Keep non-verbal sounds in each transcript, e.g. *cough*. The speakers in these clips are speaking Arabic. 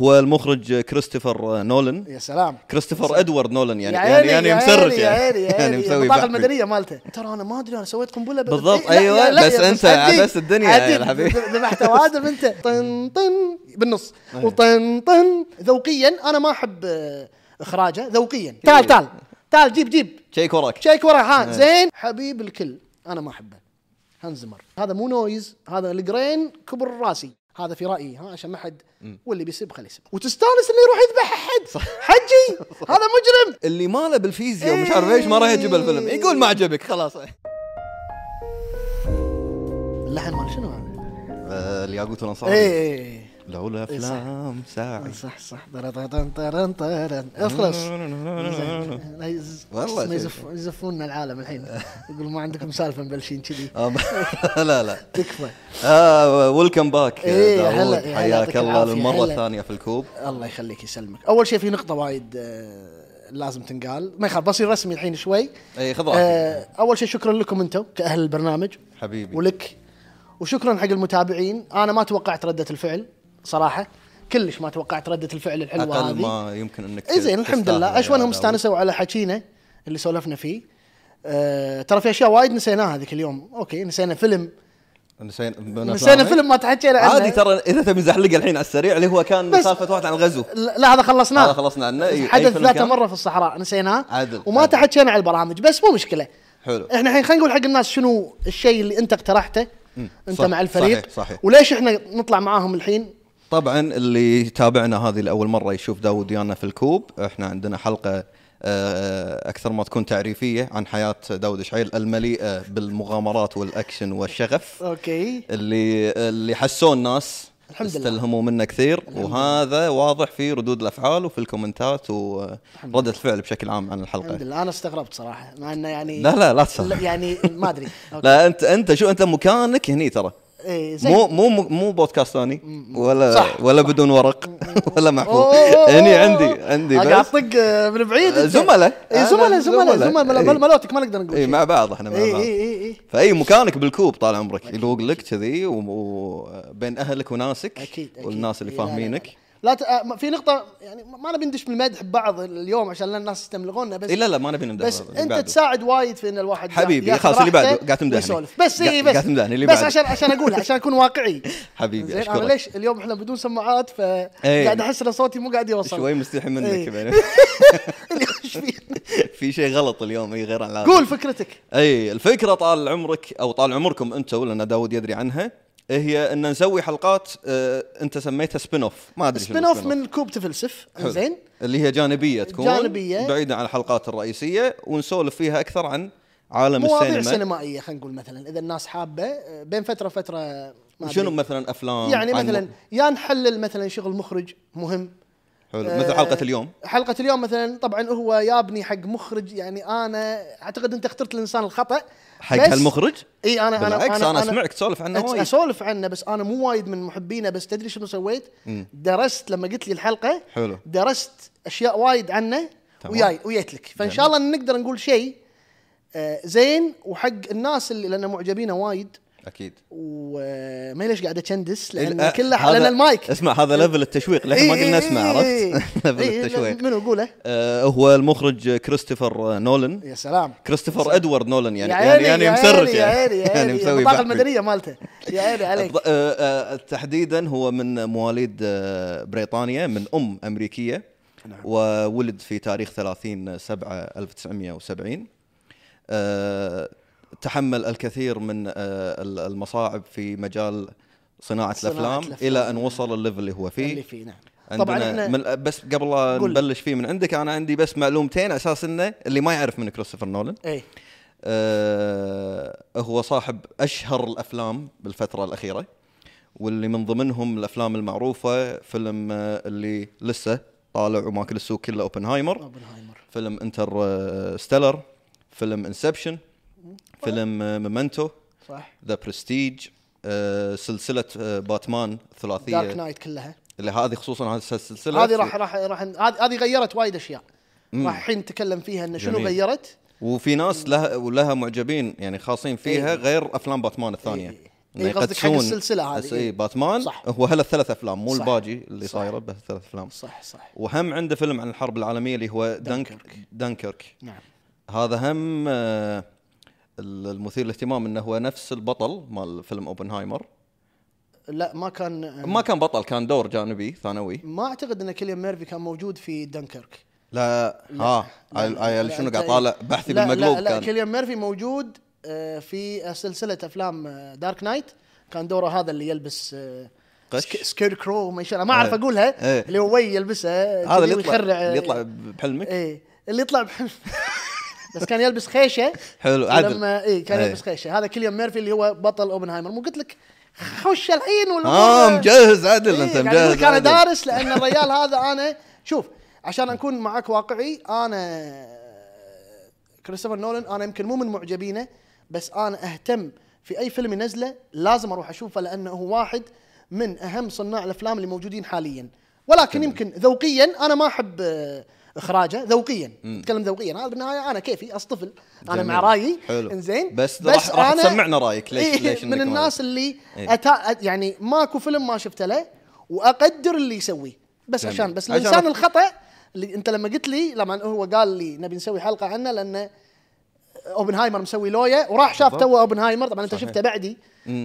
هو المخرج كريستوفر نولان يا سلام. كريستوفر إدوارد نولان يعني. يا يعني يعني يا يعني. عيني مسوي البطاقه بحث. المدنية مالته. ترى أنا ما أدري أنا سويت قنبلة بالضبط، إيه، لا، أيوة، يا- لا، بس أنت عديل، عبست الدنيا يا الحبيب. ذبحت وادم أنت. *laughs* طن طن بالنص. وطن طن. ذوقيا أنا ما أحب آه، إخراجه. ذوقيا. تعال تعال. تعال جيب جيب. شيك وراك. شيك ورا ها زين. حبيب الكل. أنا ما أحبه. هانزمر هذا مو نويز. هذا الجرين كبر راسي. هذا في رأيي ها عشان ما حد واللي بيسب خليه يسب. وتستانس انه يروح يذبح أحد. حجي. *laughs* هذا مجرم. اللي ماله بالفيزياء ومش عارف إيش ما راح يعجبه الفيلم. يقول ما عجبك خلاص. اللحن مال شنو هذا؟ آه، الياقوت والأنصار. إيه. لولا أفلام ساعي صح صح. طرن طرن طرن اخلص. والله ما شيء. يزف- يزفوننا العالم الحين. يقولوا ما عندكم سالفة مبلشين كذي. آه، *laughs* لا لا. تكفى. آه welcome back إيه، داوود. حياك الله للمرة. الثانية في الكوب. الله يخليك يسلمك. أول شيء في نقطة وايد آه، لازم تنقال. ما يخالف بصير رسمي الحين شوي. اي خذ آه، أول شيء شكرا لكم أنتم كأهل البرنامج. حبيبي. ولك. وشكرا حق المتابعين. أنا ما توقعت ردة الفعل. صراحة كلش ما توقعت ردة الفعل الحلوة أقل هذه. ما يمكن إنك اي زين الحمد لله. داوود. استانسوا على حكينا اللي سولفنا فيه. أه ترى في أشياء وايد نسيناها هذيك اليوم. أوكي نسينا فيلم. نسينا نسينا فيلم ما تحكينا عنه. عادي ترى إذا تبي زحلقه الحين على السريع اللي هو كان سالفه واحد عن الغزو. لا هذا خلصناه. هذا خلصنا عنه، حدث فيلم ذات كان؟ مرة في الصحراء نسيناه. عدل، وما. تحكينا على البرامج بس مو مشكلة. حلو. إحنا الحين خلينا نقول حق الناس شنو الشيء اللي أنت اقترحته. أنت صح، مع الفريق. صحيح، صحيح. وليش إحنا نطلع معاهم الحين؟ طبعا اللي يتابعنا هذه لأول مرة يشوف داود ويانا في الكوب إحنا عندنا حلقة آه، أكثر ما تكون تعريفية عن حياة داود شعيل المليئة بالمغامرات والأكشن والشغف. *laughs* okay. اللي اللي حسوا الناس الحمد لله. استلهموا منه كثير. وهذا واضح في ردود الأفعال وفي الكومنتات ورده الفعل بشكل عام عن الحمد الحلقة لله. أنا استغربت صراحة مع إنه يعني لا لا لا لا، يعني ما أدري. *laughs* لا أنت أنت شو أنت مكانك هني ترى. إيه زين مو مو مو بودكاست ثاني. ولا صح، ولا بدون ورق. *laughs* ولا محفوظ. هني. عندي عندي قاعد بس؟ طق آه، من بعيد. أنت. زملاء. اي زملاء أنا زملاء زملاء. زملاء إي. مل- ملوتك ما نقدر نقول اي. مع بعض إحنا مع اي بعض. اي اي اي فأي مكانك بالكوب طال عمرك. يلوق لك كذي وبين أهلك وناسك أكيد والناس اللي فاهمينك. لا. ت... آه، في نقطة يعني ما نبي ندش بالمدح ببعض اليوم عشان لا الناس يستملغونا بس لا لا ما نبي نمدح بس أنت بعده. تساعد وايد في إن الواحد حبيبي، خلاص اللي بعده قاعد تمدحني. بس إي قاعد- بس قاعد تمدحني، اللي بس. عشان عشان اقولها عشان أكون واقعي *laughs* حبيبي زين أنا ليش اليوم إحنا بدون سماعات إي. فقاعد أحس إن صوتي مو قاعد يوصل شوي مستحي منك؟ *laughs* *laughs* في شيء غلط اليوم إي غير عن قول فكرتك إي الفكرة طال عمرك أو طال عمركم أنتم لأن داود يدري عنها هي أن نسوي حلقات آه أنت سميتها spin off ما أدري spin off. من كوب تفلسف. زين اللي هي جانبية تكون جانبية. بعيدة عن الحلقات الرئيسية ونسولف فيها أكثر عن عالم مواضيع السينما سينمائية خلينا نقول مثلا إذا الناس حابة آه، بين فترة وفترة شنو. مثلا أفلام يعني عن- مثلا يا نحلل مثلا شغل مخرج مهم حلو آه، مثل حلقة اليوم حلقة اليوم مثلا طبعا هو يابني حق مخرج يعني أنا أعتقد أنت اخترت الإنسان الخطأ حق هالمخرج إي أنا أنا بالعكس أنا أسمعك تسولف عنه وايد أسولف عنه بس أنا مو وايد من محبينه بس تدري شنو سويت؟ درست لما قلت لي الحلقة حلو. درست أشياء وايد عنه. وياي ويت لك فإن شاء الله نقدر نقول شيء آه، زين وحق الناس اللي لأن معجبينه وايد أكيد. وما ليش قاعد اكندس إيه، لأن آه، كله هذا- لأن المايك. اسمع هذا level التشويق لكن ما إيه، قلنا إيه، اسمه إيه، عرفت؟ إيه. *laughs* level إيه، التشويق. منو قوله؟ آه هو المخرج كريستوفر نولان يا سلام. كريستوفر إدوارد نولان يعني يعني يعني يا يعني. عيني مسوي البطاقه بحث. المدنية مالته. يا عيني عليك. *laughs* آه، آه، تحديدا هو من مواليد بريطانيا من أم أمريكية نعم. وولد في تاريخ 30 7 1970 آه، تحمل الكثير من آه، المصاعب في مجال صناعة صناعة الأفلام الأفلام. إلى أن وصل ال level اللي هو فيه. اللي فيه نعم. عندنا طبعا إحنا من بس قبل لا. نبلش فيه من عندك أنا عندي بس معلومتين أساس إنه اللي ما يعرف من كريستوفر نولان. اي آه هو صاحب أشهر الأفلام بالفترة الأخيرة واللي من ضمنهم الأفلام المعروفة فيلم آه اللي لسه طالع وماكل السوق كله أوبنهايمر. أوبنهايمر. فيلم Inter آه stellar فيلم Inception. فيلم آه Memento صح The Prestige آه سلسلة آه باتمان Dark ثلاثيه Knight كلها اللي هذه خصوصا هذه السلسلة هذه راح راح راح هذه غيرت وايد أشياء راح الحين نتكلم فيها انه شنو. غيرت وفي ناس لها ولها معجبين يعني خاصين فيها إيه. غير أفلام باتمان الثانية. إنه إيه، قصدك حق السلسلة هذه،. اي باتمان صح. هو هلا الثلاث أفلام مو صح. الباجي اللي. صايرة بس ثلاث أفلام صح صح وهم عنده فيلم عن الحرب العالمية اللي هو دنك دنكرك. دنكرك نعم هذا هم آه، المثير للاهتمام إنه هو نفس البطل مال فيلم أوبنهايمر. لا ما كان ما كان بطل كان دور جانبي ثانوي. ما أعتقد إن كيليان ميرفي كان موجود في دنكرك. لا, ها لا، عيل لا، شنو قاعد طالع؟ بحثي لا بالمقلوب لا, لا كان. كيليان ميرفي موجود آه، في سلسلة أفلام Dark Knight كان دوره هذا اللي يلبس آه، قش؟ Sc- Scarecrow ما شاء ما أعرف إيه. أقولها إيه. اللي هو وي يلبسها هذا اللي يطلع اللي يطلع بحلمك؟ إيه. اللي يطلع بحلم *laughs* بس كان يلبس خيشة حلو عدل. لما إيه كان إيه. يلبس خيشة. هذا كيليان ميرفي اللي هو بطل أوبنهايمر. مو قلت لك خش الحين والامور آه مجهز عدل أنت إيه قاعد أقول مجهز عدل. دارس لأن الريال هذا أنا شوف عشان أكون معك واقعي أنا كريستوفر نولان أنا يمكن مو من معجبينه بس أنا أهتم في أي فيلم ينزله لازم أروح أشوفه لأنه هو واحد من أهم صناع الأفلام اللي موجودين حاليا. ولكن يمكن ذوقيا أنا ما أحب إخراجه ذوقيا أتكلم ذوقيا هذا بالنهاية أنا كيفي أصطفل أنا جميل. مع رأيي. إنزين بس راح- راح أنا- تسمعنا رأيك ليش- إيه ليش من الناس اللي إيه. أتا يعني ماكو فيلم ما شفته له وأقدر اللي يسويه بس جميل. عشان بس الانسان الخطأ اللي أنت لما قلت لي لما هو قال لي نبي نسوي حلقة عنه لأنه أوبنهايمر مسوي لوية وراح شاف. تو أوبنهايمر طبعا أنت. شفته بعدي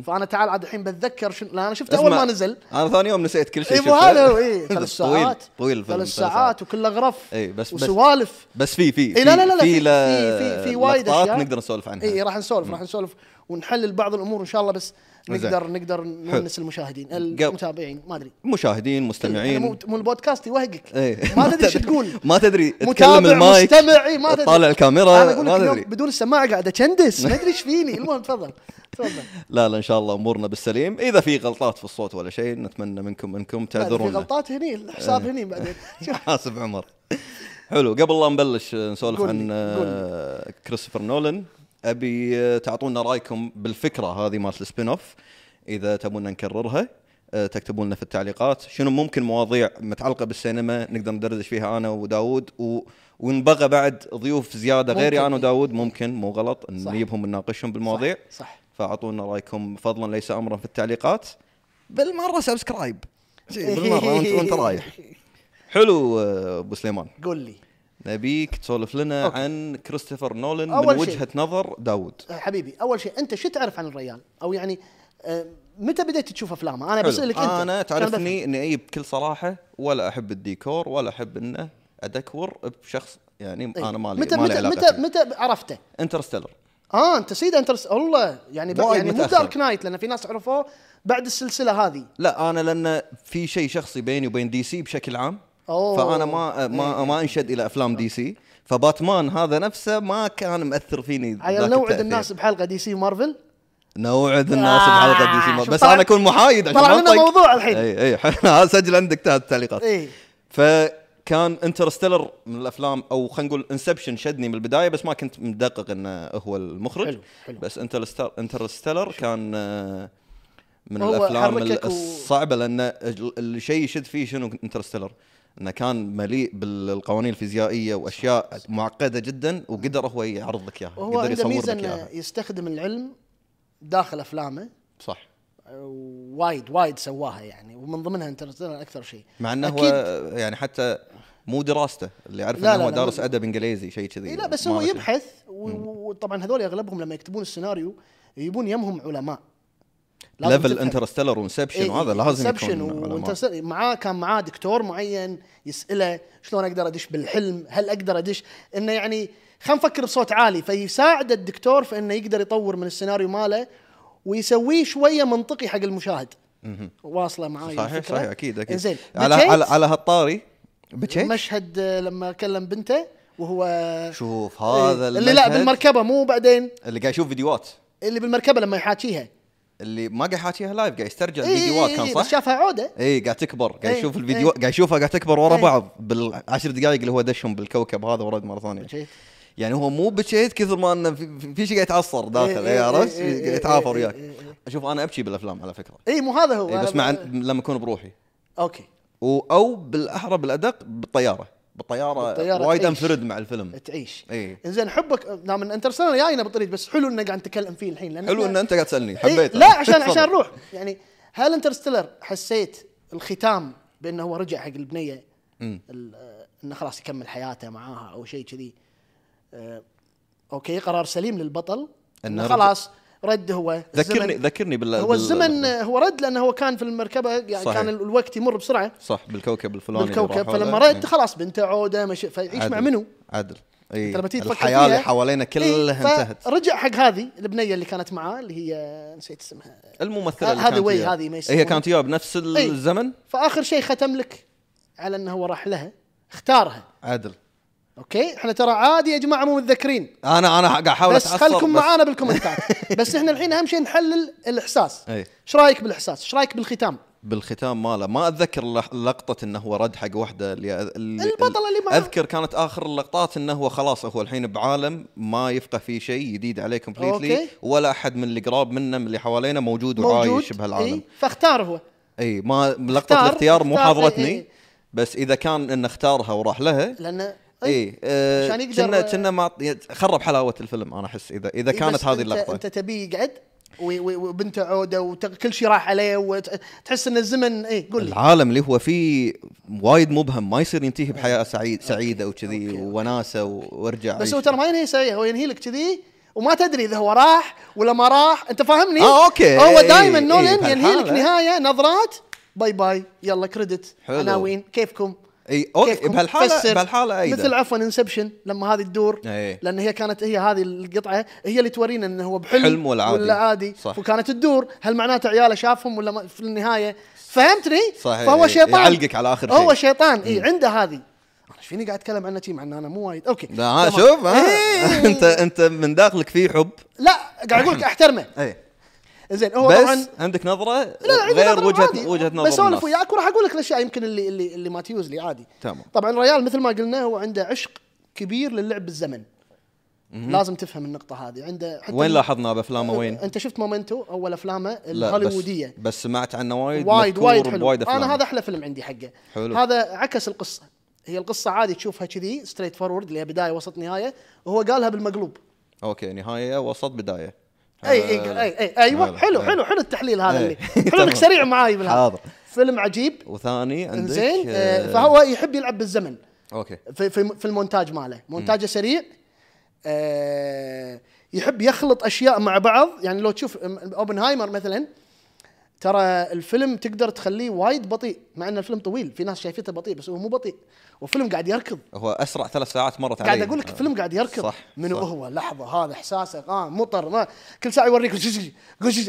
فأنا تعال عاد الحين بتذكر شنو لا أنا شفته أول ما نزل أنا ثاني يوم نسيت كل شيء اي مو شفته. هذا هو اي *laughs* ثلاث طويل ساعات طويل ثلاث ساعات وكله غرف إي، بس- وسوالف بس في في إي لا لا لا لا، في في- في- وايد لقطات أشياء. نقدر نسولف عنها اي راح نسولف راح نسولف ونحلل بعض الأمور إن شاء الله بس. نقدر نقدر نونس المشاهدين المتابعين ما أدري. مشاهدين مستمعين. مو مو البودكاست يوهقك. إيه. ما تدري شو تقول. ما تدري. تكلم المايك مستمع ما تدري. طالع الكاميرا ما تدري. بدون السماعه قاعد اكندس ما أدري إيش فيني. المهم تفضل. تفضل. لا لا إن شاء الله أمورنا بالسليم. إذا في غلطات في الصوت ولا شيء نتمنى منكم أنكم لا، في تعذرونا غلطات هني الحساب هني بعدين. *laughs* حاسب عمر. حلو قبل لا نبلش نسولف عن كريستوفر نولان أبي تعطونا رأيكم بالفكرة هذه مالت ال spin-off إذا تبون نكررها آه، تكتبوا لنا في التعليقات شنو ممكن مواضيع متعلقة بالسينما نقدر ندردش فيها أنا وداود و... ونبغى بعد ضيوف زيادة غيري. أنا وداود ممكن مو غلط. نجيبهم نناقشهم بالمواضيع صح, صح. فأعطونا رأيكم فضلا ليس امرا في التعليقات بالمرة subscribe بالمرة وانت, وأنت رايح *laughs* حلو آه، أبو سليمان قول لي نبيك تسولف لنا أوكي. عن كريستوفر نولان أول من شيء. وجهة نظر داود آه، حبيبي أول شيء أنت شو تعرف عن الريال أو يعني آه، متى بديت تشوف أفلامه أنا. بسألك أنت أنا تعرفني إني أي بكل صراحة ولا أحب الديكور ولا أحب إنه أديكور بشخص يعني إيه. أنا مالي متى مالي متى علاقه متى فيه. متى عرفته؟ انترستيلر آه أنت سيد انت والله يعني يعني مو. دارك نايت لأن في ناس عرفوه بعد السلسلة هذه لا أنا لأن في شيء شخصي بيني وبين دي سي بشكل عام أوه. فأنا ما ما ما أنشد إلى أفلام دي سي. فباتمان هذا نفسه ما كان مأثر فيني عيل نوعد. الناس بحلقة دي سي مارفل نوعد الناس آه، بحلقة دي سي. شوف بس أنا أكون محايد عشان طلع لنا. موضوع الحين. اي اي سجل عندك تحت التعليقات. اي فكان انترستيلر من الأفلام أو خلينا نقول انسبشن شدني من البداية بس ما كنت مدقق إنه هو المخرج. حلو، حلو. بس انترستيلر انترستيلر كان آه، من الأفلام الصعبة لأن ال- الشيء يشد فيه شنو؟ انترستيلر إنه كان مليء بالقوانين الفيزيائية وأشياء معقدة جدا وقدر هو يعرض لك إياها وهو قدر عنده يصور ميزة لك إنه إياها. يستخدم العلم داخل أفلامه. صح. وايد وايد سواها يعني ومن ضمنها انترستيلر أكثر شيء. مع إنه. هو يعني حتى مو دراسته اللي يعرف لا، إنه هو دارس أدب إنجليزي شيء كذي. اي لا بس هو. يبحث وطبعا هذول أغلبهم لما يكتبون السيناريو يبون يمهم علماء. level. انترستيلر وانسبشن وهذا لازم يكون. وانترستيلر معاه كان معاه دكتور معين يسأله شلون أقدر أدش بالحلم؟ هل أقدر أدش؟ إنه يعني خلينا نفكر بصوت عالي. فيساعد الدكتور في إنه يقدر يطور من السيناريو ماله ويسويه شوية منطقي حق المشاهد. واصلة معاي صحيح الفكرة؟ صحيح أكيد أكيد. زين على على على هالطاري. بكيت مشهد لما كلم بنته وهو شوف هذا إيه، اللي لا بالمركبة مو بعدين. اللي قاعد يشوف فيديوهات. اللي بالمركبة لما يحاكيها. اللي ما قاعد يحاكيها live قاعد يسترجع إيه، الفيديوهات إيه، كان إيه، صح؟ بس شافها عودة اي قاعد تكبر قاعد إيه، يشوف الفيديو إيه. قاعد يشوفها قاعد تكبر ورا. بعض بالعشر دقائق اللي هو دشهم بالكوكب هذا ورد مرة ثانية. يعني هو مو بكيت كثر ما إنه في, شيء قاعد يتعصر داخل اي عرفت؟ قاعد يتعافر وياك. أشوف أنا أبكي بالأفلام على فكرة اي مو هذا هو بس مع لما اكون بروحي أوكي أو بالاحرى بالادق بالطيارة بالطيارة, بالطيارة وايد. انفرد مع الفيلم. تعيش. إي. زين حبك دام إن انترستيلر جاينا بالطريق بس حلو إنك قاعد نتكلم فيه الحين لأن حلو إن أنت قاعد تسألني. حبيت لا عشان عشان. نروح. يعني هل انترستيلر حسيت الختام بأنه هو رجع حق البنية؟ آه، إنه خلاص يكمل حياته معاها أو شيء كذي. آه، أوكي قرار سليم للبطل إنه رجع. رد هو ذكرني الزمن- ذكرني بال هو الزمن هو رد لأنه هو كان في المركبة يعني صحيح. كان الوقت يمر بسرعة صح بالكوكب الفلاني بالكوكب فلما. رد خلاص بنته عودة مش فيعيش مع. منو؟ عدل اي انت لما تيجي تفكر الحياة اللي حوالينا كلها إيه، انتهت فرجع حق هذه البنية اللي كانت معاه اللي هي نسيت اسمها الممثلة اللي هذه وي. هذه ما هي. كانت وياه بنفس إيه. الزمن فآخر شيء ختم لك على إنه هو راح لها اختارها عدل أوكي؟ إحنا ترى عادي يا جماعة مو متذكرين. أنا أنا قاعد أحاول بس خلكم بس- معانا بال comments ات. *laughs* بس إحنا الحين أهم شيء نحلل الإحساس. أي. إيش رأيك بالإحساس؟ إيش رأيك بالختام؟ بالختام ماله. ما أتذكر لقطة إنه هو رد حق واحدة اللي, اللي البطل اللي معاه. أذكر كانت آخر اللقطات إنه هو خلاص هو الحين بعالم ما يفقه فيه شيء جديد عليه completely. ولا أحد من اللي قراب منه من اللي حوالينا موجود, موجود. وعايش بهالعالم. إيه؟ فاختار هو. إي. ما لقطة اختار- الاختيار مو حاضرتني إي، إي. بس إذا كان إنه اختارها وراح لها لأنه اي آه، عشان يقدر- كنا كنا ما خرب حلاوة الفيلم أنا أحس اذا إذا إيه، كانت هذه اللقطة أنت تبيه يقعد وبنته عودة وكل شيء راح عليه وتحس إن الزمن اي قول لي العالم اللي هو فيه وايد مبهم ما يصير ينتهي بحياة سعيد سعيدة وكذي أوكي، أوكي. وناسة وارجع بس. هو ترى ما ينهي سريع هو ينهي لك كذي وما تدري إذا هو راح ولا ما راح أنت فاهمني؟ آه، أوكي. هو إيه، دائما إيه، نولن بهالحالة. ينهي لك نهاية نظرات bye bye يلا credit. عناوين كيفكم إي أوكي؟ بهالحاله. بهالحالة أيضا مثل عفوا انسبشن لما هذه تدور إيه. لأن هي كانت هي هذه القطعة هي اللي تورينا إنه هو بحلم حلم ولا عادي. ولا عادي صح. وكانت تدور هل معناته عياله شافهم ولا ما في النهاية فهمتني؟ صحيح. فهو شيطان يعلقك على هو شيء. شيطان إي عنده هذه أنا إيش فيني قاعد أتكلم عنه شي مع ان أنا مو وايد أوكي لا. شوف إيه. *laughs* انت أنت من داخلك فيه حب لا قاعد أقول لك *coughs* أحترمه إي زين هو بس طبعا عندك نظرة؟ لا لا غير نظرة وجهه. وجهة نظر بسولف. وياك وراح أقول لك الاشياء يمكن اللي اللي اللي ما تيوز لي عادي. تمام. طبعا الريال مثل ما قلنا هو عنده عشق كبير للعب بالزمن لازم تفهم النقطة هذه. عنده حتى وين لاحظنا بأفلامه؟ وين؟ أنت شفت مومنتو؟ أول أفلامه لا، بس- بس سمعت عنه وايد وايد وايد حلو. أفلام. أنا هذا أحلى فيلم عندي حقه. حلو. هذا عكس القصة. هي القصة عادي تشوفها كذي straightforward اللي هي بداية وسط نهاية وهو قالها بالمقلوب. أوكي نهاية وسط بداية. أي أي أي, أي أيوه. حلو أي. حلو حلو التحليل هذا أي. اللي *laughs* حلو. انك سريع معاي بالهذا حاضر. فيلم عجيب وثاني عندك زين آه، فهو يحب يلعب بالزمن أوكي في في, في المونتاج ماله مونتاجه سريع آه يحب يخلط أشياء مع بعض يعني لو تشوف أوبنهايمر مثلا ترى الفيلم تقدر تخليه وايد بطيء مع إن الفيلم طويل في ناس شايفته بطيء بس هو مو بطيء. وفلم قاعد يركض. هو أسرع ثلاث ساعات مرت علي قاعد أقول لك الفيلم قاعد يركض. صح منو صح. هو؟ لحظة هذا إحساسه آه مطر ما كل ساعة يوريك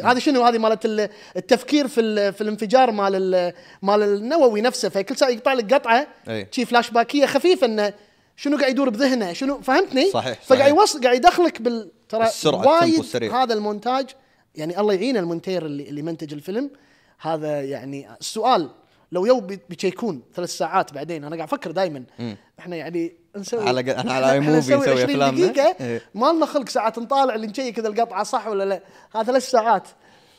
هذه شنو؟ هذه مالت ال- التفكير في في الانفجار مال ال- مال النووي نفسه. فكل ساعة يقطع لك قطعة. شي flash back ـيه خفيفة إنه شنو قاعد يدور بذهنه؟ شنو؟ فهمتني؟ صحيح، فقاعد صحيح. يوصل قاعد يدخلك بال ترى وايد. هذا المونتاج يعني الله يعين المونتير اللي, اللي منتج الفيلم. هذا يعني السؤال لو يو بي- بي check ـون ثلاث ساعات بعدين أنا قاعد أفكر دائما إحنا يعني نسوي على ق- إحنا على *laughs* إحنا موفي نسوي 20 أفلامنا. دقيقة. إيه. ما لنا خلق ساعات نطالع اللي ن check إذا القطعة صح ولا لا. هذا ثلاث ساعات.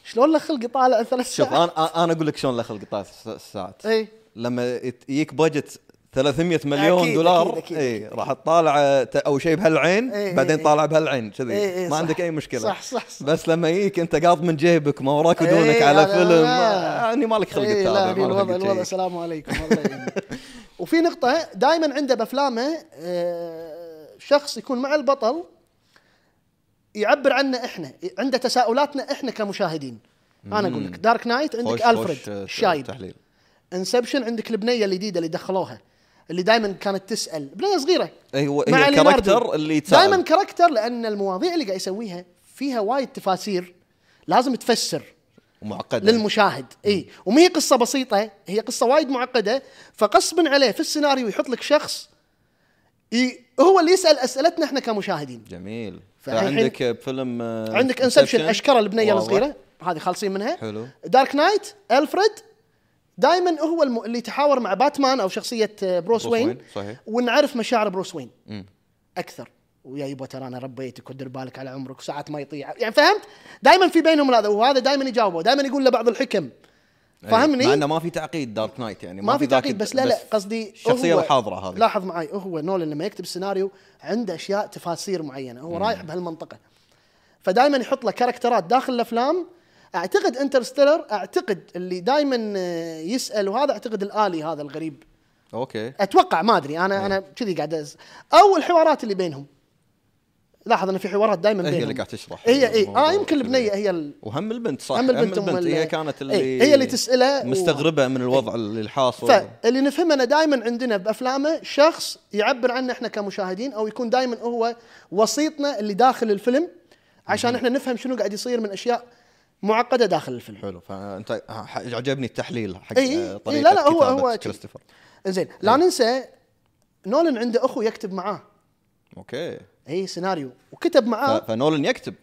شلون له خلق يطالع ثلاث شوف ساعات؟ أنا أنا أقول لك شلون له خلق قطاع الساعات اي لما يجيك budget 300 مليون أكيد، دولار. أكيد، أكيد، اي راح تطالع اول شيء بهالعين إيه، بعدين إيه، طالع بهالعين كذي. إيه، إيه، ما صح. عندك أي مشكلة. صح، صح، صح. بس لما يجيك أنت قاض من جيبك ما وراك ودونك إيه، على فيلم يعني مالك خلق إيه، لا الوضع الوضع السلام عليكم الله. *laughs* وفي نقطة دائما عنده بأفلامه آه، شخص يكون مع البطل يعبر عنا إحنا عنده تساؤلاتنا إحنا كمشاهدين. أنا أقول لك Dark Knight عندك ألفريد الشايب Inception عندك البنية الجديدة اللي دخلوها. اللي دائما كانت تسأل. بنية صغيرة. اي هو مع هي ليوناردو. character اللي دائما character لأن المواضيع اللي قاعد يسويها فيها وايد تفاسير لازم تفسر معقدة. للمشاهد. اي وما هي قصة بسيطة هي قصة وايد معقدة فغصبا عليه في السيناريو يحط لك شخص ي... هو اللي يسأل أسئلتنا إحنا كمشاهدين. جميل. فعندك بفيلم آه، عندك Inception. اشكره البنية. الصغيرة. هذه خالصين منها. حلو. Dark Knight الفريد دائما هو الم... اللي يتحاور مع باتمان أو شخصية آه، بروس, بروس وين وين، صحيح. ونعرف مشاعر بروس وين. مم. أكثر. ويا يبا ترى أنا ربيتك ودير بالك على عمرك وساعات ما يطيع. يعني فهمت؟ دائما في بينهم هذا وهذا دائما يجاوبه دائما يقول له بعض الحكم. فاهمني؟ مع إنه ما في تعقيد Dark Knight يعني ما في ذاك تعقيد بس لا لا قصدي الشخصيه الحاضرة هذه. لاحظ معي هو نولان لما يكتب السيناريو عنده أشياء تفاسير معينة. هو رايح بهالمنطقة. فدائما يحط له character ات داخل الأفلام أعتقد Interstellar أعتقد اللي دائما يسأل وهذا أعتقد الآلي هذا الغريب. okay. أتوقع ما أدري أنا أنا كذي قاعد أز... أو الحوارات اللي بينهم. لاحظ أن في حوارات دائما هي بينهم. اللي قاعد تشرح هي اي آه يمكن. البنية هي ال... وهم البنت صح هم البنت هم ال- هي كانت اللي إيه، هي اللي تسأله و- مستغربة من الوضع اللي الحاصل. فاللي نفهمه انه دائما عندنا بأفلامه شخص يعبر عنه إحنا كمشاهدين أو يكون دائما هو وسيطنا اللي داخل الفيلم عشان إحنا نفهم شنو قاعد يصير من أشياء معقدة داخل الفيلم. حلو. فأنت عجبني التحليل حق إي إي، آه، إي، طريقة لا، لا، هو- هو. كريستوفر. زين لا ننسى نولن عنده أخو يكتب معاه. okay. إي سيناريو. وكتب معاه. فنولن يكتب.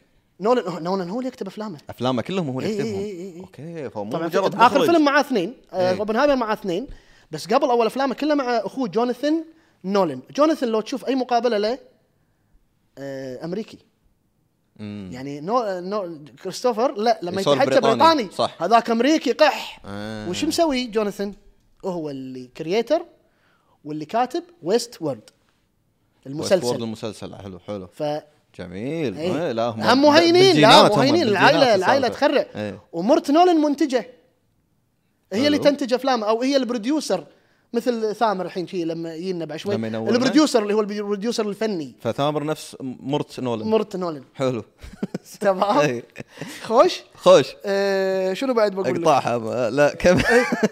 نولن نولن هو اللي يكتب أفلامه. أفلامه كلهم هو اللي يكتبهم. إي إي. okay فهو مو طبعا مجرد آخر مخرج. فيلم معاه اثنين. آه، إيه. اوبنهايمر معاه اثنين. بس قبل أول أفلامه كلها مع أخوه جوناثان نولن. جوناثان لو تشوف أي مقابلة له آه، أمريكي. مم. يعني no, no كريستوفر لا لما يتحكى بريطاني، صح. هذاك أمريكي قح آه. وش مسوي جوناثان هو اللي creator واللي كاتب Westworld world المسلسل المسلسل حلو حلو ف جميل إيه. إيه، لا هم هم مهينين لا مهينين العائله العائلة. تخرع إيه. ومرت نولن منتجه هي اللي. تنتج أفلام أو هي ال producer مثل ثامر الحين شي لما يجينا بعد شوي. ال producer اللي هو ال producer الفني. فثامر نفس مرت نولن. مرت نولن. حلو. *laughs* تمام. إيه. خوش؟ خوش. آه شنو بعد بقول؟ أقطعها. لا كم؟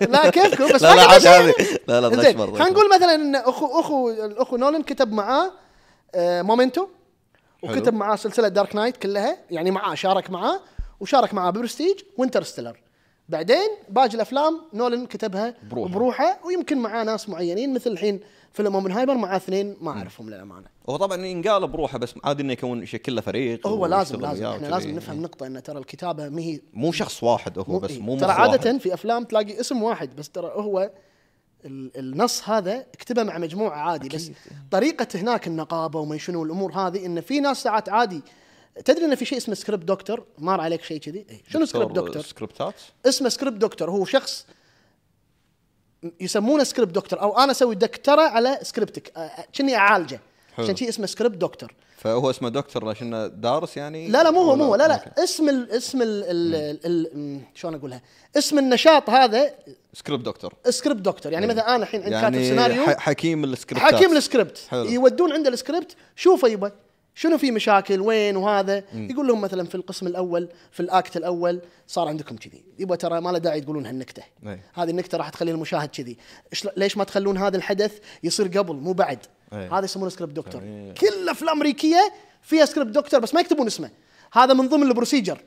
لا كيفكم؟ بس لا لا. هذه لا لا خلينا نقول مثلا إن اخو اخو الأخو نولن كتب معاه آه Memento وكتب. معاه سلسلة Dark Knight كلها يعني معاه شارك معاه وشارك معاه Prestige و Interstellar. بعدين باقي الأفلام نولن كتبها بروحه. بروحه ويمكن معاه ناس معينين مثل الحين فيلم أوبنهايمر مع اثنين ما أعرفهم للأمانة هو طبعا ينقال بروحه بس عادي إنه يكون يشكل له فريق هو لازم لازم إحنا. لازم نفهم نقطة ان ترى الكتابة ما هي مو شخص واحد هو بس إيه. مو ترى عادة واحد. في أفلام تلاقي اسم واحد بس ترى هو ال- النص هذا اكتبه مع مجموعة عادي بس طريقة هناك النقابة وما شنو الأمور هذه إن في ناس ساعات عادي تدري إن في شيء اسمه script doctor مار عليك شيء كذي؟ إيه. شنو script doctor script ات اسمه script doctor هو شخص يسمونه script doctor أو أنا أسوي دكتوره على سكريبتك كني أعالجه. عشان شيء اسمه script doctor فهو اسمه دكتور لكنه دارس يعني؟ لا لا مو هو مو هو. لا. لا. اسم ال اسم ال ال ال م، شلون أقولها؟ اسم النشاط هذا script doctor script doctor يعني مثلا أنا الحين عندي كاتب يعني سيناريو حكيم السكريبتات حكيم السكريبت. يودون عنده السكريبت شوفه يبا. شنو في مشاكل؟ وين؟ وهذا. يقول لهم مثلا في القسم الأول في ال act الأول صار عندكم كذي. يبا ترى ما له داعي تقولون هالنكتة. أي. هذه النكتة راح تخلي المشاهد كذي. ليش ما تخلون هذا الحدث يصير قبل مو بعد؟ أي. هذا يسمونه script doctor جميل. كل الأفلام الأمريكية فيها script doctor بس ما يكتبون اسمه. هذا من ضمن ال procedure.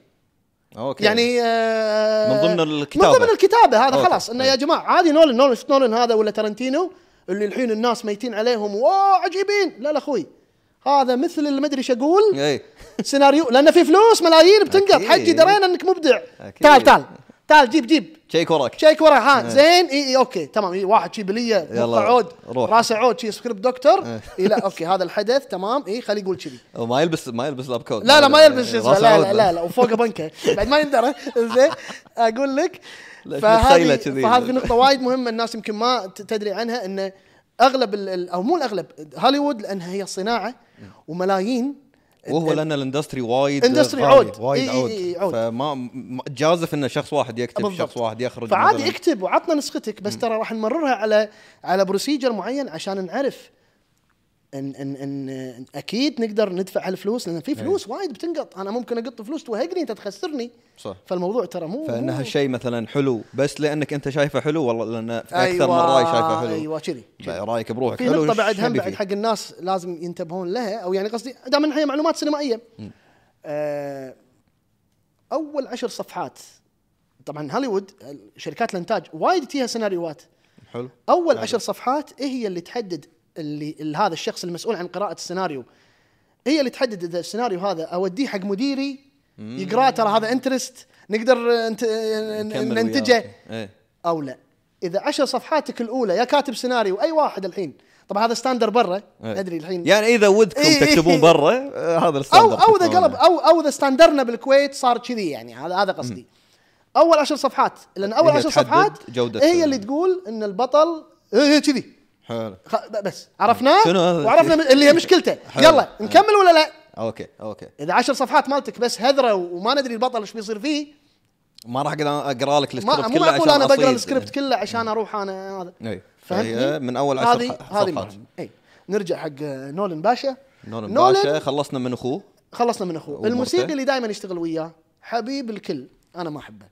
okay. يعني آه من ضمن الكتابة. من ضمن الكتابة. هذا okay. خلاص. إنه. يا جماعة عادي نولن نولن هذا ولا ترنتينو اللي الحين الناس ميتين عليهم. wow عجيبين. لا لا أخوي. هذا مثل أدري إيش أقول. اي سيناريو لأن في فلوس ملايين بتنقط. حجي درينا إنك مبدع. تعال تعال تعال جيب جيب. check وراك. check ورا ها زين. إي إي okay تمام. إي واحد شي بلية يلا، عود. روح. راسه عود شي script doctor. إي لا okay هذا الحدث تمام. إي خليه يقول كذي هو ما يلبس ما يلبس lab coat. لا لا ما يلبس لا. لا لا, لا وفوقه بنكة. بعد ما يندرى. زين أقول لك. فهذه؟ فهذه نقطة وايد مهمة الناس يمكن ما تدري عنها إنه أغلب أو مو الأغلب هوليوود لأنها هي صناعة. وملايين وهو لأن ال industry وايد industry عود. وايد عود إي عود. فما جازف ان شخص واحد يكتب بالضبط. شخص واحد يخرج فعادي. اكتب وعطنا نسختك بس ترى راح نمررها على على procedure معين عشان نعرف ان ان إن أكيد نقدر ندفع هالفلوس لأن في فلوس وايد بتنقط. أنا ممكن أقط فلوس توهقني أنت تخسرني. صح. فالموضوع ترى مو فإن هالشيء مثلا حلو بس لأنك أنت شايفه حلو والله لأن في أكثر أيوة من رأي شايفه حلو. أيوه كذي رأيك بروحك. في حلو إيش بعد هم بعد؟ حق الناس لازم ينتبهون لها أو يعني قصدي دام هي معلومات سينمائية. آه أول عشر صفحات طبعا هوليوود شركات الإنتاج وايد فيها سيناريوهات. حلو. أول عشر صفحات هي اللي تحدد اللي هذا الشخص المسؤول عن قراءة السيناريو. هي اللي تحدد إذا السيناريو هذا أوديه حق مديري يقراه ترى هذا interest نقدر ننتجه. إيه. أو لا. إذا عشر صفحاتك الأولى يا كاتب سيناريو أي واحد الحين؟ طبعا هذا standard برا إيه. ادري الحين. يعني إذا ودكم إيه. تكتبون برا *laughs* آه، هذا أو ال standard أو إذا. قلب أو أو إذا standard نا بالكويت صار كذي يعني هذا هذا قصدي. أول عشر صفحات لأن أول عشر صفحات هي ال- اللي تقول إن البطل كذي. حلو. بس عرفناه؟ وعرفنا اللي هي *laughs* مشكلته. يلا نكمل ولا لا؟ okay okay. إذا عشر صفحات مالتك بس هذرة وما ندري البطل إيش بيصير فيه. ما راح أقدر أقرأ لك السكريبت كله عشان أنا بقرأ. السكريبت كله عشان أروح أنا هذا. اي فهمتني؟ فهي من أول عشر هذه هذه. اي نرجع حق نولن باشا. نولن نولن باشا خلصنا من أخوه. خلصنا من أخوه. الموسيقي اللي دائما يشتغل وياه حبيب الكل أنا ما أحبه.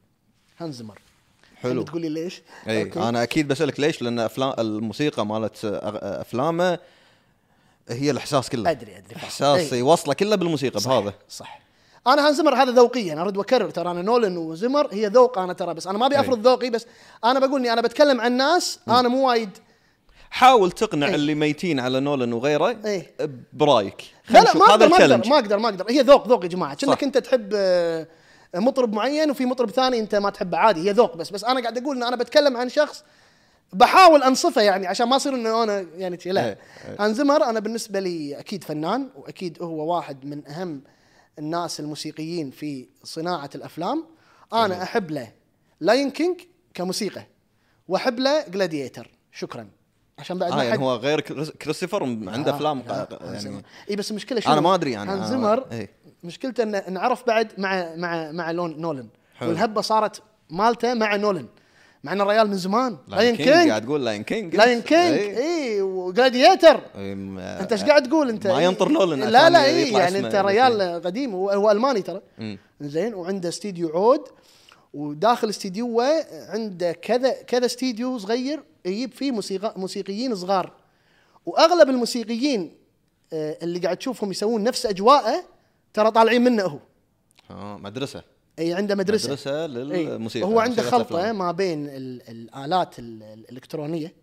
هانز زمر. حلو تقول لي ليش؟ اي okay. أنا أكيد بسألك ليش لأن افلام الموسيقى مالت أغ- أفلامه هي الإحساس كله أدري أدري. إحساس إي. يوصله كله بالموسيقى بهذا صح أنا هانز زمر هذا ذوقيا ارد واكرر ترى أنا نولن وزمر هي ذوق أنا ترى بس أنا ما أبي أي. أفرض ذوقي بس أنا بقول إني أنا بتكلم عن ناس أنا مو وايد حاول تقنع إي. اللي ميتين على نولن وغيره إي. برأيك لا لا. ما أقدر ما أقدر ما أقدر ما أقدر هي ذوق ذوق يا جماعة كأنك صح. أنت تحب آه، مطرب معين وفي مطرب ثاني انت ما تحبه. عادي هي ذوق بس بس أنا قاعد أقول إن أنا بتكلم عن شخص بحاول أنصفه يعني عشان ما يصير إنه أنا يعني لا. إيه، إيه. هانزمر أنا بالنسبة لي أكيد فنان وأكيد هو واحد من أهم الناس الموسيقيين في صناعة الأفلام. أنا أحب له Lion King كموسيقى وأحب له Gladiator شكرا. عشان بعد ما يعني هو غير كريس- كريستوفر عنده آه، أفلام هانز زمر. يعني اي بس المشكلة شنو؟ أنا ما أدري يعني، هانز أنا- زمر إيه. مشكلته انه انعرف بعد مع مع مع نولن. حلو. والهبة صارت مالته مع نولن. مع إن الريال من زمان. Lion King قاعد تقول Lion King Lion King. اي و Gladiator أنت إيش قاعد تقول أنت؟ ما ينطر نولن لا لا اي يعني أنت ريال قديم هو, ألماني ترى. مم. زين وعنده استديو عود وداخل استديوه عنده كذا كذا استديو صغير يجيب فيه موسيقى موسيقيين صغار. وأغلب الموسيقيين آه، اللي قاعد تشوفهم يسوون نفس أجواءه ترى طالعين منه هو آه مدرسة إي عنده مدرسة مدرسة. للموسيقى هو عنده خلطة الأفلام. ما بين ال- الآلات ال- الإلكترونية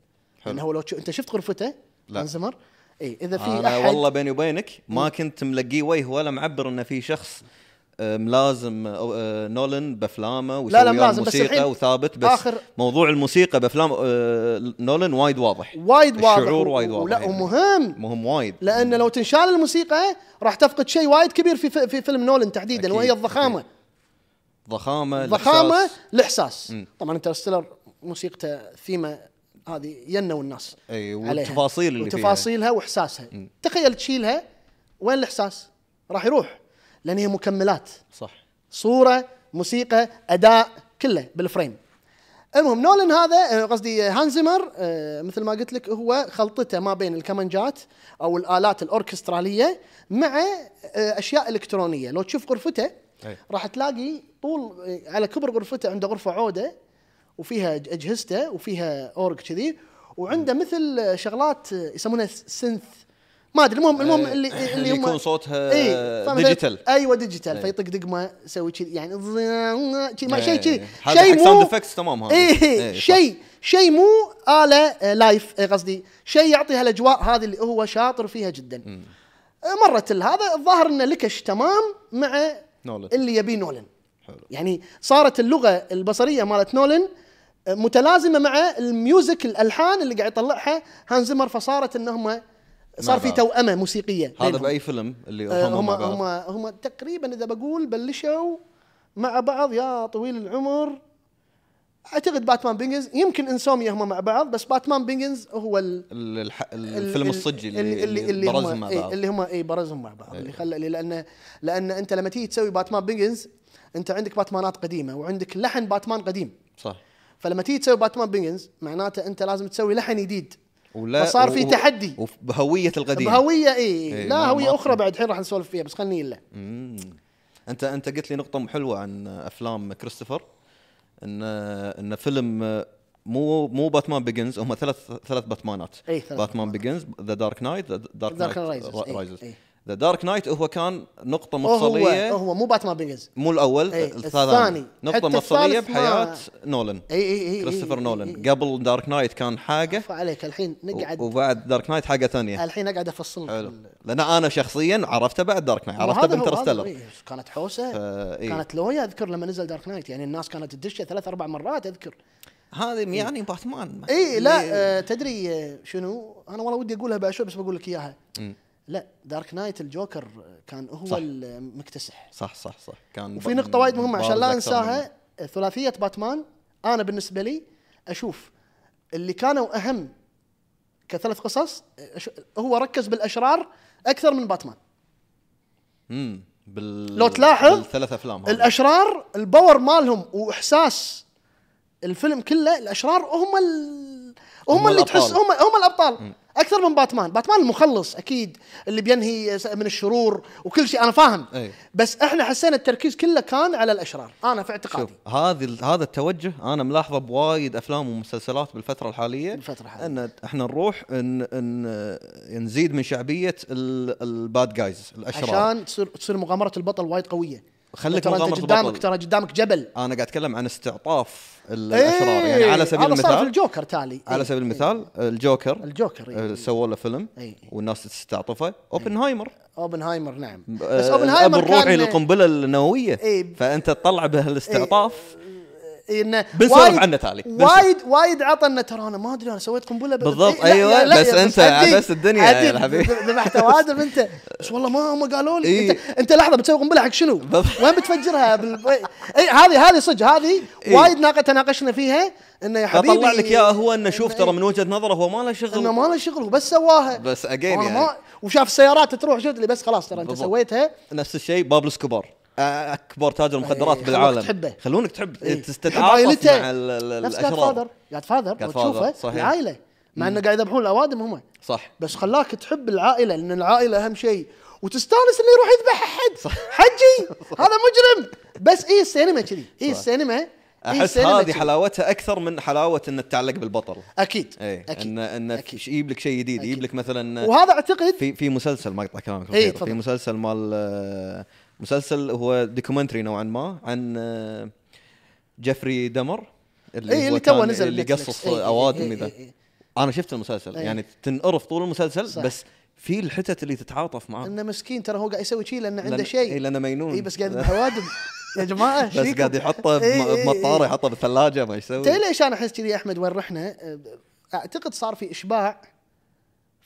حلو. إنه هو لو أنت شفت غرفته لا. أنزمر إي إذا في أنا أحد والله بيني وبينك ما كنت ملقيه وجه ولا معبر إنه في شخص ملازم آه، نولن بأفلامه لا، لا، ملازم، بس الحين وثابت بس آخر- موضوع الموسيقى بأفلام آه، نولن وايد واضح. وايد واضح. الشعور وايد واضح ولا يعني. ومهم. مهم وايد. لأن لو تنشال الموسيقى راح تفقد شيء وايد كبير في في في فيلم نولن تحديدا أكيد، وهي الضخامة. ضخامة ضخامة. الإحساس. طبعا Interstellar موسيقته ثيمه هذه ينوا الناس إي. والتفاصيل اللي فيها. وتفاصيلها وإحساسها. تخيل تشيلها وين الإحساس؟ راح يروح. لأن هي مكملات. صح. صورة موسيقى أداء كله بال frame المهم نولن هذا آه، قصدي آه، هانزيمر آه، مثل ما قلت لك هو خلطته ما بين الكمانجات أو الآلات الأوركسترالية مع أشياء إلكترونية. لو تشوف غرفته. راح تلاقي طول على كبر غرفته عنده غرفة عودة وفيها أجهزته وفيها org كذي وعنده مثل شغلات يسمونها synth ما أدري المهم المهم أي. اللي *laughs* اللي اللي هم يكون صوتها اي فمثلا- digital. أيوه digital أي. فيطق دقمة يسوي كذي يعني أي. شيء كذي شيء مو sound effects تمام هذا. اي إي، صح. شيء شيء مو آلة آه، live آه، قصدي شيء يعطي هالاجواء هذه اللي هو شاطر فيها جدا آه، مرت هذا الظاهر انه clicked تمام مع نولن. اللي يبيه نولن حلو. يعني صارت اللغة البصرية مالت نولن آه، متلازمة مع ال music الألحان اللي قاعد يطلعها هانزمر فصارت انهم صار في بعض. توأمة موسيقية هذا. بأي فيلم اللي آه، هم هم مع هم هم تقريبا إذا بقول بلشوا مع بعض يا طويل العمر. أعتقد Batman Begins يمكن Insomnia هم مع بعض بس Batman Begins هو ال ال- الح- ال- الفيلم ال- الصجي اللي, اللي, اللي برزهم هم مع إيه بعض. اللي هم اي برزهم مع بعض اللي خلى لأن لأن أنت لما تيجي تسوي Batman Begins أنت عندك باتمانات قديمة وعندك لحن باتمان قديم. صح. فلما تيجي تسوي Batman Begins معناته أنت لازم تسوي لحن جديد. ولا فصار في و- تحدي. وبهوية القديم بهوية اي إيه، لا ما- هوية ما- أخرى بعد الحين راح نسولف فيها بس خلني الا. انت أنت قلت لي نقطة حلوة عن أفلام كريستوفر ان إن فيلم مو مو Batman Begins هم ثلاث ثلاث باتمانات إي، ثلاث Batman Begins The Dark Knight The Dark Knight إي. The Dark Knight هو كان نقطة هو مفصلية. هو مو باتمان بينجنز مو الأول إي، الثاني. الثاني. نقطة مفصلية بحياة ما- نولن. اي اي اي كريستوفر إي، نولن إي، إي. قبل Dark Knight كان حاجة. عليك الحين نقعد. وبعد Dark Knight حاجة ثانية. الحين أقعد أفصل. حلو. لأن أنا شخصيا عرفته بعد Dark Knight عرفته هو- ب Interstellar إيه، كانت حوسة. إيه. كانت لويا أذكر لما نزل Dark Knight يعني الناس كانت تدشه ثلاث أربع مرات أذكر. هذه يعني باتمان اي لا آه تدري آه شنو؟ أنا والله ودي أقولها بعد شوي بس بقول لك إياها. لا Dark Knight الجوكر كان هو صح. المكتسح. صح صح صح. كان وفي نقطة وايد مهمة عشان لا أنساها ثلاثية باتمان أنا بالنسبة لي أشوف اللي كانوا أهم كثلاث قصص هو ركز بالأشرار أكثر من باتمان. امم بال لو تلاحظ بالثلاث أفلام هذه. الأشرار ال power مالهم وإحساس الفيلم كله الأشرار هم ال... هم, هم اللي. تحس هم هم الأبطال. أكثر من باتمان. باتمان المخلص أكيد اللي بينهي من الشرور وكل شيء أنا فاهم. أي. بس إحنا حسينا التركيز كله كان على الأشرار. أنا في اعتقادي. شوف هذه هذا التوجه أنا ملاحظة بوايد أفلام ومسلسلات بالفترة الحالية بالفترة الحالية. إن إحنا نروح ان إن نزيد من شعبية ال- ال bad guys الأشرار. عشان تصير تصير مغامرة البطل وايد قوية. خليك ترى أنت قدامك. ترى قدامك جبل أنا قاعد أتكلم عن استعطاف ال- الاشرار يعني إيه، على سبيل هذا صار في المثال الجوكر تالي على إيه، سبيل إيه. المثال الجوكر الجوكر إيه. آه، سووا له فيلم إيه. والناس تستعطفه أوبنهايمر أوبنهايمر نعم بس أوبنهايمر الاب الروحي للقنبلة النووية إيه. فأنت تطلع بهالاستعطاف انه بنسولف وايد- عنه تالي. وايد وايد عطنا ترى أنا ما أدري أنا سويت قنبلة بالضبط، إيه، لا، يا- لا، بس عدي- عبست الدنيا يا الحبيب. ذبحت اوادم أنت *laughs* بس والله ما هم قالوا لي إيه. انت أنت لحظة بتسوي قنبلة حق شنو؟ وين بتفجرها؟ بال... اي هذه هذه صدق هذه إيه. وايد ناقه تناقشنا فيها إنه يا حبيبي أطلع لك اياه هو إنه شوف ترى من وجهة نظره هو ما له إنه شغل ما له شغل بس سواها بس أنا يعني. ما وشاف السيارات تروح شفت لي بس خلاص ترى أنت. سويتها نفس الشيء بابلو اسكوبار آه، أكبر تاجر مخدرات إيه، بالعالم. تحبه. خلونك تحب إيه. عائلته. مع الأشرار. فاذر لو Godfather، تشوفه؟ صحيح. العائلة. مع إنه قاعد يذبحون الأوادم هم. صح. بس خلاك تحب العائلة لأن العائلة أهم شيء. وتستانس اللي يروح يذبح أحد. حجي. *laughs* هذا مجرم. بس اي السينما كذي؟ اي السينما؟ إيه أحس السينما هذه. حلاوتها أكثر من حلاوة ان تتعلق بالبطل. أكيد. اي أكيد. ان إن أكيد. يجيب لك شيء جديد. يجيب لك مثلا وهذا أعتقد في في مسلسل ما أقطع كلامك إيه، تفضل. في مسلسل مال آه، مسلسل هو documentary نوعا ما عن آه، جيفري دامر اللي اي اللي تو نزل اللي. قصص إي، إي، اوادم إي، اذا إي، إي. أنا شفت المسلسل إي. يعني تنقرف طول المسلسل صح. بس في الحتات اللي تتعاطف معاه إنه مسكين ترى هو قاعد يسوي شيء لأنه عنده لأن- شيء إي، لأنه مجنون اي بس قاعد اوادم *laughs* يا جماعة بس؟ قاعد يحطه. بمطاره يحطه بالثلاجه ما يسوي تدري ليش أنا أحس كذي أحمد وين رحنا؟ أعتقد صار في إشباع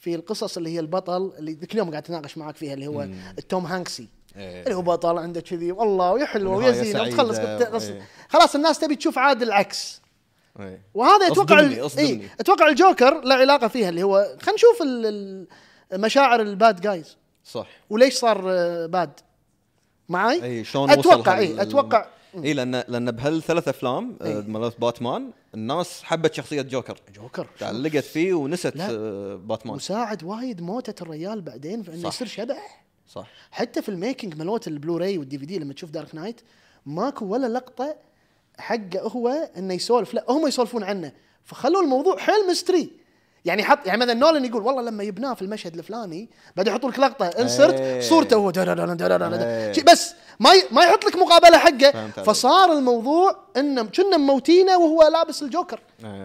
في القصص اللي هي البطل اللي ذيك اليوم قاعد أتناقش معاك فيها اللي هو التوم هانكسي إيه. اللي هو بطل عنده كذي والله ويحلو ويزين وتخلص إيه. خلاص الناس تبي تشوف عاد العكس إي. وهذا أتوقع أصدمني، ال- أصدمني. إيه أتوقع الجوكر له علاقة فيها اللي هو خلينا نشوف مشاعر ال bad guys صح وليش صار آه، bad معاي؟ اي شلون أتوقع اي أتوقع اي لأن لأن بهالثلاث أفلام إيه. آه، مالت باتمان الناس حبت شخصية جوكر جوكر تعلقت فيه ونست لا. آه، باتمان وساعد وايد موتة الرجال بعدين في انه صح. يصير شبح صح. حتى في ال making مالوت ال Blu-ray وال DVD لما تشوف Dark Knight ماكو ولا لقطة حقه هو إنه يسولف لا هم يسولفون عنه. فخلوا الموضوع حيل مستري يعني حط يعني مثلا نولن يقول والله لما يبناه في المشهد الفلاني بعد يحط لك لقطة انسرت إيه. صورته هو بس ما ما يحط لك مقابله حقه. فصار الموضوع انه كنا مموتينه وهو لابس الجوكر.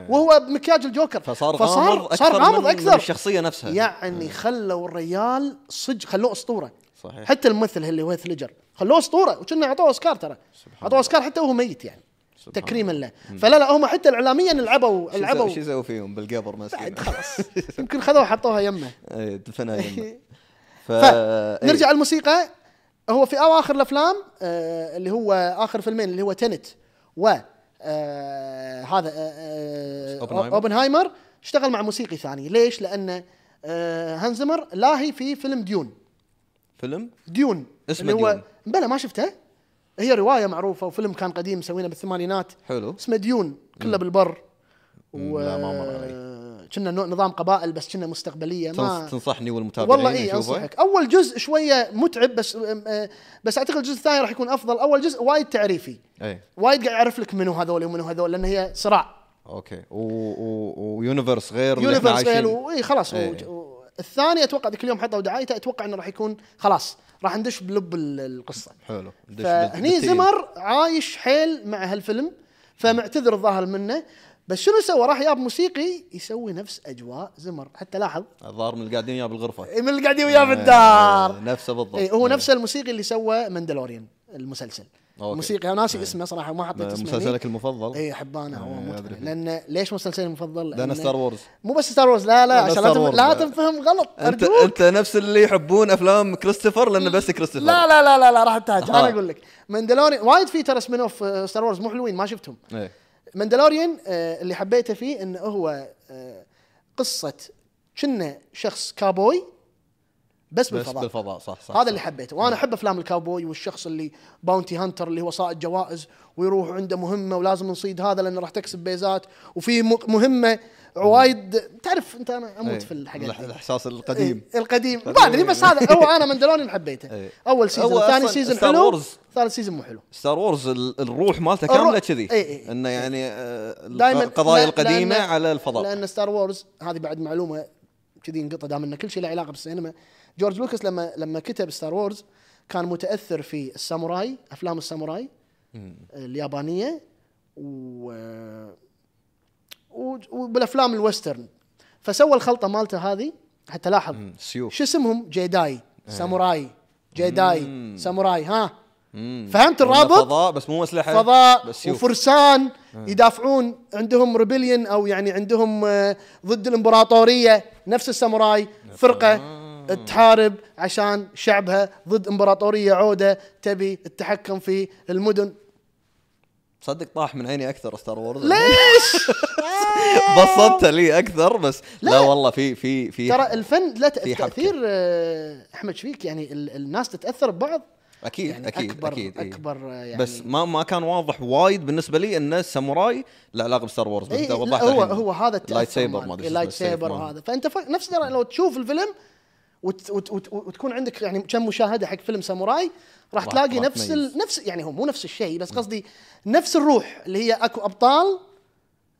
وهو بمكياج الجوكر فصار غامض أكثر صار غامض أكثر من الشخصيه نفسها يعني خلوا الريال صدق خلوه اسطوره صحيح. حتى الممثل اللي هو هيث ليجر خلوه اسطوره وكنا اعطوه اوسكار ترى اعطوه اوسكار حتى وهو ميت يعني تكريما له فلا لا هم حتى اعلاميا لعبوا لعبوا شو يسوي فيهم بالقبر مسكين؟ خلاص. *laughs* يمكن خذوها حطوها يمه. إيه، دفنها يمه. *laughs* ف إيه. الموسيقى. هو في اواخر الأفلام آه اللي هو آخر فيلمين اللي هو Tenet و آه هذا آه آه أوبنهايمر. أوبنهايمر. اشتغل مع موسيقي ثاني. ليش؟ لأن آه هانز زمر لاهي في فيلم Dune. فيلم؟ Dune. اسمه اللي هو Dune. بلا ما شفته. هي رواية معروفة وفيلم كان قديم مسوينه بالثمانينات. حلو. اسمه Dune كله بالبر. و لا، ما مر علي. كنه نظام قبائل بس كنه مستقبلية ما تنص- تنصحني والمتابعين والله اي؟ أنصحك. أول جزء شوية متعب بس آه، بس أعتقد الجزء الثاني راح يكون أفضل. أول جزء وايد تعريفي. أي. وايد قاعد يعرف لك منو هذول ومنو هذول لأن هي صراع. أوكي. و... و... و universe غير universe. غير واي خلاص. الثاني أتوقع ذيك اليوم حطوا دعايته أتوقع إنه راح يكون خلاص. راح ندش بلب ال- القصة. حلو. فهني بالتقيل. زمر عايش حيل مع هالفيلم فمعتذر الظاهر منه. بس شنو سوى راح ياب موسيقي يسوي نفس أجواء زمر. حتى لاحظ. الظاهر من اللي قاعدين وياه بالغرفة. من اللي قاعدين وياه بالدار. آه، نفسه بالضبط. اي هو إيه. نفس الموسيقي اللي سوى Mandalorian المسلسل. أوكي. موسيقى ناسي اسمه صراحة ما حطيت اسمه مسلسلك المفضل؟ اي احبه أنا هو إيه، فيه. لأن ليش مسلسلي المفضل؟ لأن Star Wars مو بس Star Wars لا لا عشان لا, تف... لا. تنفهم غلط انت أرجوك. أنت نفس اللي يحبون أفلام كريستوفر لأنه بس كريستوفر. لا لا لا لا, لا راح تهاج آه. أنا أقول لك Mandalorian وايد في ترى spin-off Star Wars مو حلوين ما شفتهم. إيه. Mandalorian آه، اللي حبيته فيه انه هو آه، قصة كنه شخص كابوي بس بس بالفضاء. بالفضاء صح صح هذا صح. اللي حبيته. وأنا أحب أفلام الكاوبوي والشخص اللي bounty hunter اللي هو صائد جوائز ويروح عنده مهمة ولازم نصيد هذا لأنه راح تكسب بيزات. وفي مهمة وايد تعرف انت أنا أموت إيه. في الحاجات دي. الإحساس القديم إيه، القديم ما أدري بس هذا هو أنا Mandalorian حبيته إيه. أول season ثاني season حلو. ثالث season مو حلو Star Wars ال- الروح مالته كاملة كذي. إنه يعني آه، القضايا القديمة على الفضاء لأن Star Wars هذه بعد معلومة كذي انقطع دام إن كل شيء له علاقة بالسينما جورج لوكاس لما لما كتب Star Wars كان متأثر في الساموراي أفلام الساموراي اليابانية و- وبالافلام الويسترن فسوى الخلطة مالته هذه حتى لاحظ. سيوف. شو اسمهم؟ Jedi. ساموراي. Jedi. ساموراي. ها. فهمت الرابط؟ فضاء بس مو اسلحه فضاء بس سيوف. وفرسان يدافعون عندهم rebellion أو يعني عندهم آه، ضد الإمبراطورية. نفس الساموراي. فرقة تحارب عشان شعبها ضد إمبراطورية عودة تبي التحكم في المدن. صدق طاح من عيني أكثر Star Wars ليش؟ *laughs* بسطت لي أكثر بس لا, لا. والله في في في ترى الفن حبكة. تأثير آه، أحمد شفيك يعني ال- الناس تتأثر ببعض أكيد يعني أكيد اكبر أكيد إيه. أكبر آه، يعني بس ما ما كان واضح وايد بالنسبة لي إن الساموراي له علاقة ب Star Wars بس إيه لا، وضحت هو. هو هذا التأثر lightsaber. ما أدري شو light اسمه، السيف saber ماله. وهذا فأنت. نفس ترى لو تشوف الفيلم وت... وت... وت... وتكون عندك يعني كم مشاهدة حق فيلم ساموراي راح تلاقي نفس. ال... نفس يعني هو مو نفس الشيء بس قصدي نفس الروح اللي هي أكو أبطال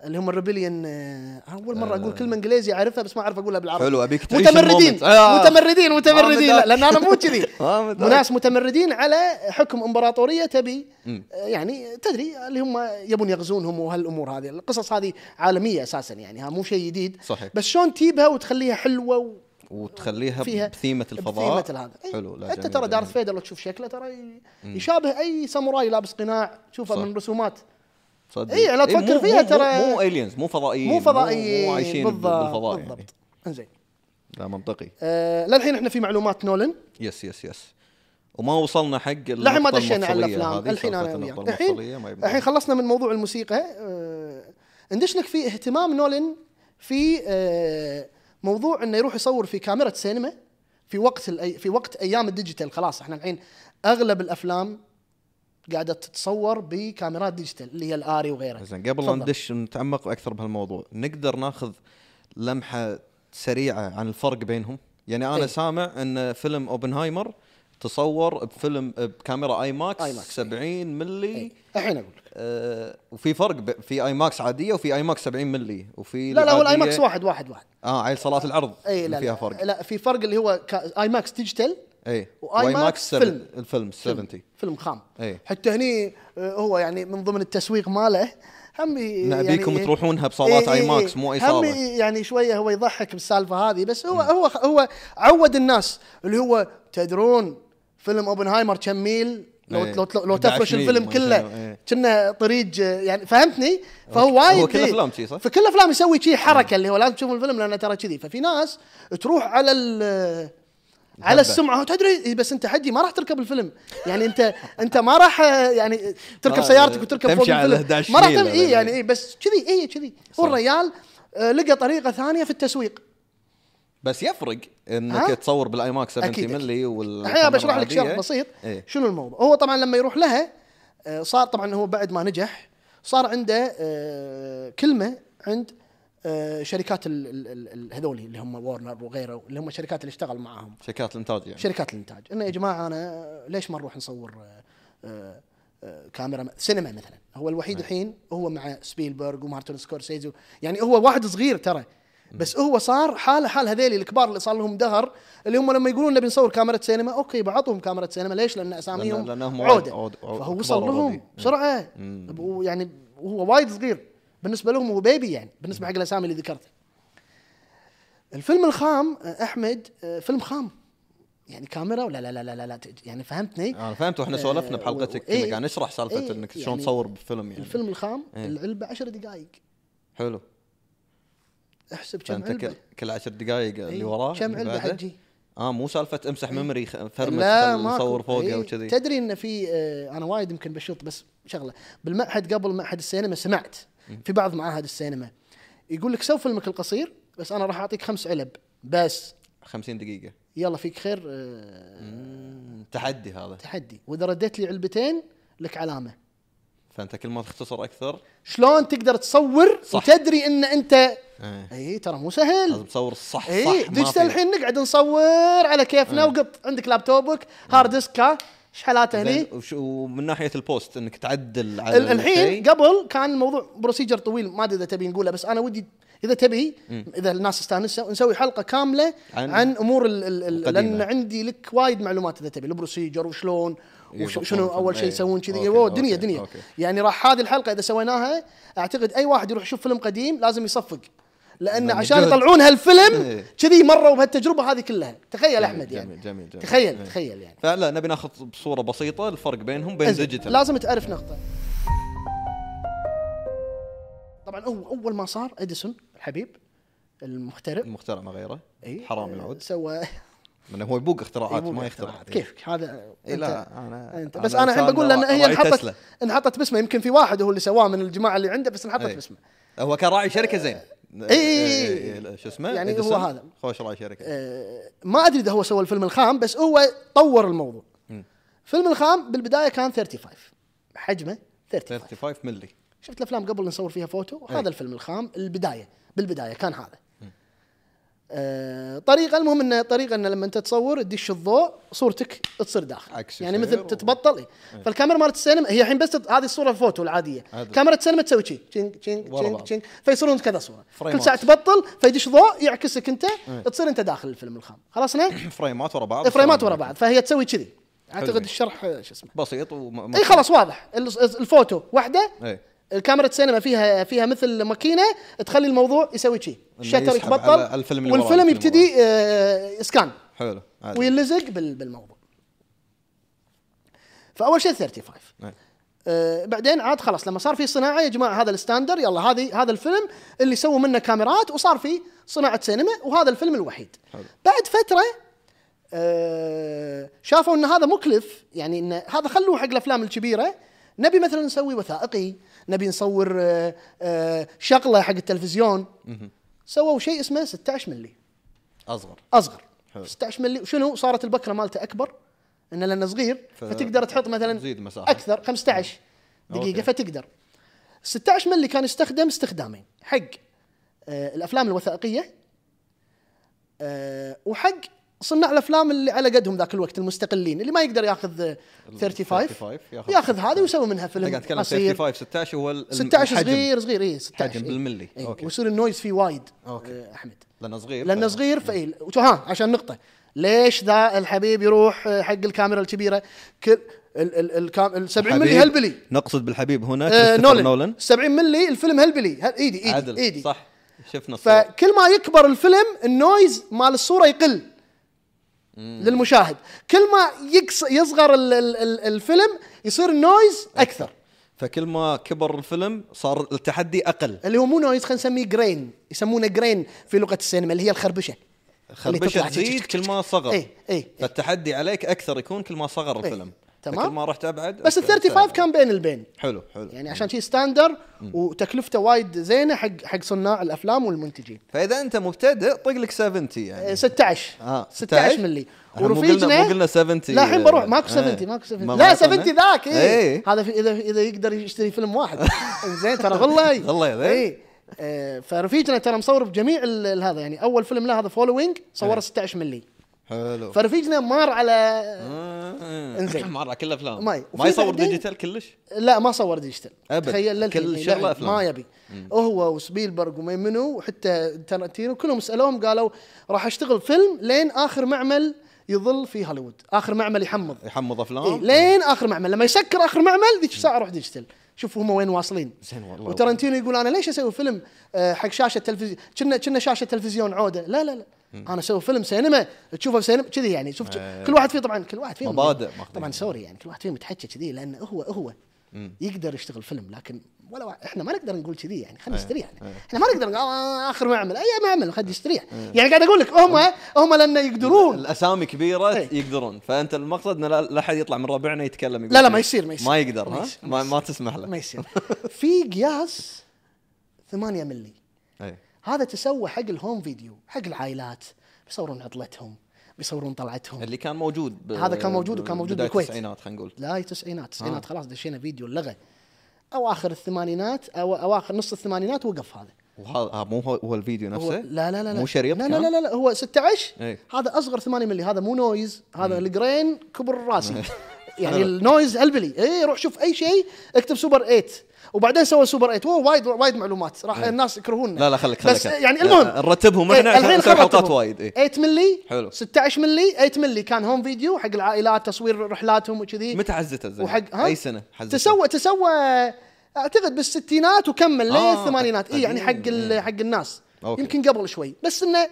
اللي هم ال rebellion آه، أول مرة أقول كلمة إنجليزي أعرفها بس ما أعرف أقولها بالعربي حلو، تعيش متمردين. آه. متمردين متمردين لا. لأن أنا مو كذي. *laughs* ناس متمردين على حكم إمبراطورية تبي. آه، يعني تدري اللي هم يبون يغزونهم وهالأمور هذه القصص هذه عالمية أساسا يعني ها مو شيء جديد صحيح. بس شلون تجيبها وتخليها حلوة و... وتخليها فيها بثيمة الفضاء. بثيمة هذا أي، حلو لا جميل، ترى. دارث فيدر لو تشوف شكله ترى يشابه أي ساموراي لابس قناع تشوفه. من رسومات. صدق. إيه، لا إيه، تفكر فيها ترى- مو الينز مو فضائيين مو فضائيين مو عايشين بالضبط بالفضاء يعني. بالضبط انزين. لا منطقي. آه للحين إحنا في معلومات نولن. yes yes yes. وما وصلنا حق للحين ما دشينا على الافلام الحين أنا وياك. الحين. الحين خلصنا من موضوع الموسيقى. آه ندش لك في اهتمام نولن في آه موضوع إنه يروح يصور في كاميرا سينما في وقت الأي في وقت أيام ال digital خلاص إحنا الحين أغلب الأفلام قاعدة تتصور بكاميرات digital اللي هي ال ARRI وغيرها زين قبل لا. ندش نتعمق أكثر بهالموضوع نقدر ناخذ لمحة سريعة عن الفرق بينهم يعني أنا إيه. سامع إن فيلم أوبنهايمر تصور بفيلم بكاميرا IMAX IMAX. 70 ملي إيه. الحين أقول. لك آه وفي فرق في IMAX عادية وفي IMAX 70 ملي وفي لا لا هو ال IMAX واحد واحد واحد. آه عيل صالات العرض اي لا فيها فرق. لا في فرق اللي هو IMAX digital اي و IMAX فيلم. فيلم الفيلم 70 فيلم خام. إيه. حتى هني آه، هو يعني من ضمن التسويق ماله هم نبيكم يعني تروحونها بصالات إيه اي إيه ماكس إيه. مو اي هم صاله يعني شوية هو يضحك بالسالفة هذه بس هو هو هو عود الناس اللي هو تدرون فيلم أوبنهايمر كم ميل لو إيه. لو لو, لو 11 تفرش الفيلم كله إيه. كنا طريق آه، يعني فهمتني فهو هو وايد كل إيه. أفلام شي صح؟ في كل أفلام يسوي شي حركة اللي هو لازم تشوف الفيلم لأنه ترى كذي ففي ناس تروح على ال على. السمعة تدري إيه بس أنت حجي ما راح تركب الفيلم يعني أنت أنت ما راح آه، يعني تركب ما- سيارتك وتركب فوق الفيلم 11 ما راح اي يعني اي بس كذي اي كذي هو صح. الرجال آه، لقى طريقة ثانية في التسويق بس يفرق؟ إنك تصور بال IMAX 70 أكيد، أكيد. ملي وال الحين بشرح لك شرح بسيط. إيه. شنو الموضوع؟ هو طبعا لما يروح لها آه، صار طبعا هو بعد ما نجح صار عنده آه، كلمة عند آه، شركات هذولي اللي هم وورنر وغيره اللي هم الشركات اللي اشتغل معاهم. شركات الإنتاج يعني. شركات الإنتاج. إنه يا جماعة أنا ليش ما نروح نصور كاميرا سينما مثلا؟ هو الوحيد الحين هو مع سبيلبرغ ومارتن سكورسيزي يعني هو واحد صغير ترى. بس هو صار حاله حال هذيل الكبار اللي صار لهم دهر اللي هم لما يقولون نبي نصور كاميرا سينما أوكي بعطهم كاميرا سينما ليش؟ لأن أساميهم لأن- لأنهم عودة. عود- عود- فهو وصل لهم. بسرعة. ويعني وهو وايد صغير. بالنسبة لهم هو بيبي يعني بالنسبة حق الأسامي اللي ذكرتها الفيلم الخام آه، أحمد آه، فيلم خام. يعني كاميرا ولا لا لا لا لا, لا يعني فهمتني؟ أنا فهمت وإحنا سولفنا آه، بحلقتك كنا إيه. قاعد نشرح سالفة إيه، إنك شلون يعني تصور بفيلم يعني. الفيلم الخام إيه. العلبة 10 دقائق حلو. احسب كم علبه كل, كل عشر دقائق اللي إيه. وراه كم علبة. حجي؟ آه مو سالفة امسح ميموري خ- فرمت لا نصور فوقه إيه. وكذي. تدري إن في آه أنا وايد يمكن بشوت بس شغلة. بالمعهد قبل معهد السينما سمعت. في بعض معاهد السينما. يقول لك سوي فيلمك القصير بس أنا راح أعطيك خمس علب. بس. 50 دقيقة. يلا فيك خير آه تحدي هذا. تحدي. وإذا رديت لي علبتين لك علامة. فأنت كل ما تختصر أكثر شلون تقدر تصور صح. وتدري إن انت إيه. اي ترى مو سهل لازم تصور صح اي صح digital الحين نقعد نصور على كيفنا وقط عندك لابتوبك hard disk ها إيش حالاته هني ومن ناحية ال post إنك تعدل على ال- الحين. قبل كان الموضوع procedure طويل ما أدري إذا تبي نقوله بس أنا ودي إذا تبي إذا الناس استانسوا نسوي حلقة كاملة عن- عن, أمور ال ال. لأن عندي لك وايد معلومات إذا تبي ال procedure وشلون وشنو في أول شيء يسوون إيه. كذي؟ دنيا دنيا. أوكي. يعني راح هذه الحلقة إذا سويناها أعتقد أي واحد يروح يشوف فيلم قديم لازم يصفق. لأن عشان. يطلعون هالفيلم إيه. كذي مروا بهالتجربة هذه كلها. تخيل جميل، أحمد يعني. جميل جميل جميل. تخيل إيه. تخيل يعني. فلا نبي ناخذ بصورة بسيطة الفرق بينهم بين digital لازم تعرف نقطة. طبعا هو أول ما صار إديسون الحبيب المخترع المخترع ما غيره. إي، حرام العود. سوى من هو يبوق اختراعات ما اختراعات. يخترع كيفك؟ هذا إيه لا أنا أنت. بس أنا الحين بقول لأن هي راعي انحطت. انحطت باسمه. يمكن في واحد هو اللي سواه من الجماعة اللي عنده بس انحطت إيه. باسمه. هو كان راعي شركة زين. إي، إي، إي، إي، شو اسمه؟ يعني هو هذا. خوش راعي شركة. ما أدري إذا هو سوى الفيلم الخام بس هو طور الموضوع. مم. فيلم الخام بالبداية كان 35 حجمه 35 35 ملي. شفت الأفلام قبل نصور فيها فوتو. هذا الفيلم الخام البداية. بالبداية كان هذا. طريقة المهم انه طريقة انه لما أنت تصور تدش الضوء صورتك تصير داخل. عكس يعني مثل و- تتبطل. إيه. فالكاميرا مالت السينما هي الحين بس تت- هذه الصورة الفوتو العادية. عادي. كاميرا السينما تسوي شي. change change change. change فيصيرون كذا صورة. كل ساعة تبطل فيدش ضوء يعكسك أنت تصير أنت داخل الفيلم الخام. خلصنا *coughs* فريمات ورا بعض. فريمات ورا بعض. فهي تسوي كذي. أعتقد. الشرح آه، شو اسمه. بسيط وما اي خلاص واضح. ال- الفوتو. واحدة. الكاميرا السينما فيها فيها مثل ماكينة تخلي الموضوع يسوي شيء ال shutter على الفيلم والفيلم الفيلم يبتدي آه scan حلو عادي. ويلزق بال- بالموضوع. فأول شيء 35 إي. آه بعدين عاد خلاص لما صار في صناعة يا جماعة هذا الستاندر يلا هذه هذا الفيلم اللي سووا منه كاميرات وصار في صناعة سينما وهذا الفيلم الوحيد. حلو. بعد فترة آه شافوا إن هذا مكلف يعني إن هذا خلوه حق الأفلام الكبيرة. نبي مثلا نسوي وثائقي نبي نصور آه آه شغله حق التلفزيون. سووا شيء اسمه 16 ملي أصغر. أصغر. حلو. 16 ملي وشنو؟ صارت البكرة مالته أكبر. إنه لأنه صغير ف- فتقدر تحط مثلا تزيد مساحة. أكثر 15 دقيقة أوكي. فتقدر. 16 ملي كان يستخدم استخدامين. حق آه الأفلام الوثائقية آه وحق صناع الأفلام اللي على قدهم ذاك الوقت المستقلين اللي ما يقدر ياخذ آه، 35 35 ياخذ ياخذ هذه ويسوي منها فيلم قاعد قصير 35 16 هو ال- 16 الحجم. صغير صغير اي 16 حجم إيه. بالملي. إيه. أوكي. ويصير ال noise فيه وايد أوكي. آه، أحمد لأنه صغير لأنه صغير فاي ها عشان نقطة ليش ذا الحبيب يروح آه، حق الكاميرا الكبيرة كل ال ال الكام ال 70 ملي. هلبلي نقصد بالحبيب هنا آه نولن نولن 70 ملي الفيلم هلبلي هل- إيدي إيدي عدل إيدي صح شفنا الصورة. فكل ما يكبر الفيلم ال noise مال الصورة يقل للمشاهد. كل ما يصغر ال ال ال الفيلم يصير ال noise أكثر. فكل ما كبر الفيلم صار التحدي أقل. اللي هو مو noise خلينا نسميه grain يسمونه grain في لغة السينما اللي هي الخربشة. خربشه تزيد كل ما صغر. اي اي فالتحدي عليك أكثر يكون كل ما صغر الفيلم. تمام. كل ما رحت أبعد؟ بس ال أكثر 35 سهل. كان بين البين. حلو حلو. يعني عشان شيء standard وتكلفته وايد زينة حق حق صناع الأفلام والمنتجين. فإذا أنت مبتدئ طق لك 70 يعني. آه، 16 آه، 16 ملي إحنا مو قلنا- ورفيجنا مو قلنا 70 لا الحين بروح. ماكو إيه. 70 ماكو 70 ما- لا ما 70 قلنا. ذاك اي إيه. هذا في اذا إذا يقدر يشتري فيلم واحد. *laughs* زين ترى والله. والله. اي آه، فرفيجنا ترى مصور بجميع هذا. يعني أول فيلم له هذا Following صوره إيه. 16 ملي حلو. فرفيجنا مار على آه. إنزين. *laughs* مره كل أفلام. ماي. ما يصور digital كلش؟ لا ما صور ديجيتال. أبد. تخيل كل إيه، شغلة لا، أفلام. ما يبي. هو وسبيلبرغ وما منو وحتى تارانتينو كلهم سألوهم قالوا راح أشتغل فيلم لين آخر معمل يظل في هوليوود. آخر معمل يحمض. يحمض إيه افلام لين آخر معمل. لما يسكر آخر معمل ذيك الساعة أروح digital. شوفوا هم وين واصلين. زين والله. وترنتينو يقول أنا ليش أسوي فيلم آه، حق شاشة تلفزيون كنا كنا شاشة تلفزيون عودة. لا لا لا. أنا أسوي فيلم سينما تشوفه في سينما كذي يعني شوف إيه. كل واحد فيه طبعا كل واحد فيهم مبادئ. طبعا sorry يعني كل واحد فيهم يتحكى كذي لأنه هو هو يقدر يشتغل فيلم لكن ولا واحد إحنا ما نقدر نقول كذي يعني خلينا نستريح. إحنا ما نقدر نقول آه، آخر معمل أي معمل خلينا يستريح يعني قاعد أقول لك هم هم لأن يقدرون. الأسامي كبيرة إيه. يقدرون. فأنت المقصد إن لا أحد يطلع من ربعنا يتكلم يقول لا لا. ما يصير ما يصير. ما يقدر ما يصير، ما, ما ما تسمح له. ما يصير. في قياس 8 ملي. أي. هذا تسوى حق الهوم فيديو حق العائلات. بيصورون عطلتهم بيصورون طلعتهم. اللي كان موجود ب... هذا كان موجود وكان موجود بالكويت. التسعينات خلينا نقول. لا التسعينات التسعينات آه. خلاص دشينا فيديو لغى أواخر الثمانينات أو أواخر نص الثمانينات وقف هذا. وهذا ها، مو هو, هو الفيديو هو نفسه؟ لا لا لا لا. مو شريط لا لا؟ لا, لا, لا هو 16 إيه. هذا أصغر 8 ملي هذا مو noise هذا ال grain كبر راسي. *laughs* يعني ال noise هلبلي اي روح شوف أي شيء اكتب سوبر 8 وبعدين سوى سوبر 8 اوه وايد وايد معلومات. راح الناس يكرهوننا. لا لا خليك خليك. بس يعني المهم نرتبهم إيه، إحنا عشان الحين حلقات. وايد اي 8 ملي حلو. 16 ملي 8 ملي. كان home video حق العائلات تصوير رحلاتهم وكذي. متى حزته؟ وحق ها؟ أي سنة حزته؟ تسوى تسوى أعتقد بالستينات وكمل آه، للثمانينات اي يعني حق إيه. حق الناس. أوكي. يمكن قبل شوي. بس إنه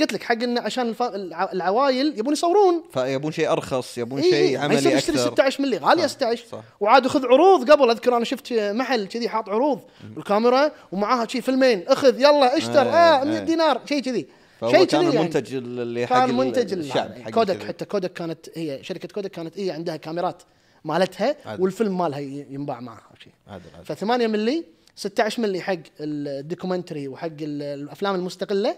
قلت لك حق انه عشان الف... الع- العوايل يبون يصورون فيبون شيء أرخص يبون إي، شيء يصير عملي يشتري أكثر 16 ملي غالية صح، 16 صح. وعاد خذ عروض قبل أذكر أنا شفت محل كذي حاط عروض بالكاميرا ومعاها شي فيلمين أخذ يلا اشتر إيه، آه 100 إيه. دينار شيء كذي شيء كان يعني. المنتج اللي حق كان منتج الشعب حق كودك. حتى كودك كانت هي شركة كودك كانت هي عندها كاميرات مالتها عادل. والفيلم مالها ينباع معها شيء عادل، عادل. ف 8 ملي 16 ملي حق ال documentary وحق ال- الأفلام المستقلة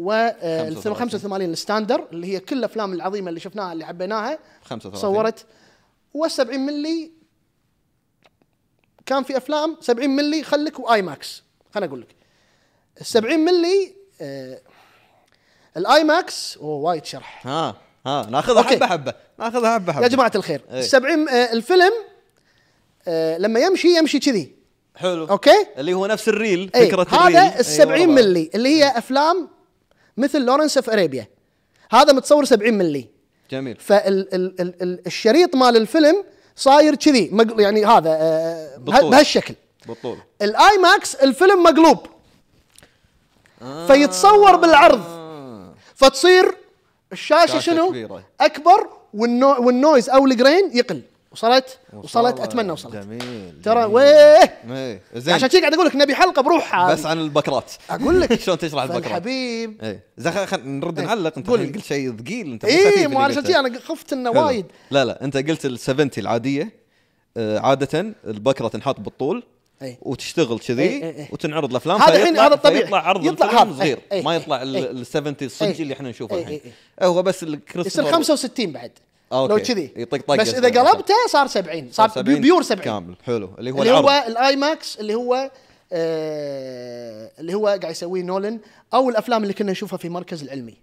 و 35. 85 ال standard اللي هي كل الأفلام العظيمة اللي شفناها اللي حبيناها 35 صورت. و70 ملي كان في أفلام 70 ملي خليك و IMAX خليني أقول لك. ال 70 ملي آه ال IMAX أوه وايد شرح. ها ها ناخذها. حبة حبة. ناخذها حبة حبة. يا جماعة الخير. إيه. ال 70 آه الفيلم آه لما يمشي يمشي كذي. حلو. أوكي؟ اللي هو نفس ال reel اي فكرة ال reel هذا ال أي 70 والله. ملي اللي هي أفلام مثل Lawrence of Arabia هذا متصور 70 ملي جميل فالشريط مال الفيلم صاير كذي يعني هذا آه،. بهالشكل بالطول ال IMAX الفيلم مقلوب آه. فيتصور بالعرض. فتصير الشاشة شنو كبيرة. أكبر والنو وال noise أو ال grain يقل وصلت وصلت أتمنى وصلت جميل ترى. ويه إيه. زين عشان كذا قاعد أقول لك نبي حلقة بروحها بس عن البكرات أقول لك *laughs* شلون تشرح البكرات الحبيب إيه زين خل- خل نرد إيه. نعلق أنت قول لي. قلت شيء ثقيل أنت اي مو. كذا أنا خفت إنه. وايد لا لا أنت قلت ال 70 العادية آه، عادة البكرة تنحط بالطول إيه. وتشتغل كذي إيه، إيه، إيه. وتنعرض الأفلام هذا الحين هذا الطبيعي. فيطلع عرض يطلع الفيلم. صغير إيه، ما إيه، يطلع إيه. ال 70 الصجي إيه. اللي إحنا نشوفه إيه، الحين إيه، هو بس يصير الكريستوفر 65 بعد أوكي. لو كذي. يطق بس إذا. قلبته صار 70 صار بي- pure 70 كامل. حلو. اللي هو اللي العرض هو ال IMAX اللي هو آه اللي هو قاعد يسويه نولن أو الأفلام اللي كنا نشوفها في مركز العلمي.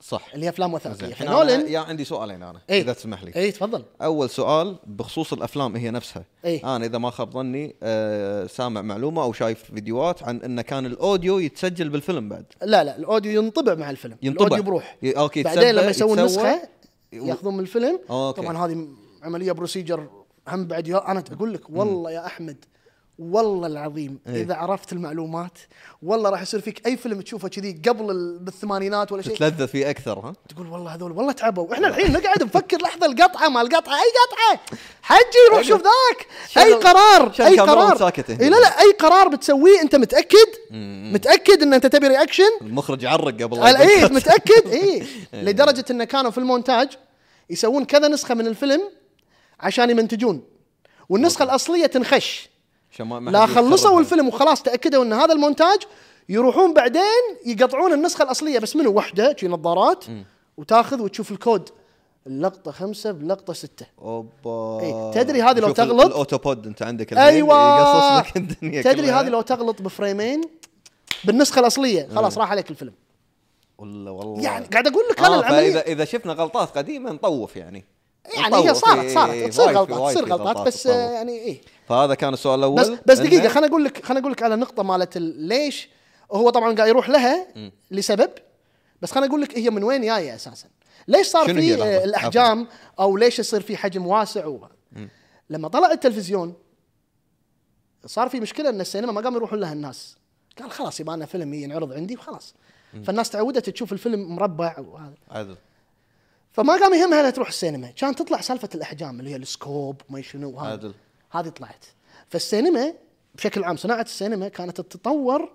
صح. اللي هي أفلام وثائقية. فنولن يا عندي سؤالين أنا إيه. اذا تسمح لي. اي تفضل. أول سؤال بخصوص الأفلام هي نفسها. إيه. أنا إذا ما خاب ظني آه سامع معلومة أو شايف فيديوهات عن انه كان ال audio يتسجل بالفيلم بعد. لا لا ال audio ينطبع مع الفيلم. ينطبع. ال audio بروح. ي- أوكي، بعدين لما يسوون. نسخة ياخذون من الفيلم أوكي. طبعا هذه عملية procedure هم بعد يا أنا أقول لك والله يا أحمد والله العظيم إيه. إذا عرفت المعلومات والله راح يصير فيك أي فيلم تشوفه كذي قبل ال- بالثمانينات ولا شيء. تتلذذ فيه أكثر ها؟ تقول والله هذول والله تعبوا. إحنا الحين نقعد نفكر لحظة القطعة مال القطعه أي قطعة؟ حجي روح شوف ذاك. أي قرار أي قرار. اي لا لا أي قرار بتسويه أنت متأكد؟ متأكد إن أنت تبي reaction المخرج يعرق قبل اي. متأكد؟ اي *laughs* لدرجة انه كانوا في المونتاج يسوون كذا نسخة من الفيلم عشان يمنتجون. والنسخة الأصلية تنخش. ما- ما لا خلصوا. الفيلم وخلاص تأكدوا إن هذا المونتاج. يروحون بعدين يقطعون النسخة الأصلية بس منو؟ وحدة شي نظارات وتاخذ وتشوف الكود. اللقطة خمسة بلقطة ستة. أوبا. إيه، تدري هذه لو تغلط- الأوتوبود أنت عندك أيوه. يقصص لك *laughs* الدنيا تدري. هذه لو تغلط بفريمين؟ بالنسخة الأصلية. خلاص راح عليك الفيلم. والله والله. يعني قاعد أقول لك أنا آه العملية فاذا إذا شفنا غلطات قديمة نطوف يعني. يعني. هي صارت إيه، صارت إيه، تصير غلطات تصير غلطات بس يعني إيه. فهذا كان السؤال الأول. بس بس دقيقة خليني أقول لك خليني أقول لك على نقطة مالت ال- ليش هو طبعا قاعد يروح لها لسبب. بس خليني أقول لك هي من وين جاية أساسا. ليش صار في الأحجام أو ليش يصير في حجم واسع و... لما طلع التلفزيون صار في مشكلة إن السينما ما قاموا يروحون لها الناس. قال خلاص يبغى لنا فيلم ينعرض عندي وخلاص. فالناس تعودت تشوف الفيلم مربع وهذا عدل. فما قام يهمها إنها تروح السينما. كان تطلع سالفة الأحجام اللي هي السكوب وما شنو وهذا. عدل. هذه طلعت. فالسينما بشكل عام صناعة السينما كانت تتطور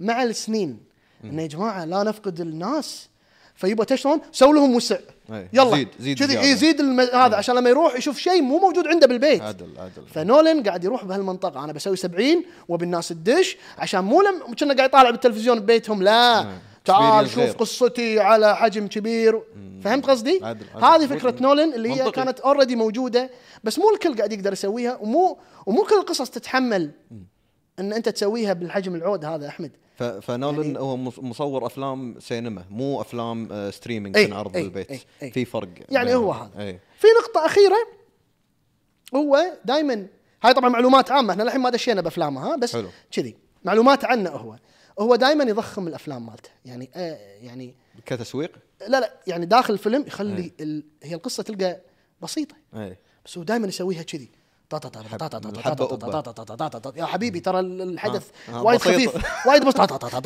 مع السنين. انه يا جماعة لا نفقد الناس. فيبغى تشلون؟ سووا لهم وسع أي. يلا. زيد- زيد كذي زيادة. يزيد الم... هذا عشان لما يروح يشوف شيء مو موجود عنده بالبيت. عدل عدل. فنولن قاعد يروح بهالمنطقة. أنا بسوي 70 وابي الناس تدش عشان مو لم كنا قاعد يطالع بالتلفزيون ببيتهم لا. نعم. تعال شوف غير. قصتي على حجم كبير فهمت قصدي؟ عدل- عدل. هذه فكرة نولن اللي هي منطقي. كانت اوريدي موجودة بس مو الكل قاعد يقدر يسويها ومو ومو كل القصص تتحمل إن أنت تسويها بالحجم العود هذا أحمد فنولن يعني- هو مص- مصور أفلام سينما مو أفلام آه، streaming أي، تنعرض أي، بالبيت أي، أي. في فرق يعني. هو هذا. اي في نقطة أخيرة هو دائما هاي طبعا معلومات عامة إحنا الحين ما دشينا بأفلامه ها بس. كذي معلومات عنه هو هو دائما يضخم الافلام مالته يعني آه يعني كتسويق لا لا يعني داخل الفيلم يخلي ال... هي القصة تلقى بسيطة اي بس هو دائما يسويها كذي. يا حبيبي ترى الحدث آه، آه، وايد. خفيف وايد بس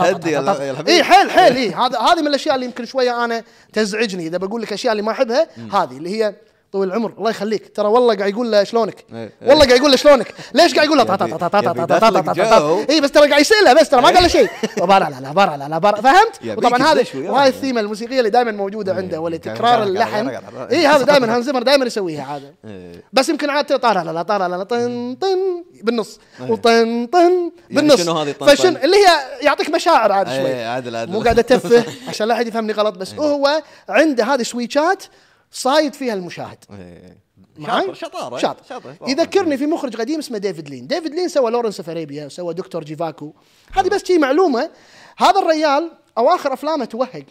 هدي يا. اي حيل حيل اي هذا هذه من الاشياء اللي يمكن شوية أنا تزعجني اذا بقول لك الاشياء اللي ما احبها هذه اللي هي طول العمر. الله يخليك. ترى والله قاعد يقول له شلونك؟ إيه. والله قاعد يقول له شلونك؟ ليش قاعد يقول له. اي بس ترى قاعد يسالها بس ترى ما قال له شيء. *laughs* لا لا بارا لا لا بارا. فهمت؟ وطبعا وياه. وهاي الثيمة الموسيقية اللي دائما موجودة عنده واللي تكرار اللحن. اي هذا دائما هانز زمر دائما يسويها عاده إيه. بس يمكن عاد طالع لا لا طالع لا طن طن بالنص. وطن طن بالنص. شنو هذه fashion؟ اللي هي يعطيك مشاعر عاد إيه، شوي. عدل- عدل. مو قاعد أتفه. *laughs* عشان لا أحد يفهمني غلط بس هو عنده هذه سويتشات صايد فيها المشاهد. إيه. معاي؟ شاطر شطارة شاطر. شاطر يذكرني في مخرج قديم اسمه ديفيد لين. ديفيد لين سوى لورنس اوف اريبيا وسوى دكتور جيفاغو. هذه بس شي معلومة هذا الريال اواخر أفلامه توهق.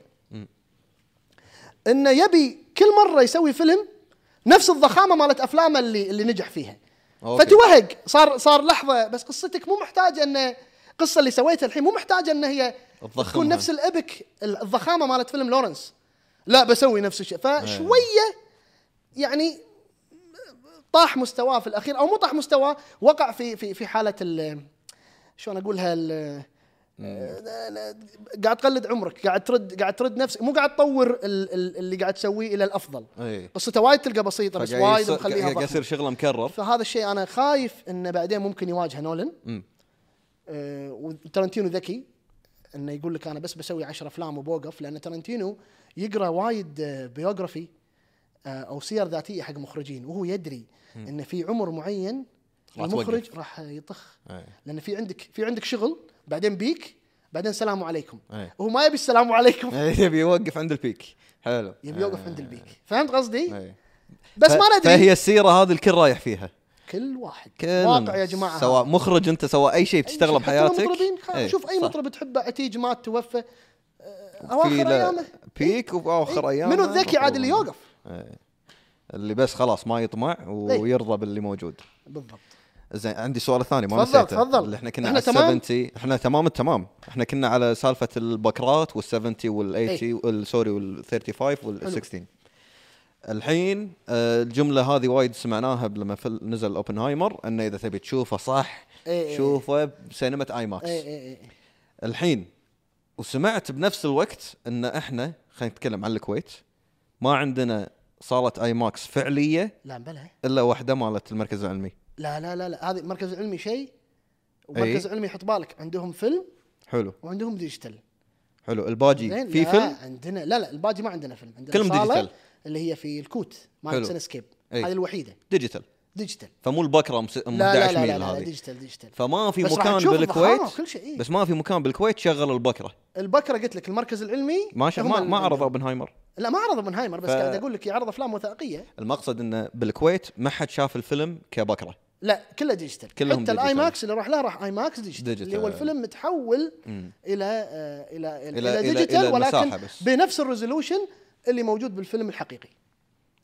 إنه يبي كل مرة يسوي فيلم نفس الضخامة مالت أفلامه اللي اللي نجح فيها. okay. فتوهق. صار صار لحظة بس قصتك مو محتاجة انه القصة اللي سويتها الحين مو محتاجة إن هي. تكون نفس ال epic الضخامة مالت فيلم لورنس. لا بسوي نفس الشيء. فشوية يعني طاح مستواه في الأخير أو مو طاح مستواه وقع في في في حالة ال شلون أقولها ال قاعد تقلد عمرك قاعد ترد قاعد ترد نفسك مو قاعد تطور ال- ال- اللي قاعد تسويه إلى الأفضل. اي قصته وايد تلقى بسيطة بس وايد مخليها قاعد يصير شغلة مكرر. فهذا الشيء أنا خايف انه بعدين ممكن يواجه نولن. آه، وترنتينو ذكي إنه يقول لك أنا بس بسوي 10 أفلام وبوقف لأن ترنتينو يقرأ وايد آه، biography آه، أو سير ذاتية حق مخرجين وهو يدري إن في عمر معين المخرج. راح يطخ. أي. لأن في عندك في عندك شغل بعدين بيك بعدين سلام عليكم. أي. وهو ما يبي السلام عليكم. *laughs* يبي يوقف عند البيك. حلو. يبي يوقف عند البيك. فهمت قصدي؟ أي. بس ف- ما ندري. فهي السيرة هذه الكل رايح فيها. كل واحد. كل واقع يا جماعة. سواء. مخرج أنت سواء أي شيء بتشتغله بحياتك مطربين إيه، شوف أي. مطرب تحبه عتيج مات توفى آه، اواخر له أيامه. بيك وآخر أيام منو الذكي عاد اللي يوقف. اللي بس خلاص ما يطمع ويرضى باللي موجود. بالضبط. زين عندي سؤال ثاني ما نسيته. تفضل. اللي إحنا كنا إحنا على تمام؟ 70 إحنا تمام التمام. إحنا كنا على سالفة البكرات وال 70 وال إيه. 80 وال- sorry وال 35 وال 16 الحين آه، الجملة هذه وايد سمعناها لما نزل اوبنهايمر إنه إذا تبي تشوفه صح إيه، إيه. شوفه بسينما اي ماكس الحين وسمعت بنفس الوقت إن إحنا خلينا نتكلم عن الكويت. ما عندنا صالة آي ماكس فعلية لا بلا إلا واحدة مالت المركز العلمي. لا لا لا لا. هذه المركز العلمي شيء. ومركز أي. علمي حط بالك عندهم فيلم حلو. وعندهم digital. حلو. الباجي في فيلم؟ عندنا لا لا الباجي ما عندنا فيلم. عندنا كلهم digital. اللي هي في الكوت حلو. مال سينسكيب. هذه الوحيدة. digital. digital فمو البكرة مس- لا لا 11 لا لا, لا, لا digital digital فما في مكان بالكويت إيه. بس ما في مكان بالكويت شغل البكرة البكرة قلت لك المركز العلمي ما شا... ما, ما عرض. أوبنهايمر لا ما عرض أوبنهايمر بس ف- قاعد أقول لك يعرض أفلام وثائقية المقصد إنه بالكويت ما حد شاف الفيلم كبكرة لا كله digital كلهم حتى الاي. ماكس اللي راح له راح اي ماكس digital. اللي هو الفيلم متحول مم. إلى آه إلى إلى, إلى- إلى إلى- digital ولكن بس. بنفس ال resolution اللي موجود بالفيلم الحقيقي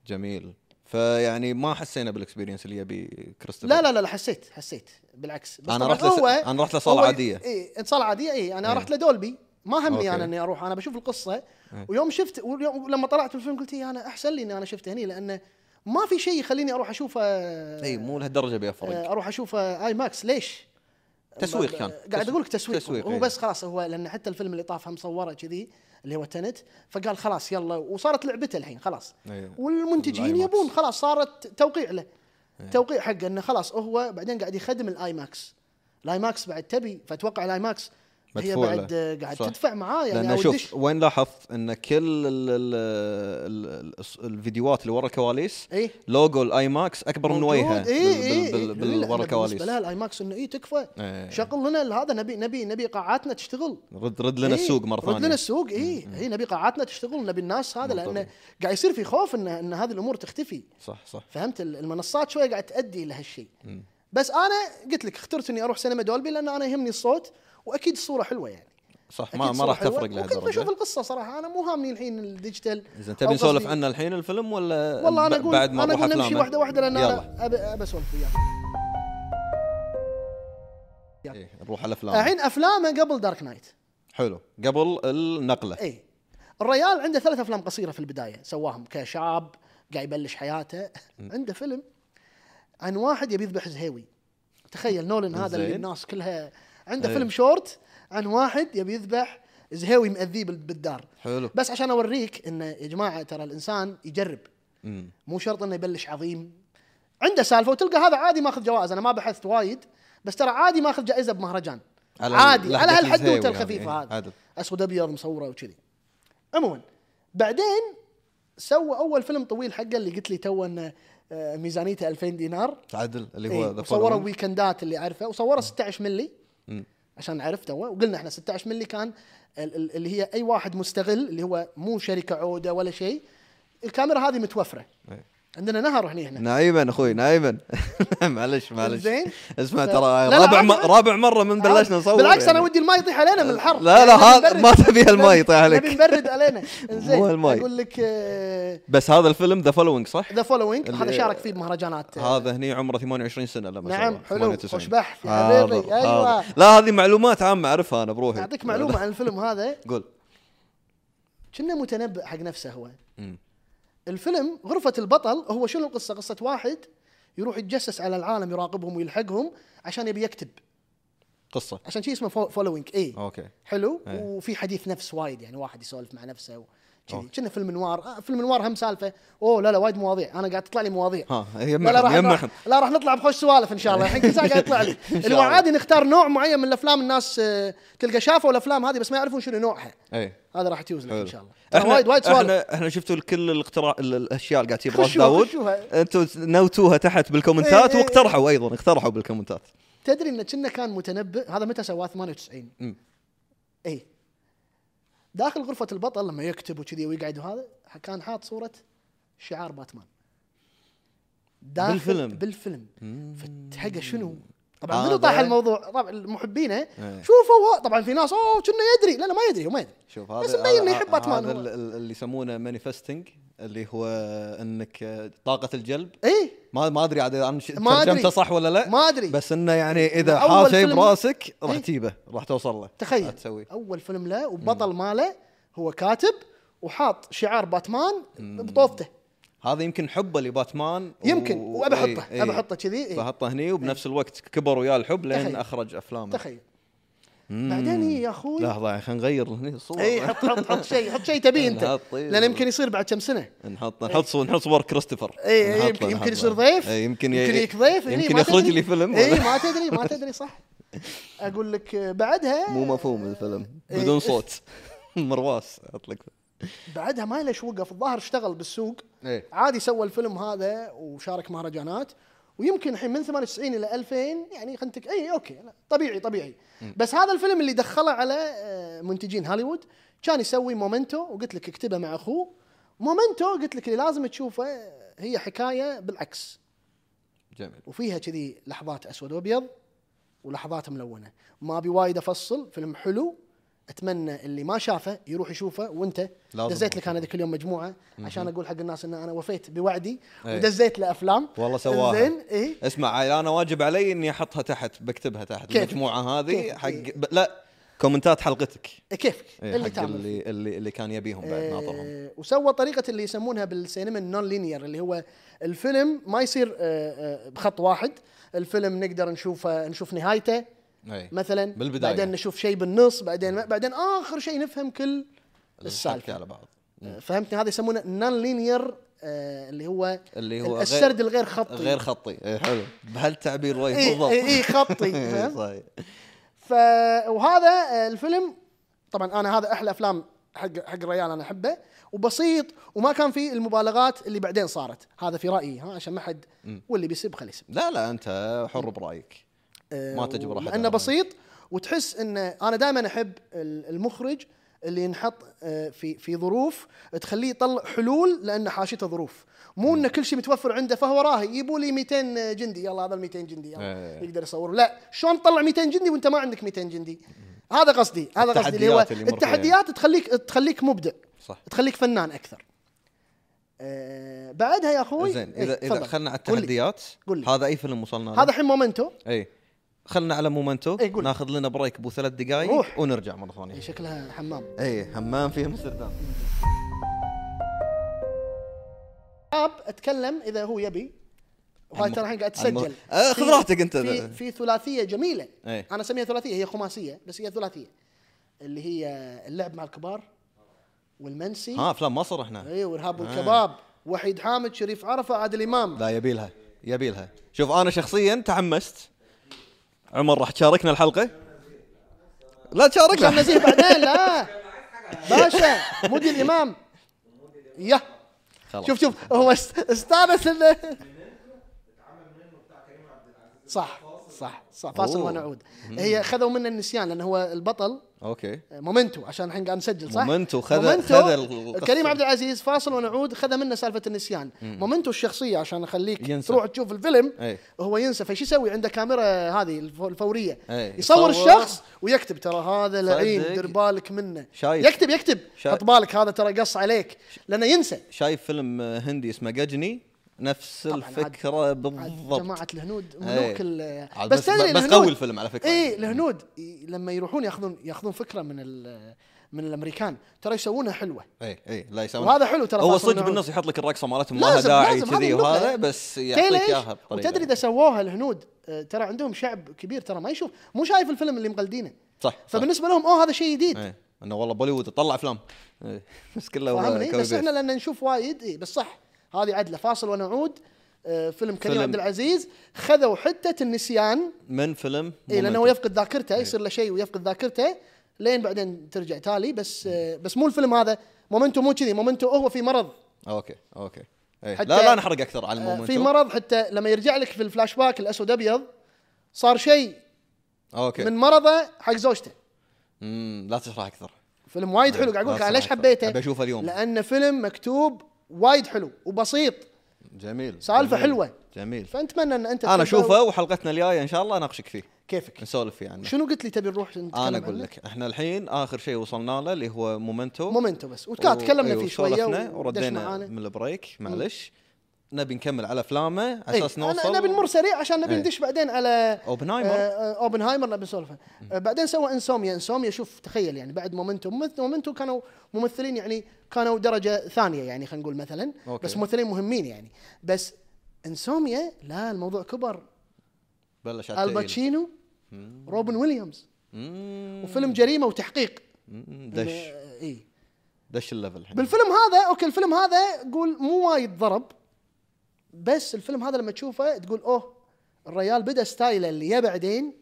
جميل فيعني ما حسينا بال experience اللي يبي كريستوفر لا لا لا, حسيت حسيت بالعكس بس طبعاً رحت لس- هو أنا رحت لصالة هو- عادية. اي صالة عادية اي أنا إيه. رحت لدولبي ما همني. أنا إني أروح أنا بشوف القصة إيه. ويوم شفت ويوم لما طلعت الفيلم قلت إيه أنا أحسن لي إني أنا شفته هني لأنه ما في شيء يخليني أروح أشوفه اي مو لهالدرجة بيفرق آه، أروح أشوفه اي ماكس ليش؟ تسويق كان. قاعد. أقول لك تسويق, تسويق، هو إيه. بس خلاص هو لأن حتى الفيلم اللي طاف هم صوره كذي اللي هو تنت فقال خلاص يلا وصارت لعبته الحين خلاص أيوه. والمنتجين يبون. خلاص صارت توقيع له إيه. توقيع حقه إنه خلاص هو بعدين قاعد يخدم الاي ماكس الاي ماكس بعد تبي فاتوقع الاي ماكس هي بعد قاعد صح. تدفع معاه يعني لأن شوف. وين لاحظت إن كل ال ال ال ال الفيديوهات اللي ورا الكواليس إيه لوجو الاي ماكس أكبر من وجهه. إيه إيه إيه. ورا الكواليس بالنسبة لها الاي ماكس إنه إي تكفى. إيه. شغل لنا هذا نبي نبي نبي قاعاتنا تشتغل. رد رد لنا إيه، السوق مرة ثانية. رد لنا السوق إي إي نبي قاعاتنا تشتغل نبي الناس هذا لأنه. قاعد يصير في خوف ان إن هذه الأمور تختفي. صح صح. فهمت؟ ال- المنصات شوية قاعد تؤدي لهالشيء بس أنا قلت لك اخترت إني أروح سينما دولبي لأن أنا يهمني الصوت. وأكيد الصورة حلوة يعني. صح ما ما راح. تفرق وكنت بشوف لهالدرجه القصة صراحة؟ أنا مو هامني الحين ال digital إذا أو تبي نسولف عنه الحين الفيلم ولا والله أنا أقول بعد ما أنا أقول نمشي؟ واحدة واحدة لأن أنا ابي أبي أسولف وياك. إيه، نروح على الافلام الحين أفلامه قبل دارك نايت حلو. قبل النقلة. اي الريال عنده ثلاث أفلام قصيرة في البداية سواهم كشاب قاعد يبلش حياته. عنده فيلم عن واحد يبي يذبح زهيوي. تخيل نولن هذا اللي زين. الناس كلها عنده إيه. فيلم شورت عن واحد يبي يذبح زهيوي مأذيه بال- بالدار. حلو. بس عشان أوريك انه يا جماعة ترى الإنسان يجرب. مم. مو شرط إنه يبلش عظيم. عنده سالفة وتلقى هذا عادي ماخذ جوائز. أنا ما بحثت وايد بس ترى عادي ماخذ جائزة بمهرجان. على عادي. على هالحدوتة الخفيفة هذه، هذه. أسود أبيض مصورة وكذي. عموما بعدين سوى أول فيلم طويل حقه اللي قلت لي تو إنه آه، ميزانيته 2000 دينار. عدل اللي هو وصوره Following. weekend ات اللي أعرفه وصوره 16 ملي. عشان نعرف تو وقلنا إحنا 16 ملي كان ال- ال- اللي هي أي واحد مستغل اللي هو مو شركة عودة ولا شيء الكاميرا هذه متوفرة. إيه. عندنا نهر هنا هنا نايما أخوي نايما *laughs* معلش معلش زين. اسمع ترى رابع م-. رابع مرة من بلشنا نصور بالعكس أنا يعني. ودي الماء يطيح علينا من الحر لا، لا، يعني هذا- ما. تبي الماء يطيح عليك. نبي نبرد علينا *laughs* زين مو الماء. أقول لك آه، بس هذا الفيلم ذا Following صح؟ ذا Following هذا شارك فيه بمهرجانات هذا هني عمره 28 سنة لما نعم، حلو. 98. خوش بحث يا حبيبي،. أيوة. لا هذه معلومات عامة أعرفها أنا بروحي أعطيك معلومة عن الفيلم هذا قول كنه متنبئ حق نفسه هو. الفيلم غرفة البطل هو شنو القصة؟ قصة واحد يروح يتجسس على العالم يراقبهم ويلحقهم عشان يبي يكتب قصة عشان شيء اسمه following اي okay حلو إيه. وفي حديث نفس وايد يعني واحد يسولف مع نفسه okay. كنه فيلم noir. آه فيلم noir هم سالفة. أوه لا لا وايد مواضيع. أنا قاعد تطلع لي مواضيع. ها لا لا يمحن راح يمحن لا راح نطلع بخوش سوالف إن شاء الله. الحين كل ساعة قاعد يطلع لي. *laughs* اللي. عادي نختار نوع معين من الأفلام الناس آه، تلقى شافوا الأفلام هذه بس ما يعرفون شنو نوعها. اي هذا راح تجوز لك إن. شاء الله. إحنا وايد وايد سوالف. إحنا إحنا شفتوا كل الاقتراع ال- الأشياء اللي قاعد تجيب. راس داوود. أنتم نوتوها تحت بال comment ات إيه، إيه، واقترحوا أيضا اقترحوا بالكومنتات. تدري انه كنه كان متنبئ هذا متى سواه؟ 98 مم. اي داخل غرفة البطل لما يكتب وكذي ويقعد وهذا كان حاط صورة شعار باتمان. داخل بالفيلم؟ بالفيلم. فتحقه شنو؟ طبعا هذا- منو طاح الموضوع؟ طبعا المحبينه إيه. شوفوا طبعا في ناس أوه كنه يدري. لا لا ما يدري هو ما يدري. شوف هذا بس مبين إنه يحب باتمان هذا اللي يسمونه manifesting اللي هو إنك طاقة الجلب. اي ما ما أدري عاد أدري. ترجمته صح ولا لا. ما أدري. بس إنه يعني إذا حاط شيء براسك راح إيه. تجيبه راح توصل له. تخيل. تسوي. أول فيلم له وبطل ماله هو كاتب وحاط شعار باتمان بطوفته. هذا يمكن حبه لباتمان يمكن. و- وابى إيه، أحطه. إيه. ابى أحطه كذي إيه. فحطه هني وبنفس الوقت كبر وياه الحب لين تخيل. أخرج أفلامه. تخيل. بعدين هي يا أخوي. لحظة خلينا نغير هني الصور إي حط حط حط شيء حط شيء تبيه أنت. لأن يمكن يصير بعد كم سنة. نحط نحط صور نحط صور كريستوفر. إي يمكن يمكن يصير. ضيف. يمكن يمكن يك ضيف. يمكن يخرج. لي فيلم. إي ما تدري ما تدري صح. أقول لك بعدها مو مفهوم الفيلم. بدون صوت. *laughs* مرواس اطلق بعدها ما ليش وقف الظاهر اشتغل بالسوق. عادي سوى الفيلم هذا وشارك مهرجانات. ويمكن الحين من 98 إلى 2000 يعني خلينا نتك- اي okay طبيعي طبيعي. بس هذا الفيلم اللي دخله على آه، منتجين هوليوود كان يسوي Memento وقلت لك اكتبه مع أخوه. Memento قلت لك اللي لازم تشوفه هي حكاية بالعكس. جميل. وفيها كذي لحظات أسود وأبيض ولحظات ملونة. ما أبي وايد أفصل فيلم حلو. أتمنى اللي ما شافه يروح يشوفه وأنت دزيت لك أنا ذيك اليوم مجموعة عشان أقول حق الناس إن أنا وفيت بوعدي إيه. ودزيت له افلام والله سواها. زين اي اسمع أنا واجب علي إني أحطها تحت بكتبها تحت كيفك. المجموعة هذه كيفك. حق إيه. ب... لا comment ات حلقتك كيفك إيه، اللي حق تعمل اللي اللي اللي كان يبيهم بعد ناطرهم آه وسوى طريقة اللي يسمونها بالسينما ال non-linear اللي هو الفيلم ما يصير آه آه بخط واحد الفيلم نقدر نشوفه نشوف نهايته أي. مثلا بالبداية. بعدين نشوف شيء بالنص بعدين بعدين آخر شيء نفهم كل السالفة. على بعض. فهمتني؟ هذا يسمونه non-linear اللي هو اللي هو غير- السرد الغير خطي. غير خطي. اي حلو. بهالتعبير وين اي بالضبط. اي, إي خطي. *laughs* إي، فهمت؟ صحيح. ف وهذا آه، الفيلم طبعا أنا هذا أحلى أفلام حق حق الريال أنا أحبه. وبسيط وما كان فيه المبالغات اللي بعدين صارت. هذا في رأيي ها عشان ما حد واللي بيسب خليه يسب لا لا أنت حر برأيك. آه، ما تجبر أحد لأنه بسيط وتحس إنه أنا دائما أحب ال- المخرج اللي ينحط آه، في في ظروف تخليه يطلع حلول لأن حاشته ظروف. مو إنه كل شيء متوفر عنده فهو راهي يبوا لي 200 جندي يلا هذا ال 200 جندي يلا. إيه. يقدر يصور لا شلون تطلع 200 جندي وأنت ما عندك 200 جندي؟ هذا قصدي هذا قصدي اللي هو التحديات اللي. التحديات تخليك تخليك مبدع صح. تخليك فنان أكثر. آه بعدها يا أخوي زين إيه، اذا إذا تفضل. خلنا على. التحديات قول لي. هذا أي فيلم وصلنا له؟ هذا الحين Memento. اي خلنا على Memento. إي، قول. ناخذ لنا break ابو ثلاث دقائق روح. ونرجع مرة ثانية. إيه، شكلها حمام. اي همام في أمستردام. أبي أتكلم إذا هو يبي. وهاي ترى الحين قاعد تسجل. آه، خذ راحتك أنت. في في ثلاثية جميلة. إيه. أنا أسميها ثلاثية هي خماسية بس هي ثلاثية. اللي هي اللعب مع الكبار والمنسي. ها أفلام مصر إحنا. اي وإرهاب والكباب. وحيد حامد شريف عرفة عادل إمام. لا يبي لها يبي لها شوف أنا شخصيا تحمست عمر راح تشاركنا الحلقة؟ لا تشاركنا. نزيه بعدين لا. باشا مودي الإمام. يا. شوف شوف. هو است- استانس انه صح. صح صح فاصل أوه. ونعود هي خذوا منه النسيان لأنه هو البطل okay Memento عشان الحين قاعد نسجل صح؟ Memento خذ- Memento خذ. كريم عبد *laughs* العزيز فاصل ونعود خذ منه سالفة النسيان Memento الشخصية عشان أخليك ينسى. تروح تشوف الفيلم أي. هو ينسى فايش يسوي عنده كاميرا هذه الف- الفورية أي. يصور يصور. الشخص ويكتب ترى هذا لعين. دير بالك منه شايف. يكتب يكتب. حط بالك هذا ترى قص عليك لأنه ينسى شايف فيلم هندي اسمه Ghajini نفس الفكرة عاد بالضبط جماعة الهنود. ملوك ال- عاد بس بس- تدري بس قوي الفيلم على فكرة. اي الهنود لما يروحون ياخذون ياخذون فكرة من ال- من الأمريكان ترى يسوونها حلوة اي اي لا يسوون وهذا حلو ترى هو صدق. بالنص يحط لك الرقصة مالتهم ما لها داعي كذي هذا وهذا. بس يعطيك؟ إياها بطريقة وتدري إذا سووها الهنود آه، ترى عندهم شعب كبير ترى ما يشوف مو شايف الفيلم اللي مقلدينه صح صح فبالنسبة لهم أوه هذا شيء جديد إيه إنه والله بوليوود تطلع أفلام إيه. *laughs* بس كله فاهمني copy بس إحنا. لأن نشوف وايد اي بس صح هذه عدله. فاصل ونعود. آه، فيلم كريم. عبد العزيز خذوا حتة النسيان. من فيلم؟ اي لأنه. يفقد ذاكرته يصير له شيء ويفقد ذاكرته. لين بعدين ترجع تالي بس آه، بس مو الفيلم هذا. Memento مو كذي. Memento هو في مرض. okay okay. إيه. حتى- لا لا نحرق أكثر عن آه، Memento. في مرض حتى لما يرجع لك في الفلاش باك الأسود أبيض صار شيء okay. من مرضه حق زوجته. مم. لا تشرح أكثر. فيلم وايد حلو قاعد أقول لك ليش. حبيته؟ أبي أشوفه اليوم. لأن فيلم مكتوب وايد حلو وبسيط. جميل. جميل. حلوة. جميل. فنتمنى إن أنت أنا اشوفه وحلقتنا الجاية إن شاء الله اناقشك فيه. كيفك؟ نسولف فيه عنه. شنو قلت لي تبي نروح نتكلم أنا أقول؟ لك إحنا الحين آخر شيء وصلنا له اللي هو Memento. Memento بس. وكان تكلمنا أيوه، فيه شوية وردينا من ال break معلش. نبي نكمل على أفلامه على إيه، أساس نوصل. نبي نمر سريع عشان نبي إيه. ندش بعدين على أوبنهايمر. آه، آه، أوبنهايمر نبي نسولف آه، بعدين سوى Insomnia. Insomnia شوف تخيل يعني بعد Memento. ممث- Memento كانوا ممثلين يعني كانوا درجة ثانية يعني خلينا نقول مثلا. أوكي. بس ممثلين مهمين يعني. بس Insomnia لا الموضوع كبر. بلش. آل باتشينو روبن ويليامز. مم. وفيلم جريمة وتحقيق. مم. دش. اي دش ال level بالفيلم هذا أوكي الفيلم هذا قول مو وايد ضرب. بس الفيلم هذا لما تشوفه تقول أوه الريال بدأ style ه اللي يا بعدين.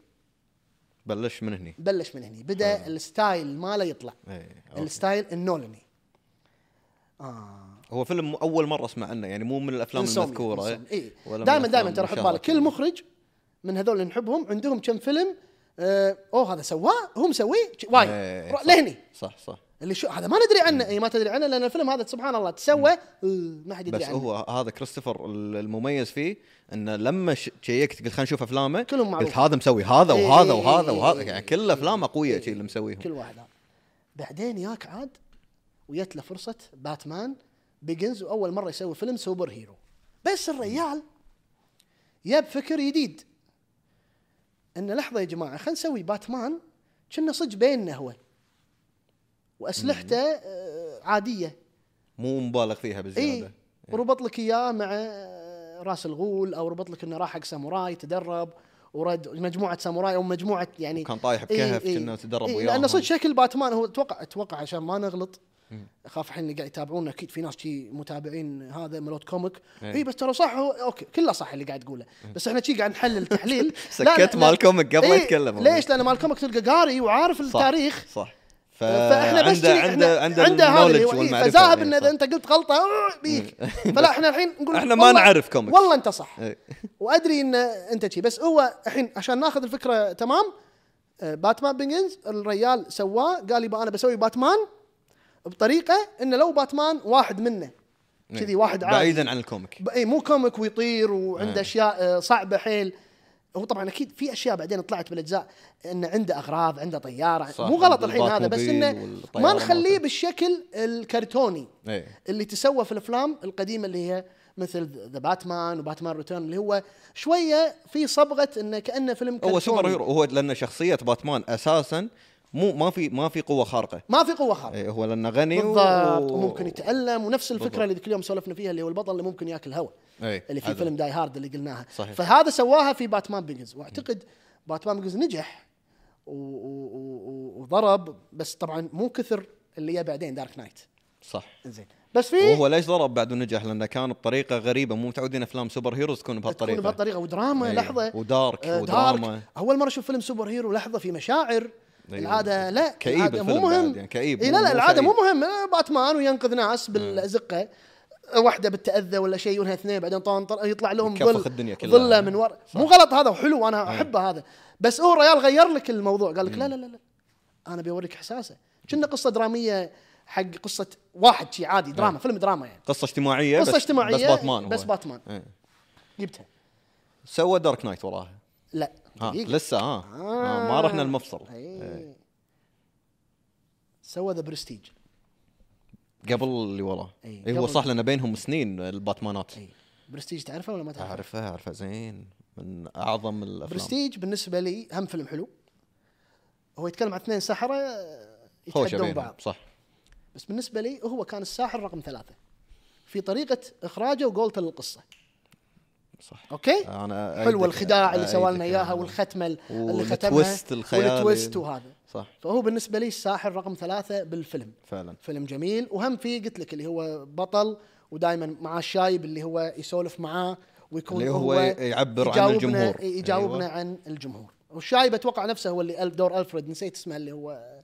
بلش من هني. بلش من هني. بدأ ال style ماله يطلع. إيه، أوكي. ال style النولني. آه. هو فيلم أول مرة أسمع عنه يعني مو من الأفلام Insomnia، المذكورة ولا من دائما دائما ترى حط بالك كل. مخرج من هذول اللي نحبهم عندهم كم فيلم آه أوه هذا سواه؟ هو مسويه؟ وايد. إيه، صح. لهني. صح صح. اللي شو هذا ما ندري عنه. اي ما تدري عنه لأن الفيلم هذا سبحان الله تسوى آه، ما حد يدري بس عنه. هو هذا كريستوفر المميز فيه إنه لما شيكت قلت خلينا نشوف أفلامه كلهم معروف. قلت هذا مسوي هذا إيه، وهذا إيه، وهذا إيه، وهذا. إيه، يعني كل أفلامه قوية شيء اللي مسويهم. كل واحد. بعدين ياك عاد ويت له فرصة Batman Begins وأول مرة يسوي فيلم super hero. بس الريال ياب فكر جديد إن لحظة يا جماعة خلينا نسوي باتمان كنه صج بيننا هو. وأسلحته آه، عادية. مو مبالغ فيها اي بزياده وربط لك إياه مع آه، راس الغول أو ربط لك إنه راح حق ساموراي تدرب ورد مجموعة ساموراي أو مجموعة يعني كان طايح إيه، بكهف إيه. كنا تدرب إيه، وياهم لأنه صدق شكل باتمان هو أتوقع أتوقع عشان ما نغلط. أخاف الحين اللي قاعد يتابعونا أكيد في ناس شي متابعين هذا ملوت كوميك. إيه. اي بس ترى صح هو أوكي كله صح اللي قاعد تقوله بس إحنا شي قاعد نحلل *laughs* تحليل. سكت مال. كوميك قبل إيه، يتكلم ليش؟ لأن مال كوميك تلقى قاري وعارف صح، التاريخ. صح. فإحنا بس عنده عنده عنده عنده هذا اللي ال knowledge إيه، والمعرفة. فذاهب إيه، انه إذا. أنت قلت غلطة آه، بيك *laughs* فلا إحنا الحين نقول إحنا ما نعرف كوميكس. والله أنت صح إيه. وأدري إن أنت شي بس هو الحين عشان ناخذ الفكرة تمام آه، Batman Begins الريال سواه قال يبقى أنا بسوي باتمان بطريقة انه لو باتمان واحد منه كذي واحد عادي بعيدا عن ال comic اي مو comic ويطير وعنده إيه. أشياء آه، صعبة حيل هو طبعا أكيد في أشياء بعدين طلعت بالأجزاء انه عنده أغراض عنده طيارة. صح، مو غلط الحين هذا بس إنه ما نخليه. بالشكل الكرتوني إيه. اللي تسوى في الأفلام القديمة اللي هي مثل The Batman و Batman Return اللي هو شوية في صبغة إنه كأنه فيلم كرتوني. هو super hero هو لأن شخصية باتمان أساسا مو ما في ما في قوة خارقة. ما في قوة خارقة. إيه هو لأنه غني بالضبط وممكن يتألم ونفس الفكرة بالضبط. اللي ذيك اليوم سولفنا فيها اللي هو البطل اللي ممكن يأكل هواء إيه، اللي في هذا. فيلم Die Hard اللي قلناها. صحيح. فهذا سواها في Batman Begins وأعتقد Batman Begins نجح وضرب بس طبعا مو كثر اللي جاء بعدين Dark Knight صح. زين بس في وهو ليش ضرب بعد ونجح؟ لأنه كان بطريقة غريبة. مو متعودين أفلام super heroes تكون تكون بهالطريقة. بهالطريقة. ودراما إيه، لحظة. و dark آه، ودراما. dark. أول مرة أشوف فيلم super hero لحظة في مشاعر. العادة لا كئيب العادة مو مهم. يعني كئيب، إيه لا لا العادة مو. مهم. آه، باتمان وينقذ ناس بالأزقة. واحدة بالتاذى ولا شيء وانها اثنين بعدين طنطر يطلع لهم ظل الدنيا كلها. ظلة من ورا. مو غلط هذا وحلو أنا احبه هذا. بس هو الريال غير لك الموضوع قال لك لا لا لا لا. أنا بوريك إحساسه. كنا قصة درامية حق قصة واحد شي عادي دراما فيلم دراما يعني. قصة اجتماعية قصة بس اجتماعية بس باتمان. بس باتمان إيه. جبتها. سوى دارك نايت وراها. لا. ها دقيقة. لسه ها آه. ما رحنا المفصل. إيه. سوى The Prestige قبل اللي وراه. إيه، اي هو قبل. صح لأن بينهم سنين الباتمانات. اي برستيج تعرفه ولا ما تعرفه؟ أعرفه أعرفه زين. من أعظم الأفلام. برستيج بالنسبة لي هم فيلم حلو. هو يتكلم عن اثنين سحره آه، يتحدون بعض. صح. بس بالنسبة لي هو كان الساحر رقم ثلاثة. في طريقة إخراجه وقولته للقصة. صح. أوكي؟ أنا حلو أيدك- الخداع اللي سوى لنا أيدك. إياها والختمه اللي ختمها وال twist الخيالي. وال twist وهذا. صح. فهو بالنسبة لي الساحر رقم ثلاثة بالفيلم. فعلا. فيلم جميل. وهم في قلت لك اللي هو بطل ودائما معاه الشايب اللي هو يسولف معاه ويكون اللي هو يعبر عن الجمهور. يجاوبنا أيوة. عن الجمهور. والشايب أتوقع نفسه هو اللي دور ألفريد. نسيت اسمه اللي هو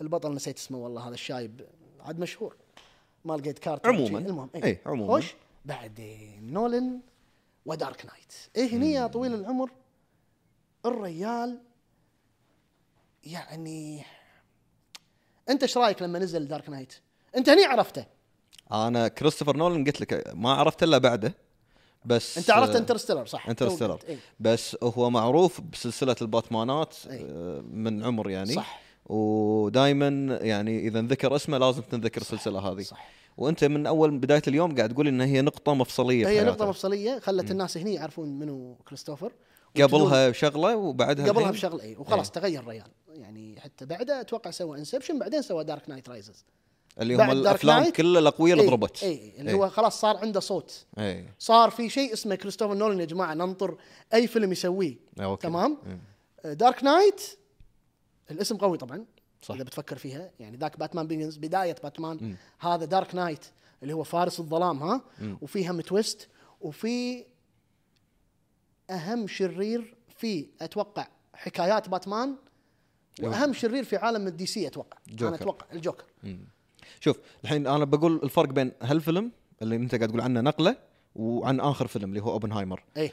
البطل نسيت اسمه والله هذا الشايب. عاد مشهور. مال Get Carter عموماً. المهم إيه، عموماً. خوش. بعدين نولن و Dark Knight إيه هني يا طويل العمر الريال يعني أنت إيش رأيك لما نزل Dark Knight؟ أنت هني عرفته أنا كريستوفر نولان قلت لك ما عرفت إلا بعده بس أنت عرفت Interstellar صح Interstellar إيه. بس هو معروف بسلسلة الباتمانات أي. آه، من عمر يعني صح. ودائما يعني إذا انذكر اسمه لازم تنذكر السلسلة هذه صح. وأنت من أول بداية اليوم قاعد تقول إن هي نقطة مفصلية هي حياته. نقطة مفصلية خلت الناس هني يعرفون منو كريستوفر قبلها شغله وبعدها قبلها؟ بشغلة إي وخلاص تغير الريال يعني حتى بعده أتوقع سوى Inception بعدين سوى Dark Knight Rises اللي هم الأفلام Knight. كل الأقوية اللي ضربت إي إيه، اللي إي. هو خلاص صار عنده صوت إي صار في شيء اسمه كريستوفر نولان يا جماعة ننطر أي فيلم يسويه أوكي. تمام إي. Dark Knight الاسم قوي طبعا صح. إذا بتفكر فيها يعني ذاك باتمان Begins بداية باتمان هذا Dark Knight اللي هو فارس الظلام ها؟ وفي هم تويست وفي أهم شرير في أتوقع حكايات باتمان وأهم شرير في عالم ال DC أتوقع. جوكر. أنا أتوقع الجوكر. شوف الحين أنا بقول الفرق بين هالفيلم اللي أنت قاعد تقول عنه نقلة وعن آخر فيلم اللي هو اوبنهايمر اي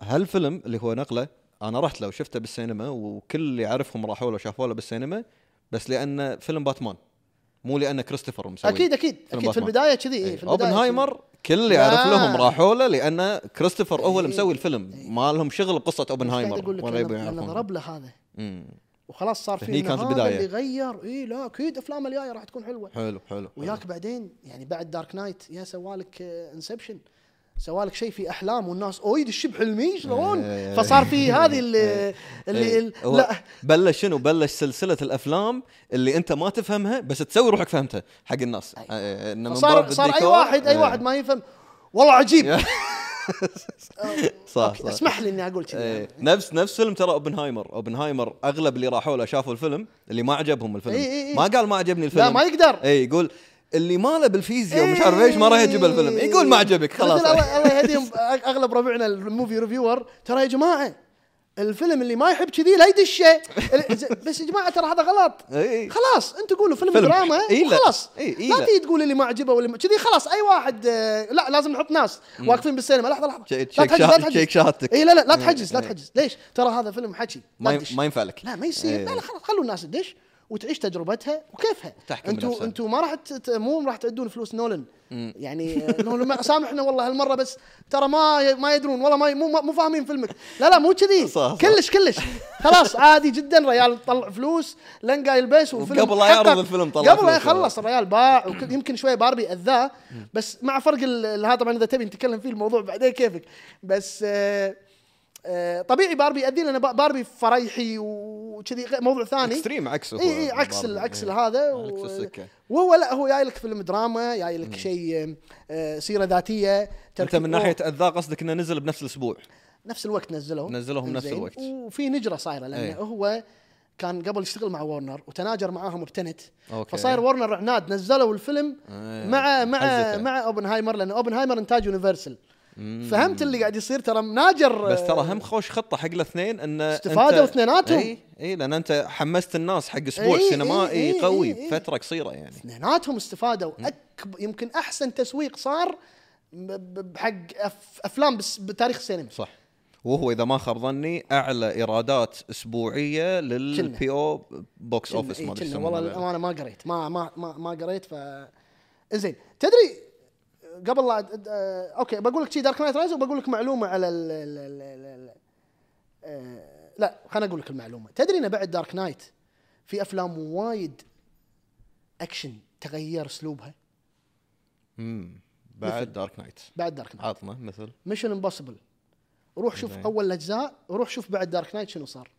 هالفيلم اللي هو نقلة أنا رحت له وشفته بالسينما وكل اللي اعرفهم راحوا له شافوا له بالسينما بس لأنه فيلم باتمان مو لأن كريستوفر مسوي أكيد أكيد أكيد في. البداية كذي إيه إيه. في البدايه أوبنهايمر كل اللي لا. اعرف لهم راحوا له لأن كريستوفر هو اللي إيه. مسوي الفيلم ما لهم شغل بقصة أوبنهايمر ولا يبون يعرفون ضرب له هذا. وخلاص صار في كانت هذا البداية. اللي غير اي لا أكيد افلامه الجاية راح تكون حلوة حلو حلو وياك بعدين يعني بعد دارك نايت يا سوالك Inception سوالك شيء في أحلام والناس أويد الشب حلمي شلون إيه. فصار في هذه اللي اللي إيه. لا. بلش شنو؟ بلش سلسلة الأفلام اللي أنت ما تفهمها بس تسوي روحك فهمتها حق الناس. صار صار أي واحد أي واحد ما يفهم. والله عجيب. *laughs* صح صح. اسمح لي إني أقول كذي. إيه. نفس نفس فيلم ترى أوبنهايمر. أوبنهايمر أغلب اللي راحوا له شافوا الفيلم اللي ما عجبهم الفيلم. إيه إيه إيه. ما قال ما عجبني الفيلم. لا ما يقدر. اي يقول اللي ما له بالفيزياء ومش عارف إيش ما راح يعجبه الفيلم. يقول ما عجبك خلاص. الله يهديهم أغلب ربعنا ال movie reviewer ترى يا جماعة الفيلم اللي ما يحب كذي لا يدشه *laughs* بس يا جماعة ترى هذا غلط. إي. خلاص انت قولوا فيلم, فيلم. دراما. خلاص. لا. تيجي تقول اللي ما عجبه واللي كذي خلاص أي واحد لا لازم نحط ناس واقفين بالسينما. لحظة لحظة. check- لا check شهادتك. اي لا لا لا تحجز لا. تحجز ليش؟ ترى هذا فيلم حكي. ما ينفع لك. لا ما يصير. إيه. لا لا خلاص خلوا الناس تدش. وتعيش تجربتها وكيفها. أنتوا. أنتوا ما راح مو راح تعدون فلوس نولن. يعني آه، نولن ما- سامحنا والله هالمرة بس ترى ما ما يدرون والله ما مو مو فاهمين فيلمك. لا لا مو كذي. كلش كلش. خلاص عادي جدا. ريال طلع فلوس لنقا يلبس وفيلم وقبل لا يعرض. الفيلم طلع قبل لا. يخلص الريال باع يمكن شوية باربي أذاه بس مع فرق هذا طبعا إذا تبي نتكلم فيه الموضوع بعدين كيفك. بس آه طبيعي باربي يأذي لأن با- باربي فريحي وكذي موضوع ثاني extreme عكسه اي اي عكس ال- عكس هذا عكس. وهو لا هو جاي لك فيلم دراما جاي لك شيء آه، سيرة ذاتية أنت من ناحية اذاه قصدك إنه نزل بنفس الأسبوع نفس الوقت نزلوه نزلوهم نفس. الوقت. وفي نجرة صايرة لأنه إيه. هو كان قبل يشتغل مع وورنر وتناجر معاهم ب Tenet أوكي. فصاير وورنر عناد نزلوا الفيلم إيه. مع مع حزته. مع أوبنهايمر لأن أوبنهايمر إنتاج يونيفرسال فهمت اللي قاعد يصير ترى مناجر بس ترى هم خوش خطة حق الاثنين إن استفادوا اثنيناتهم. إي إي لأن أنت حمست الناس حق أسبوع إي، سينمائي إي، إي، قوي إي. بفترة قصيرة يعني. اثنيناتهم استفادوا. أكب يمكن أحسن تسويق صار أف أفلام بس بتاريخ السينما. صح. وهو إذا ما خاب ظني أعلى إيرادات أسبوعية للبي أو box office ما أدري والله الأمانة ما قريت. ما ما ما, ما قريت ف زين تدري قبل لا آه، أوكي بقول لك شيء Dark Knight Rises وبقول لك معلومة على ال ال ال ال ال آه، لا خليني أقول لك المعلومة. تدري إن بعد Dark Knight في أفلام وايد أكشن تغير أسلوبها؟ مم. بعد دارك نايت بعد دارك نايت عطنا مثل. Mission Impossible روح شوف زين. أول الأجزاء وروح شوف بعد Dark Knight شنو صار.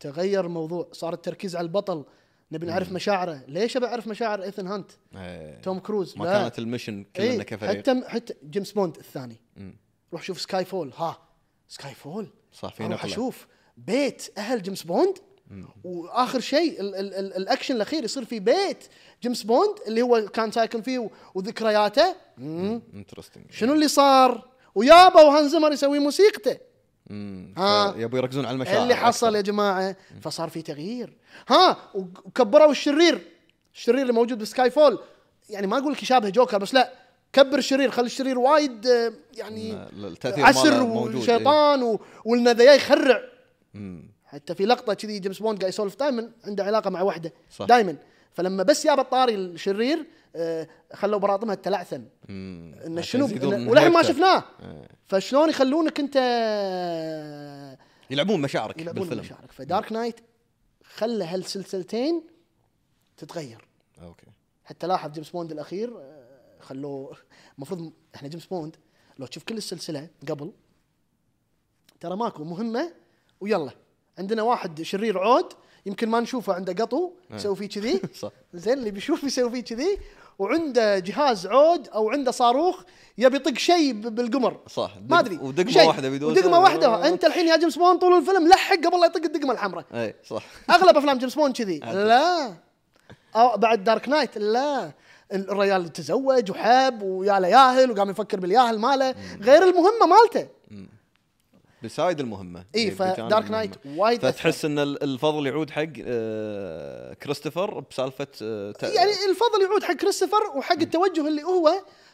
تغير الموضوع صار التركيز على البطل نبي نعرف مشاعره. ليش أبي أعرف مشاعر إيثن هانت؟ إيه. توم كروز. ما لا. كانت ال Mission كلنا إيه كفريق. حتى حتى جيمس بوند الثاني. مم. روح شوف Skyfall ها Skyfall صح في نقله أشوف بيت أهل جيمس بوند. وآخر شيء ال ال ال الأكشن الأخير يصير في بيت جيمس بوند اللي هو كان ساكن فيه وذكرياته. مم. interesting شنو اللي صار؟ ويابا وهانز زيمر يسوي موسيقته. ها. يبغوا يركزون على المشاعر اللي حصل يا جماعة فصار في تغيير. ها؟ وكبروا الشرير. الشرير اللي موجود ب Skyfall يعني ما أقول لك يشابه جوكر بس لا كبر الشرير خلي الشرير وايد آه، يعني عسر إيه. وشيطان و- وانه ذا يخرع. مم. حتى في لقطة كذي جيمس بوند قاعد يسولف دائما عنده علاقة مع وحدة. دائما فلما بس ياب الطاري الشرير آه، خلوا براطمها تلعثم. عشان شنو وللحين ما. شفناه. إيه. فشلون يخلونك أنت يلعبون مشاعرك يلعبون بالفيلم. مشاعرك. ف Dark Knight خلى هالسلسلتين تتغير. أوكي. حتى لاحظ جيمس بوند الأخير آه، خلوه المفروض إحنا جيمس بوند لو تشوف كل السلسلة قبل ترى ماكو مهمة ويلا. عندنا واحد شرير عود يمكن ما نشوفه عنده قطو يسوي فيه كذي. *laughs* صح. زين اللي بيشوف يسوي فيه كذي. وعنده جهاز عود أو عنده صاروخ يبي يطق شيء بالقمر. صح. ما أدري. ودقمة. واحدة بيدوسها ودقمة واحدة. أنت الحين يا جيمس بوند طول الفيلم لحق قبل لا يطق الدقمة الحمراء. اي صح. أغلب أفلام جيمس بوند كذي. لا. أو بعد Dark Knight لا. الرجال تزوج وحب ويا له ياهل وقام يفكر بالياهل ماله. غير المهمة مالته. ب side المهمة اي إيه، ف Dark Knight. وايد. فتحس إن ال- الفضل يعود حق آه، كريستوفر بسالفة آه، ت- يعني الفضل يعود حق كريستوفر وحق التوجه اللي هو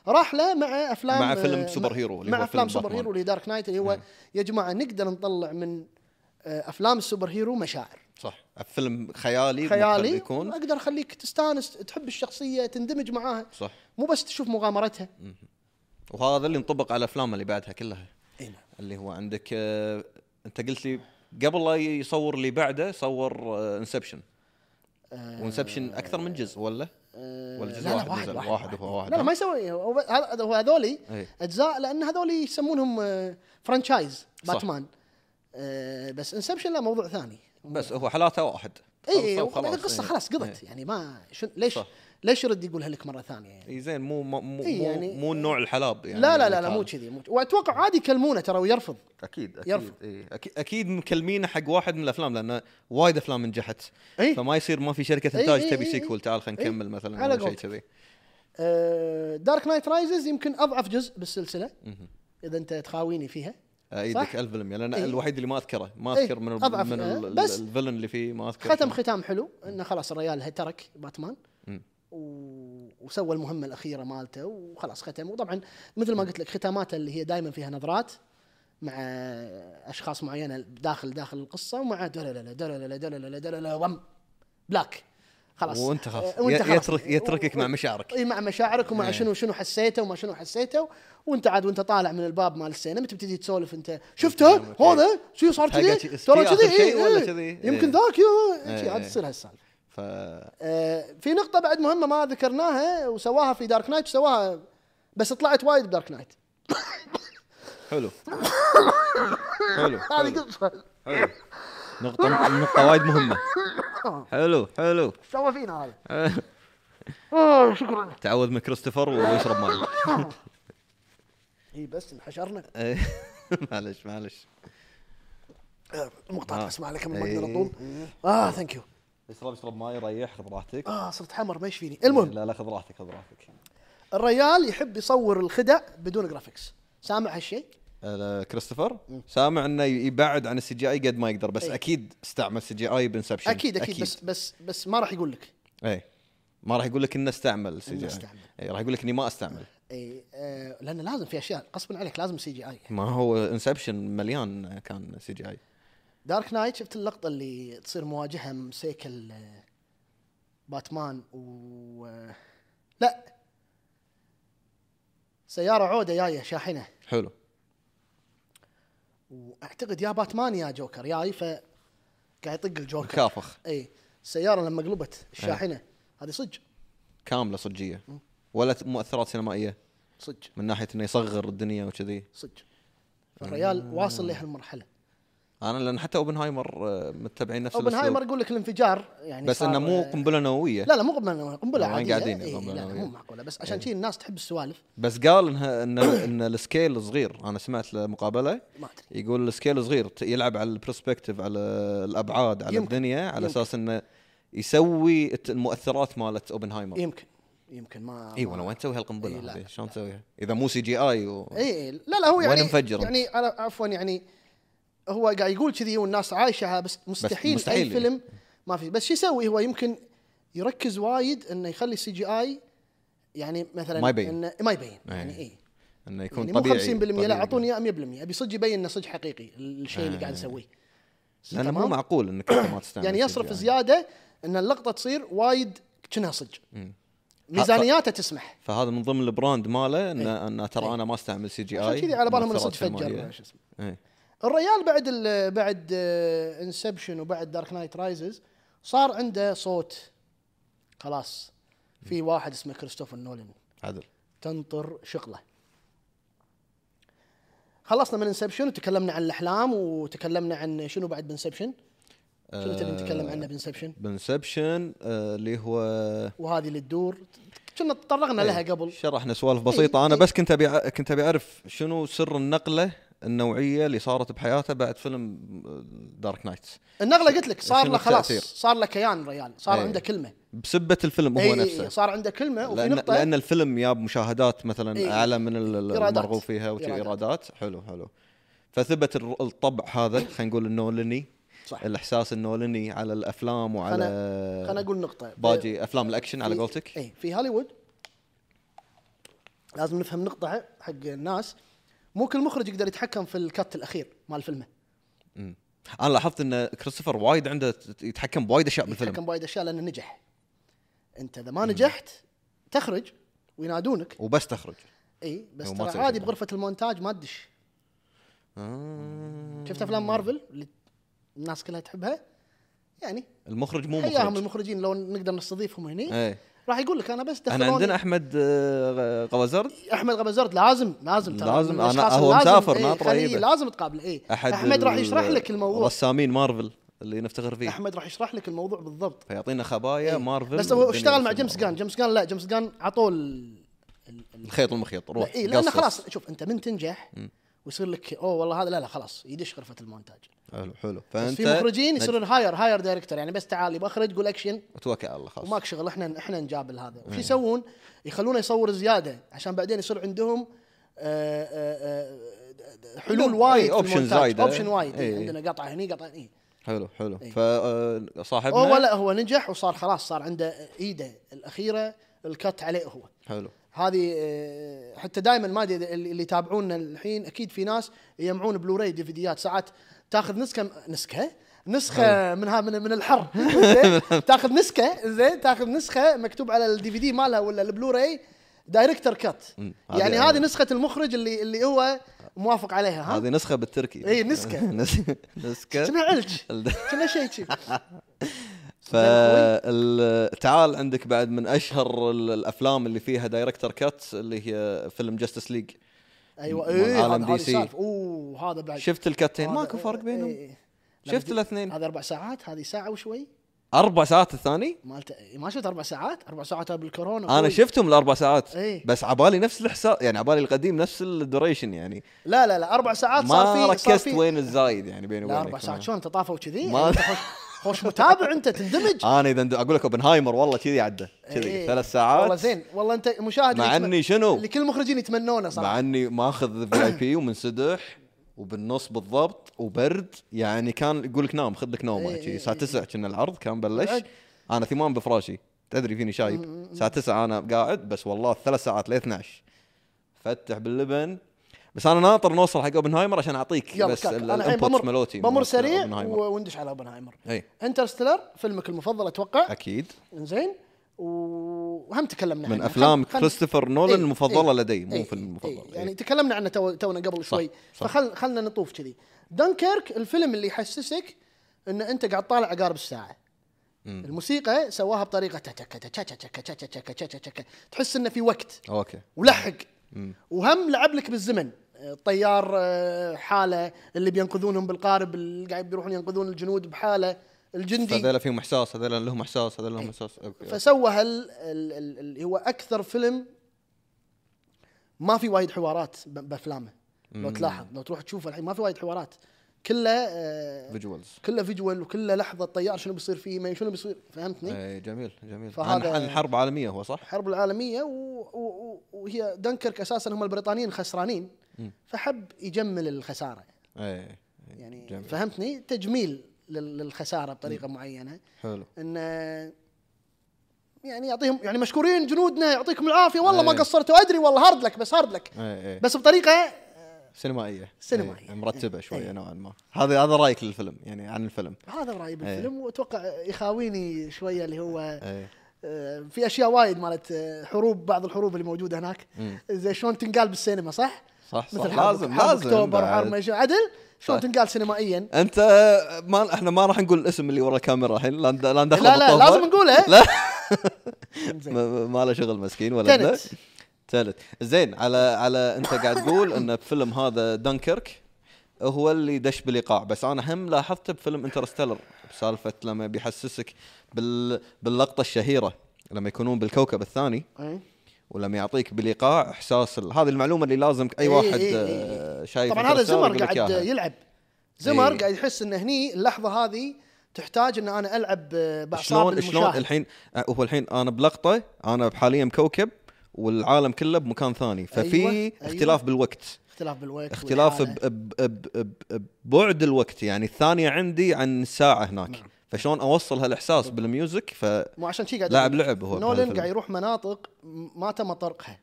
راح له مع أفلام مع فيلم آه، super hero اللي مع هو أفلام فيلم super. hero اللي Dark Knight اللي هو يا جماعة نقدر نطلع من أفلام ال super hero مشاعر. صح. فيلم خيالي خيالي يكون. أقدر أخليك تستانس تحب الشخصية تندمج معاها. صح. مو بس تشوف مغامرتها. وهذا اللي ينطبق على الافلام اللي بعدها كلها. اللي هو عندك آه، انت قلت لي قبل لا يصور اللي بعده صور Inception و Inception أكثر من جزء ولا؟ ولا جزء لا لا واحد واحد؟ واحد, واحد هو واحد لا لا؟ ما يسوي هو هذولي إيه. أجزاء لأن هذولي يسمونهم آه، franchise صح. باتمان آه، بس Inception لا موضوع ثاني بس هو حالاته واحد اي وخلاص، القصة إيه. خلاص قضت يعني ما شن ليش صح. ليش يرد يقولها لك مرة ثانية يعني إي زين مو مو مو, يعني- مو النوع الحلاب يعني لا لا لا, لا مو. كذي مو وأتوقع عادي يكلمونه ترى ويرفض أكيد أكيد يرفض. إيه. أكيد مكلمينه حق واحد من الأفلام لأنه وايد أفلام نجحت إي فما يصير ما في شركة إنتاج إي تبي sequel تعال خلينا. نكمل مثلا على شيء. كذي Dark Knight Rises يمكن أضعف جزء بالسلسلة. إذا أنت تخاويني فيها إيدك صح؟ 1000% لأن إي. الوحيد اللي ما أذكره ما. أذكر من ال أضعف، من آه، ال- بس ال villain اللي فيه ما أذكر ختم. ختام حلو إنه خلاص الريال ترك باتمان. وسوى المهمة الأخيرة مالته وخلاص ختم وطبعا مثل ما قلت لك ختاماته اللي هي دائما فيها نظرات مع أشخاص معينة داخل داخل القصة ومع دلالة دلالة دلالة دلالة وم black خلاص وانت خلاص وانت خلاص. يترك يتركك و- مع مشاعرك إي مع مشاعرك ومع إيه. شنو شنو حسيته وما شنو حسيته وانت عاد وانت طالع من الباب مال السينما تبتدي تسولف انت شفته إيه. هذا شو صار كذي ترى كذي إيه،. كذي؟ يمكن. ذاك. عاد تصير هالسالفة ف آه، في نقطة بعد مهمة ما ذكرناها وسواها في Dark Knight وسواها بس طلعت وايد ب Dark Knight. حلو. حلو *laughs* هذه قصة حلو. نقطة نقطة وايد مهمة. حلو حلو. سوى فينا هذا؟ *laughs* آه، شكرا. تعوذ من كريستوفر ويشرب ماي. *laughs* إي بس انحشرنا. معلش معلش. آه، المقطع آه. اسمع لك ما إيه. أقدر اطول آه thank you اشرب اشرب ماي ريح خذ راحتك. آه صرت حمر ما يشفيني. المهم. لا لا خذ راحتك خذ راحتك. الريال يحب يصور الخدع بدون graphics سامع هالشيء؟ كريستوفر. سامع إنه يبعد عن ال CGI قد ما يقدر بس إيه. أكيد استعمل CGI ب Inception. أكيد أكيد بس بس بس ما راح يقول لك. إيه. ما راح يقول لك إنه استعمل C إنه GI. استعمل. اي راح يقول لك إني ما أستعمل. اي آه لأن لازم في أشياء غصبا عليك لازم CGI. ما هو Inception مليان كان C GI. Dark Knight شفت اللقطة اللي تصير مواجهة مسيكل آه، باتمان و آه، لا. سيارة عودة جاية شاحنة. حلو. وأعتقد يا باتمان يا جوكر جاي ف قاعد يطق الجوكر. كافخ إي. السياره لما قلبت الشاحنه هذه صج كاملة صجية. ولا مؤثرات سينمائية. صج من ناحية إنه يصغر الدنيا وكذي. صج فالريال واصل لهالمرحلة. أنا لأن حتى أوبنهايمر آه، متبعين نفس أوبنهايمر. يقول لك الانفجار يعني بس إنه مو قنبلة نووية لا لا مو قنبلة قنبلة وين عادية قاعدين إيه لا لا؟ مو معقولة بس عشان شي الناس تحب السوالف بس قال انها إن إن ال scale صغير أنا سمعت له مقابلة ما أدري يقول ال scale صغير يلعب على ال perspective على الأبعاد على يمكن. الدنيا على يمكن. أساس إنه يسوي المؤثرات مالت أوبنهايمر يمكن يمكن ما إي وأنا وين تسوي هالقنبلة إي لا. هذه شلون تسويها إذا مو CGI و... إي لا لا هو وين يعني مفجر أنت؟ يعني عفوا يعني هو قاعد يقول كذي والناس عايشها بس مستحيل, مستحيل أي يعني. فيلم ما في بس شو يسوي هو يمكن يركز وايد إنه يخلي ال CGI يعني مثلا ما يبين. إنه ما يبين إيه. يعني اي إنه يكون يعني مو طبيعي 50% لا طبيعي. أعطوني إياه 100% أبي صدق يبين إنه صدق حقيقي الشيء اللي آه. قاعد يسويه لأنه مو؟ معقول إنك ما تستعمل يعني يصرف CGI. زيادة إن اللقطة تصير وايد كأنها صدق مم. ميزانياته تسمح فهذا من ضمن ال brand ماله انه إيه. انه ترى إيه. أنا ما أستعمل CGI عشان كذي على بالهم إنه صدق فجر. شو اسمه إيه. الريال بعد ال بعد Inception وبعد Dark Knight Rises صار عنده صوت خلاص. في واحد اسمه كريستوفر نولان عدل. تنطر شغله خلصنا من Inception وتكلمنا عن الأحلام وتكلمنا عن شنو بعد ب Inception شنو تبي نتكلم عنه ب Inception؟ ب Inception آه، اللي هو وهذه اللي تدور. كنا تطرقنا لها قبل. شرحنا سوالف بسيطة. أنا إيه. بس كنت أبي كنت أبي أعرف شنو سر النقلة النوعية اللي صارت بحياته بعد فيلم Dark Knight النقلة قلت لك صار له خلاص؟ صار له كيان ريال صار إيه. عنده كلمة بسبة الفيلم هو إيه، نفسه صار عنده كلمة وفي لأن نقطه لأن الفيلم جاب مشاهدات مثلا إيه. أعلى من. المرغوب فيها وشي إيرادات. إيرادات حلو حلو فثبت الطبع هذا خلينا نقول النولني صح الإحساس النولني على الأفلام وعلى خلنا أقول نقطة باجي أفلام الأكشن على قولتك اي في هوليوود لازم نفهم نقطة حق الناس مو كل مخرج يقدر يتحكم في ال cut الأخير مال فيلمه. مم. أنا لاحظت إن كريستوفر وايد عنده يتحكم بوايد أشياء بالفيلم. يتحكم بوايد أشياء لأنه نجح. أنت إذا ما نجحت تخرج وينادونك. وبس تخرج. إي بس ترى عادي. بغرفة المونتاج ما تدش. آه. شفت أفلام مارفل اللي الناس كلها تحبها؟ يعني المخرج مو حياهم مخرج. المخرجين لو نقدر نستضيفهم هنا إيه راح يقول لك أنا بس دخلوني. عندنا أحمد آه، غوازرد. أحمد غبزرد لازم لازم ترى. لازم، الأشخاص هو مسافر إيه، ناطره يجيبه. لازم تقابله إيه. أحد أحمد راح يشرح لك الموضوع. رسامين مارفل اللي نفتخر فيه. أحمد راح يشرح لك الموضوع بالضبط. فيعطينا خبايا إيه. مارفل بس هو اشتغل مع جيمس. جان. جيمس جان لا جيمس جان عطوه ال... ال- ال- الخيط والمخيط روح لا، إيه لأنه. خلاص شوف أنت من تنجح ويصير لك أوه والله هذا لا لا خلاص يدش غرفة المونتاج. حلو حلو. فأنت في مخرجين يصيرون hire hire director يعني بس تعال يبغى أخرج قول اكشن توكل على الله خلاص. وماك شغل إحنا إحنا نجابل هذا. وش يسوون؟ يخلونه يصور زيادة عشان بعدين يصير عندهم آه، آه، آه، حلول وايد إيه، option المونتاج. زايدة. option وايد إيه. عندنا قطعه هني قطعه هني. حلو حلو. إيه. فصاحبنا هو لا هو نجح وصار خلاص صار عنده إيده الأخيرة ال cut عليه هو. حلو. هذه آه، حتى دائما ما أدري اللي يتابعونا الحين أكيد في ناس يجمعون بلوراي ديفيديات. ساعات تاخذ نسخة نسخة؟ نسخة من ها من من الحر. *laughs* زين؟ تاخذ نسخة زين؟ تاخذ نسخة مكتوب على ال DVD مالها ولا ال Blu-ray director's cut مم. يعني هذه- نسخة المخرج اللي اللي هو موافق عليها ها؟ هذه نسخة بالتركي. إيه، نسخة. نس- *laughs* نسخة. كنا علج كنا شيء شي؟ *laughs* فتعال عندك بعد من أشهر ال- الأفلام اللي فيها director's cut اللي هي فيلم Justice League أيوه إيه عالم DC. أوه هذا بعد. شفت الكاتين؟ ماكو فرق بينهم. إيه، إيه. شفت الاثنين. هذا أربع ساعات هذه ساعة وشوي. أربع ساعات الثاني؟ مالته ما شفت أربع ساعات؟ أربع ساعات بالكورونا أنا. شفتهم الأربع ساعات إيه. بس عبالي نفس الحساب يعني عبالي القديم نفس ال duration يعني. لا لا لا أربع ساعات صار ما صار ركزت في وين الزايد يعني بيني وبينك. أربع ساعات. شلون؟ تطافوا كذي ما- يعني *laughs* خوش, متابع أنت تندمج. *laughs* أنا إذا أقول لك أوبنهايمر والله كذي عدى. كذي إيه. ثلاث ساعات. والله زين. والله أنت مشاهد مع إني شنو؟ اللي كل المخرجين يتمنونه صراحة. مع إني ماخذ VIP ومنسدح وبالنص بالضبط وبرد. يعني كان يقول لك نام خذ لك نومه إيه، إيه، الساعة 9 كنا العرض كان بلش. أنا ثمان بفراشي. تدري فيني شايب. الساعة 9 أنا قاعد بس والله ثلاث ساعات ل 12 فتح باللبن. بس أنا ناطر نوصل حق أوبنهايمر عشان أعطيك بس الانبوتس مالوتي بمر سريع وندش على أوبنهايمر. أي. انترستيلر فيلمك المفضل أتوقع؟ أكيد. زين وهم تكلمنا من أفلام خل... كريستوفر نولان إيه المفضلة إيه لدي مو إيه فيلم المفضل إيه يعني إيه. تكلمنا عنه تو... تونا قبل شوي. صح. فخل خلنا نطوف كذي. دنكيرك الفيلم اللي يحسسك إن أنت قاعد طالع عقارب الساعة. مم. الموسيقى سواها بطريقة تحس إنه في وقت. أوكي. ولحق. وهم لعب لك بالزمن. الطيار آه، حالة اللي بينقذونهم بالقارب اللي قاعد بيروحون ينقذون الجنود بحالة. الجندي هذول فيهم إحساس هذول لهم إحساس هذول إيه. لهم إحساس. أوكي فسوى ال- اللي هو أكثر فيلم ما في وايد حوارات بأفلامه. لو. تلاحظ لو تروح تشوفه الحين ما في وايد حوارات. كله آه، visuals كله visual وكله لحظة الطيار شنو بيصير فيه ما شنو بيصير فهمتني؟ اي جميل جميل فهذا- عن, حرب عالميه هو صح؟ الحرب العالمية و... و... وهي دنكرك أساسا هم البريطانيين خسرانين. فحب يجمل الخسارة اي يعني جميل. فهمتني تجميل لل- للخسارة بطريقة معينة حلو إن يعني يعطيهم يعني مشكورين جنودنا يعطيكم العافية والله ما إيه. قصرتوا ادري والله hard luck بس hard luck اي اي بس بطريقة سينمائية سينمائية. إيه، مرتبة إيه. شوية إيه. نوعا ما هذا هذا رأيك للفيلم يعني عن الفيلم هذا رأيي. بالفيلم وأتوقع يخاويني شوية اللي هو آه، في أشياء وايد مالت آه، حروب بعض الحروب اللي موجودة هناك. زي شلون تنقال بالسينما صح؟ صح صح مثل لازم حرب لازم أكتوبر. وحرب عدل شلون. تنقال سينمائيا أنت ما إحنا ما راح نقول الاسم اللي ورا الكاميرا الحين لا لا ندخل لا. لازم نقوله لا *laughs* *laughs* ما له شغل مسكين ولا تنت. تالت زين على على أنت قاعد تقول إن بفيلم هذا دانكيرك هو اللي دش بالايقاع بس أنا هم لاحظته بفيلم انترستيلر بسالفة لما بيحسسك بال باللقطة الشهيرة لما يكونون بالكوكب الثاني. ولما يعطيك بالايقاع إحساس ال- هذه المعلومة اللي لازم أي واحد آه،. شايف طبعا هذا زمر قاعد. يلعب زمر. قاعد يحس إن هني اللحظة هذه تحتاج إن أنا ألعب آه، بأعصاب شلون شلون الحين آه، هو الحين أنا بلقطة أنا حاليا بكوكب والعالم كله بمكان ثاني. ففي أيوة، أيوة. اختلاف بالوقت. اختلاف بالوقت اختلاف ببعد الوقت. يعني الثانية عندي عن الساعة هناك. نعم. فشلون أوصل هالإحساس بال music؟ فلاعب مو عشان شي قاعد لاعب. لعب هو نولن. قاعد يروح مناطق ما تم طرقها.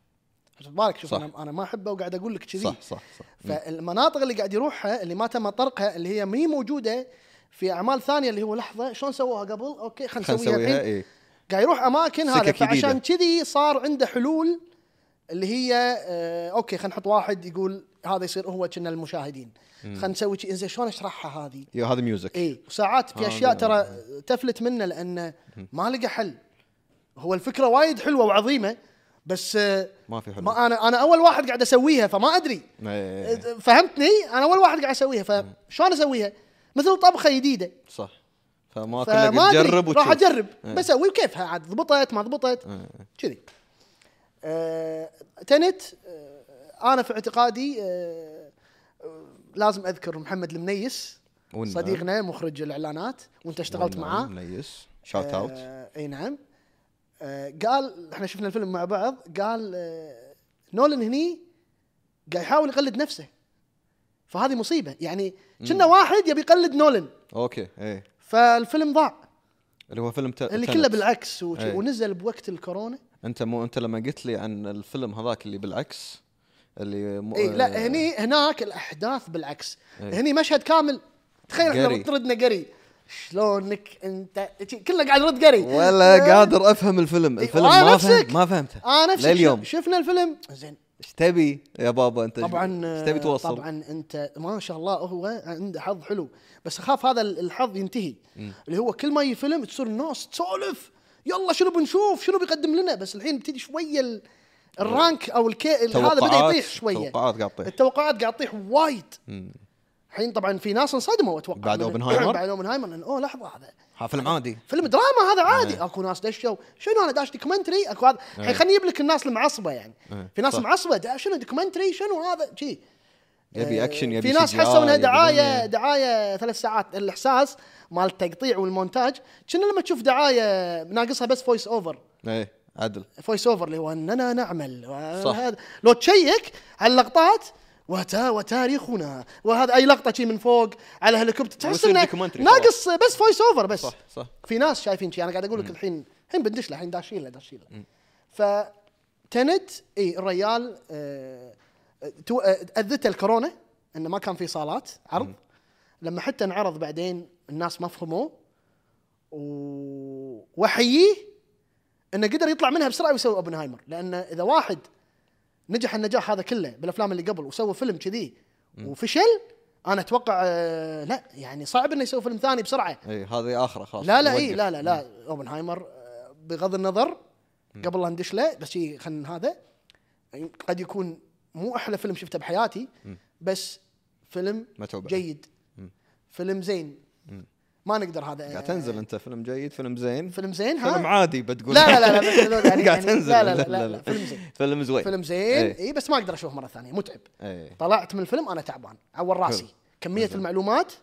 بالك شوف صح. أنا ما أحبه وقاعد أقول لك كذي. صح صح صح. فالمناطق اللي قاعد يروحها اللي ما تم طرقها اللي هي مي موجودة في أعمال ثانية اللي هو لحظة شلون سووها قبل؟ أوكي خلينا نسويها الحين. اي قاعد يروح أماكن هذا فعشان. كذي صار عنده حلول اللي هي آه أوكي خلينا نحط واحد يقول هذا يصير هو كنا المشاهدين. خلينا نسوي شيء زين شلون أشرحها هذه؟ يا هذا music اي وساعات في أشياء ترى تفلت منه لأنه ما لقى حل. هو الفكرة وايد حلوة وعظيمة بس آه، ما في حلول ما أنا أنا أول واحد قاعد أسويها فما أدري. إيه. فهمتني؟ أنا أول واحد قاعد أسويها فشلون أسويها؟ مثل طبخة جديدة. صح. فما فما تجرب راح أجرب. إيه. بسوي وكيفها عاد ضبطت ما ضبطت. إيه. كذي. آه Tenet آه أنا في اعتقادي آه آه، لازم أذكر محمد المنيس. صديقنا مخرج الإعلانات وأنت اشتغلت. معاه. nice shout out آه إي نعم. آه قال إحنا شفنا الفيلم مع بعض قال آه نولن هني قاعد يحاول يقلد نفسه. فهذه مصيبة. يعني كنا واحد يبي يقلد نولن. أوكي إيه. فالفيلم ضاع. اللي هو فيلم ت... اللي. كله بالعكس إيه. ونزل بوقت الكورونا. أنت مو أنت لما قلت لي عن الفيلم هذاك اللي بالعكس اللي مو... اي إيه، لا هني هناك الأحداث بالعكس. إيه. هني مشهد كامل. تخيل إحنا. طردنا قري. شلونك أنت؟ كله قاعد يرد قري. ولا آه، قادر أفهم الفيلم. إيه، الفيلم ما. فهم ما فهمته. لليوم. شف- شفنا الفيلم. زين. إيش تبي يا بابا أنت؟ طبعا إيش تبي توصل؟ طبعا أنت ما شاء الله هو عنده حظ حلو. بس أخاف هذا الحظ ينتهي. اللي هو كل ما يجي فيلم تصير الناس تسولف يلا شنو بنشوف؟ شنو بيقدم لنا؟ بس الحين بتدي شوية ال- ال rank أو الكي هذا بدأ يطيح شوية. توقعات قاعد تطيح. التوقعات قاعد تطيح وايد. الحين طبعا في ناس انصدموا أتوقع بعد أوبنهايمر؟ بعد أوبنهايمر أوه لحظة هذا ها فيلم عادي. فيلم دراما هذا عادي. أكو ناس دشوا. شنو أنا داش documentary؟ أكو هذا. الحين خليني أجيب لك الناس المعصبة يعني. إيه، في ناس صح. معصبة شنو documentary؟ شنو هذا؟ شي. يبي اكشن يبي في ناس حسوا إنها دعاية. دعاية ثلاث ساعات الإحساس مال التقطيع والمونتاج. كنا لما تشوف دعاية ناقصها بس voice over إيه عدل. voice over اللي هو إننا نعمل. صح. لو تشيك على اللقطات وتا وتاريخنا. وهذا أي لقطة شي من فوق على هليكوبتر. تحس إنه ناقص بس voice over بس. صح صح. في ناس شايفين شي. أنا قاعد أقول لك الحين الحين بندش له الحين داشين له داشين له. ف Tenet إي الريال آه، آه، اذته الكورونا إنه ما كان في صالات عرض. لما حتى انعرض بعدين الناس ما فهموه. واحييه إنه قدر يطلع منها بسرعة ويسوي اوبنهايمر لأن إذا واحد نجح النجاح هذا كله بالأفلام اللي قبل وسوى فيلم كذي. وفشل؟ أنا أتوقع آه، لا يعني صعب إنه يسوي فيلم ثاني بسرعة. إي هذه آخرة خلاص لا لا إي. لا لا لا. أوبنهايمر آه، بغض النظر قبل لا ندش له بس خلينا هذا. قد يكون مو أحلى فيلم شفته بحياتي بس فيلم متعوب جيد. فيلم زين. ما نقدر هذا قاعد تنزل انت فيلم جيد فيلم زين فيلم زين ها فيلم عادي بتقول لا لا لا يعني قاعد يعني تنزل لا لا لا, لا, لا فيلم زين فيلم زين فيلم زين إيه. اي بس ما أقدر اشوفه مره ثانية متعب إيه طلعت من الفيلم أنا تعبان عور راسي. كميه المعلومات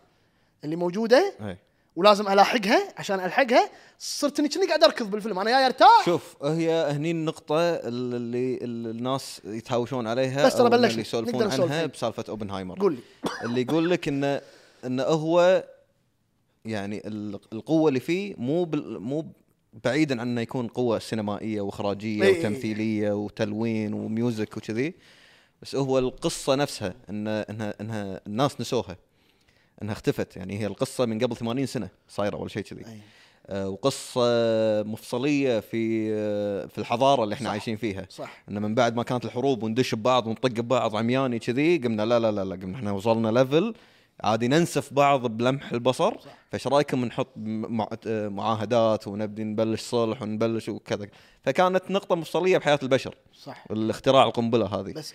اللي موجوده إيه ولازم الاحقها عشان الحقها صرت اني كني قاعد اركض بالفيلم أنا جاي ارتاح شوف هي هني النقطة اللي, الناس يتهاوشون عليها بس ترى بلشنا. اللي يسولفون عنها. بسالفة اوبنهايمر قول لي اللي يقول لك انه انه هو يعني ال- القوة اللي فيه مو بال مو بعيدا عن إنه يكون قوة سينمائية وإخراجية إي إي. وتمثيلية وتلوين و music وكذي بس هو القصة نفسها ان انها انها الناس نسوها إنها اختفت يعني هي القصة من قبل 80 سنة صايرة ولا شيء كذي. آه، وقصة مفصلية في آه، في الحضارة اللي إحنا صح. عايشين فيها صح ان من بعد ما كانت الحروب وندش ببعض ونطق ببعض عمياني كذي قمنا لا لا لا لا قمنا إحنا وصلنا ليفل عادي ننسف بعض بلمح البصر صح. فايش رأيكم نحط آه، معاهدات ونبدي نبلش صلح ونبلش وكذا؟ فكانت نقطة مفصلية بحياة البشر صح. الاختراع القنبلة هذه. بس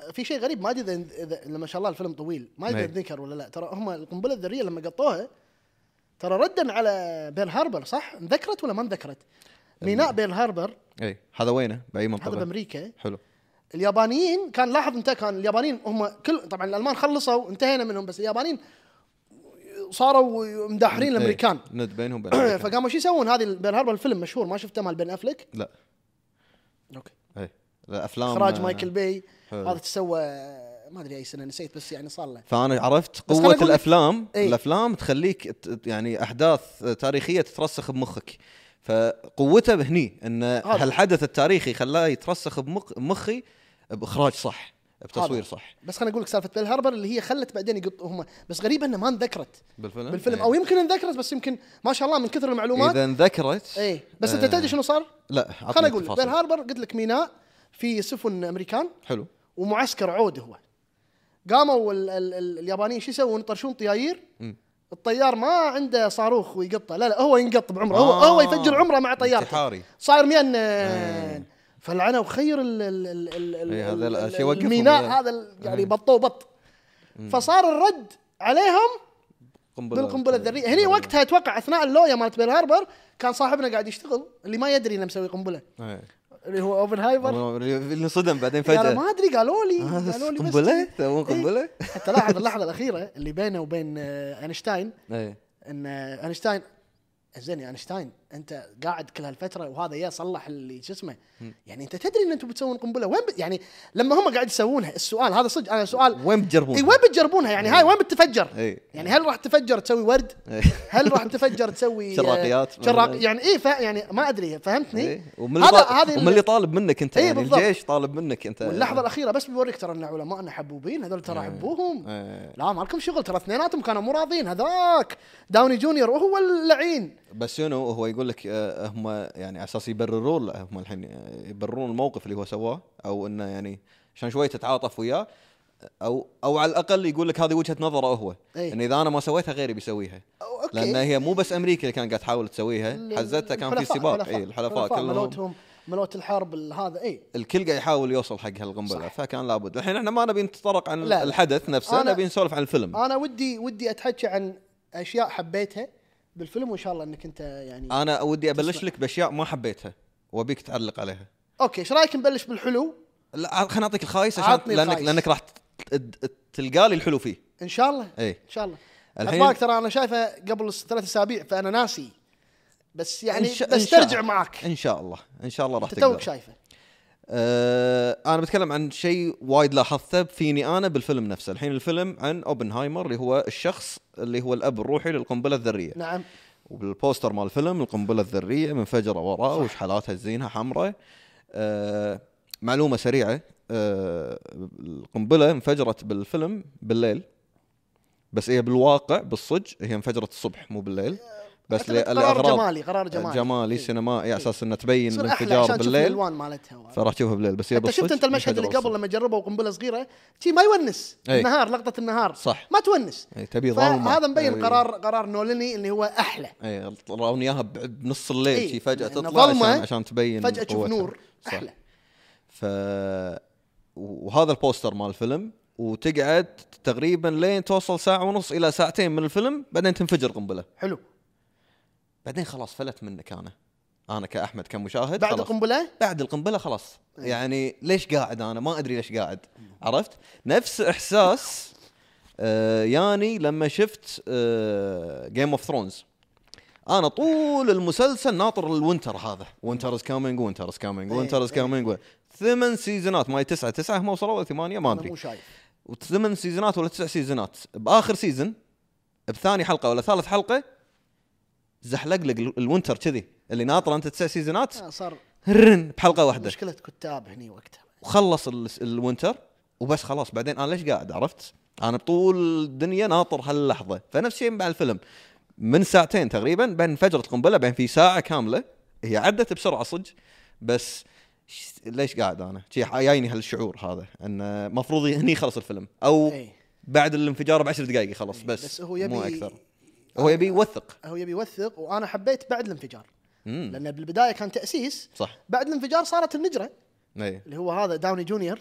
آه، في شيء غريب ما أدري إذا لما شاء الله الفيلم طويل ما أدري ذكر ولا لا. ترى هم القنبلة الذرية لما قطوها ترى ردا على بيرل هاربر صح؟ انذكرت ولا ما انذكرت؟ ميناء بيرل هاربر. اي هذا وينه؟ بأي هذا منطقة بأمريكا. حلو. اليابانيين كان لاحظ انت كان اليابانيين هم كل طبعا الألمان خلصوا انتهينا منهم بس اليابانيين صاروا مداحرين إيه، الأمريكان. ند بينهم *clears throat* أمريكا. فقاموا شو يسوون؟ هذه بيرل هاربر الفيلم مشهور ما شفته مال بن افلك لا. okay. اي لا أفلام إخراج آه، مايكل حلو. هذا تسوى ما أدري أي سنة نسيت بس يعني صار له. فأنا عرفت قوة الأفلام. إيه. الأفلام تخليك يعني أحداث تاريخية تترسخ بمخك. فقوته بهني إن. هالحدث التاريخي خلاه يترسخ بمخ- بمخي بإخراج صح بتصوير. صح. بس خليني أقول لك سالفة بيرل هاربر اللي هي خلت بعدين يقطوا هم بس غريبه انه ما انذكرت بالفيلم؟ بالفيلم. إيه. أو يمكن انذكرت بس يمكن ما شاء الله من كثر المعلومات. إذا انذكرت اي بس أنت آه، تدري شنو صار؟ لا خليني أقول لك. بيل هاربر قلت لك ميناء في سفن أمريكان. حلو. ومعسكر عود هو. قاموا ال ال ال اليابانيين شو يسوون؟ يطرشون طياير. الطيار ما عنده صاروخ ويقطه. لا لا هو ينقط بعمره. هو آه، هو يفجر عمره مع طيارته. انتحاري. صاير مينن فلعنوا خير ال ال ال ال ال إيه، الميناء هذا. هذا يعني بطوا بط. فصار الرد عليهم قنبلة بالقنبلة الذرية. هني وقتها أتوقع أثناء اللوية مالت بيرل هاربر كان صاحبنا قاعد يشتغل اللي ما يدري إنه مسوي قنبلة. إيه. اللي هو اوبنهايمر اللي انصدم بعدين فجأة. ما أدري قالوا لي قالوا لي قنبلة؟ إيه. قنبلة؟ حتى لاحظ *laughs* اللحظة الأخيرة اللي بينه وبين آه، أينشتاين. إيه. إن آه، اينشتاين زين يا أينشتاين انت قاعد كل هالفترة وهذا يا صلح اللي شو اسمه يعني انت تدري ان أنتم بتسوون قنبلة وين ب... يعني لما هم قاعد يسوونها السؤال هذا صدق أنا سؤال وين بتجربون؟ إي وين بتجربونها يعني هاي وين بتتفجر؟ يعني هل راح تفجر تسوي ورد؟ *laughs* هل راح تفجر تسوي آه، شراقيات شراق. يعني إي ف... يعني ما أدري فهمتني؟ ومن هذا هذه ومن اللي طالب منك أنت يعني. الجيش طالب منك أنت واللحظة الأخيرة بس بيوريك ترى إن علمائنا حبوبين هذول ترى حبوهم. لا ما لكم شغل ترى اثنيناتهم كانوا مو راضين هذاك داوني جونيور وهو اللعين بس شنو هو يقول لك آه، هم يعني على أساس يبررون هم الحين يبررون الموقف اللي هو سواه أو إنه يعني عشان شوي تتعاطف وياه أو أو على الأقل يقول لك هذه وجهة نظره هو. إيه. ان إذا أنا ما سويتها غيري بيسويها. أو- okay. لأن هي مو بس أمريكا اللي كانت قاعد تحاول تسويها حزتها كان في سباق. إي الحلفاء كلهم. ملتهم مالت الحرب ال- هذا إي. الكل قاعد يحاول يوصل حق هالقنبلة. فكان لابد. الحين إحنا ما نبي نتطرق عن لا،. الحدث نفسه نبي نسولف عن الفيلم. أنا ودي ودي اتحكى عن أشياء حبيتها. بالفيلم وإن شاء الله إنك أنت يعني أنا ودي أبلش تسمع. لك بأشياء ما حبيتها وأبيك تعلق عليها. okay إيش رأيك نبلش بالحلو؟ لا خليني أعطيك الخايس عشان لانك الخايس. لأنك راح تلقى لي الحلو فيه. إن شاء الله اي إن شاء الله. الحين- ترى أنا شايفه قبل ثلاث أسابيع فأنا ناسي. بس يعني إن شاء- إن بسترجع شاء- معاك. إن شاء الله. إن شاء الله راح أنت توك تقدر. شايفه. آه أنا بتكلم عن شيء وايد لاحظته فيني أنا بالفيلم نفسه. الحين الفيلم عن أوبنهايمر اللي هو الشخص اللي هو الأب الروحي للقنبلة الذرية. نعم. وبالبوستر مال الفيلم القنبلة الذرية منفجرة وراه وشحالاتها زينها حمراء. آه معلومة سريعة آه القنبلة انفجرت بالفيلم بالليل. بس هي بالواقع بالصج هي انفجرت الصبح مو بالليل. بس قرار جمالي قرار جمالي. جمالي إيه. سينمائي على أساس إنه تبين الانفجار بالليل. الألوان مالتها فراح تشوفها بالليل. بس هي شفت أنت المشهد اللي قبل. لما جربوا قنبلة صغيرة؟ شي ما يونس. أي. النهار لقطة النهار. صح. ما تونس. إيه، تبي ظلمة. فهذا مبين تبي- قرار قرار نولني اللي هو أحلى. اي راون إياها بنص الليل إيه، شي فجأة لأن تطلع عشان, عشان تبين فجأة تشوف. نور. أحلى. ف وهذا البوستر مال الفيلم وتقعد تقريبا لين توصل ساعة ونص إلى ساعتين من الفيلم بعدين تنفجر قنبلة. حلو. بعدين خلاص فلت منك أنا. أنا كأحمد كمشاهد بعد خلاص. القنبلة؟ بعد القنبلة خلاص. إيه. يعني ليش قاعد أنا؟ ما أدري ليش قاعد. عرفت؟ نفس إحساس آه ياني لما شفت Game of Thrones أنا طول المسلسل ناطر ال winter هذا. winter is coming winter is coming winter is. coming ثمان سيزونات. مادري تسعة تسعة هم وصلوا ولا ثمانية؟ ما أدري. مو شايف. وثمان سيزونات ولا تسع سيزونات. بآخر سيزون بثاني حلقة ولا ثالث حلقة زحلق لك ال- ال winter كذي اللي ناطر أنت تسع سيزونات آه، صاروا بحلقة واحدة. مشكلة كتاب هني وقتها. وخلص ال- ال winter وبس خلاص. بعدين أنا ليش قاعد؟ عرفت؟ أنا طول الدنيا ناطر هاللحظة. فنفس الشيء مع الفيلم. من ساعتين تقريبا بين انفجرت قنبلة بين في ساعة كاملة هي عدت بسرعة صدق بس ليش قاعد أنا؟ جايني هالشعور هذا انه مفروض هني خلص الفيلم. أو إيه. بعد الانفجار بعشر دقائق يخلص بس بس هو يبي مو أكثر. هو يبي يوثق. هو يبي يوثق وأنا حبيت بعد الانفجار. امم لأن بالبداية كان تأسيس. صح. بعد الانفجار صارت النجرة اي اللي هو هذا داوني جونيور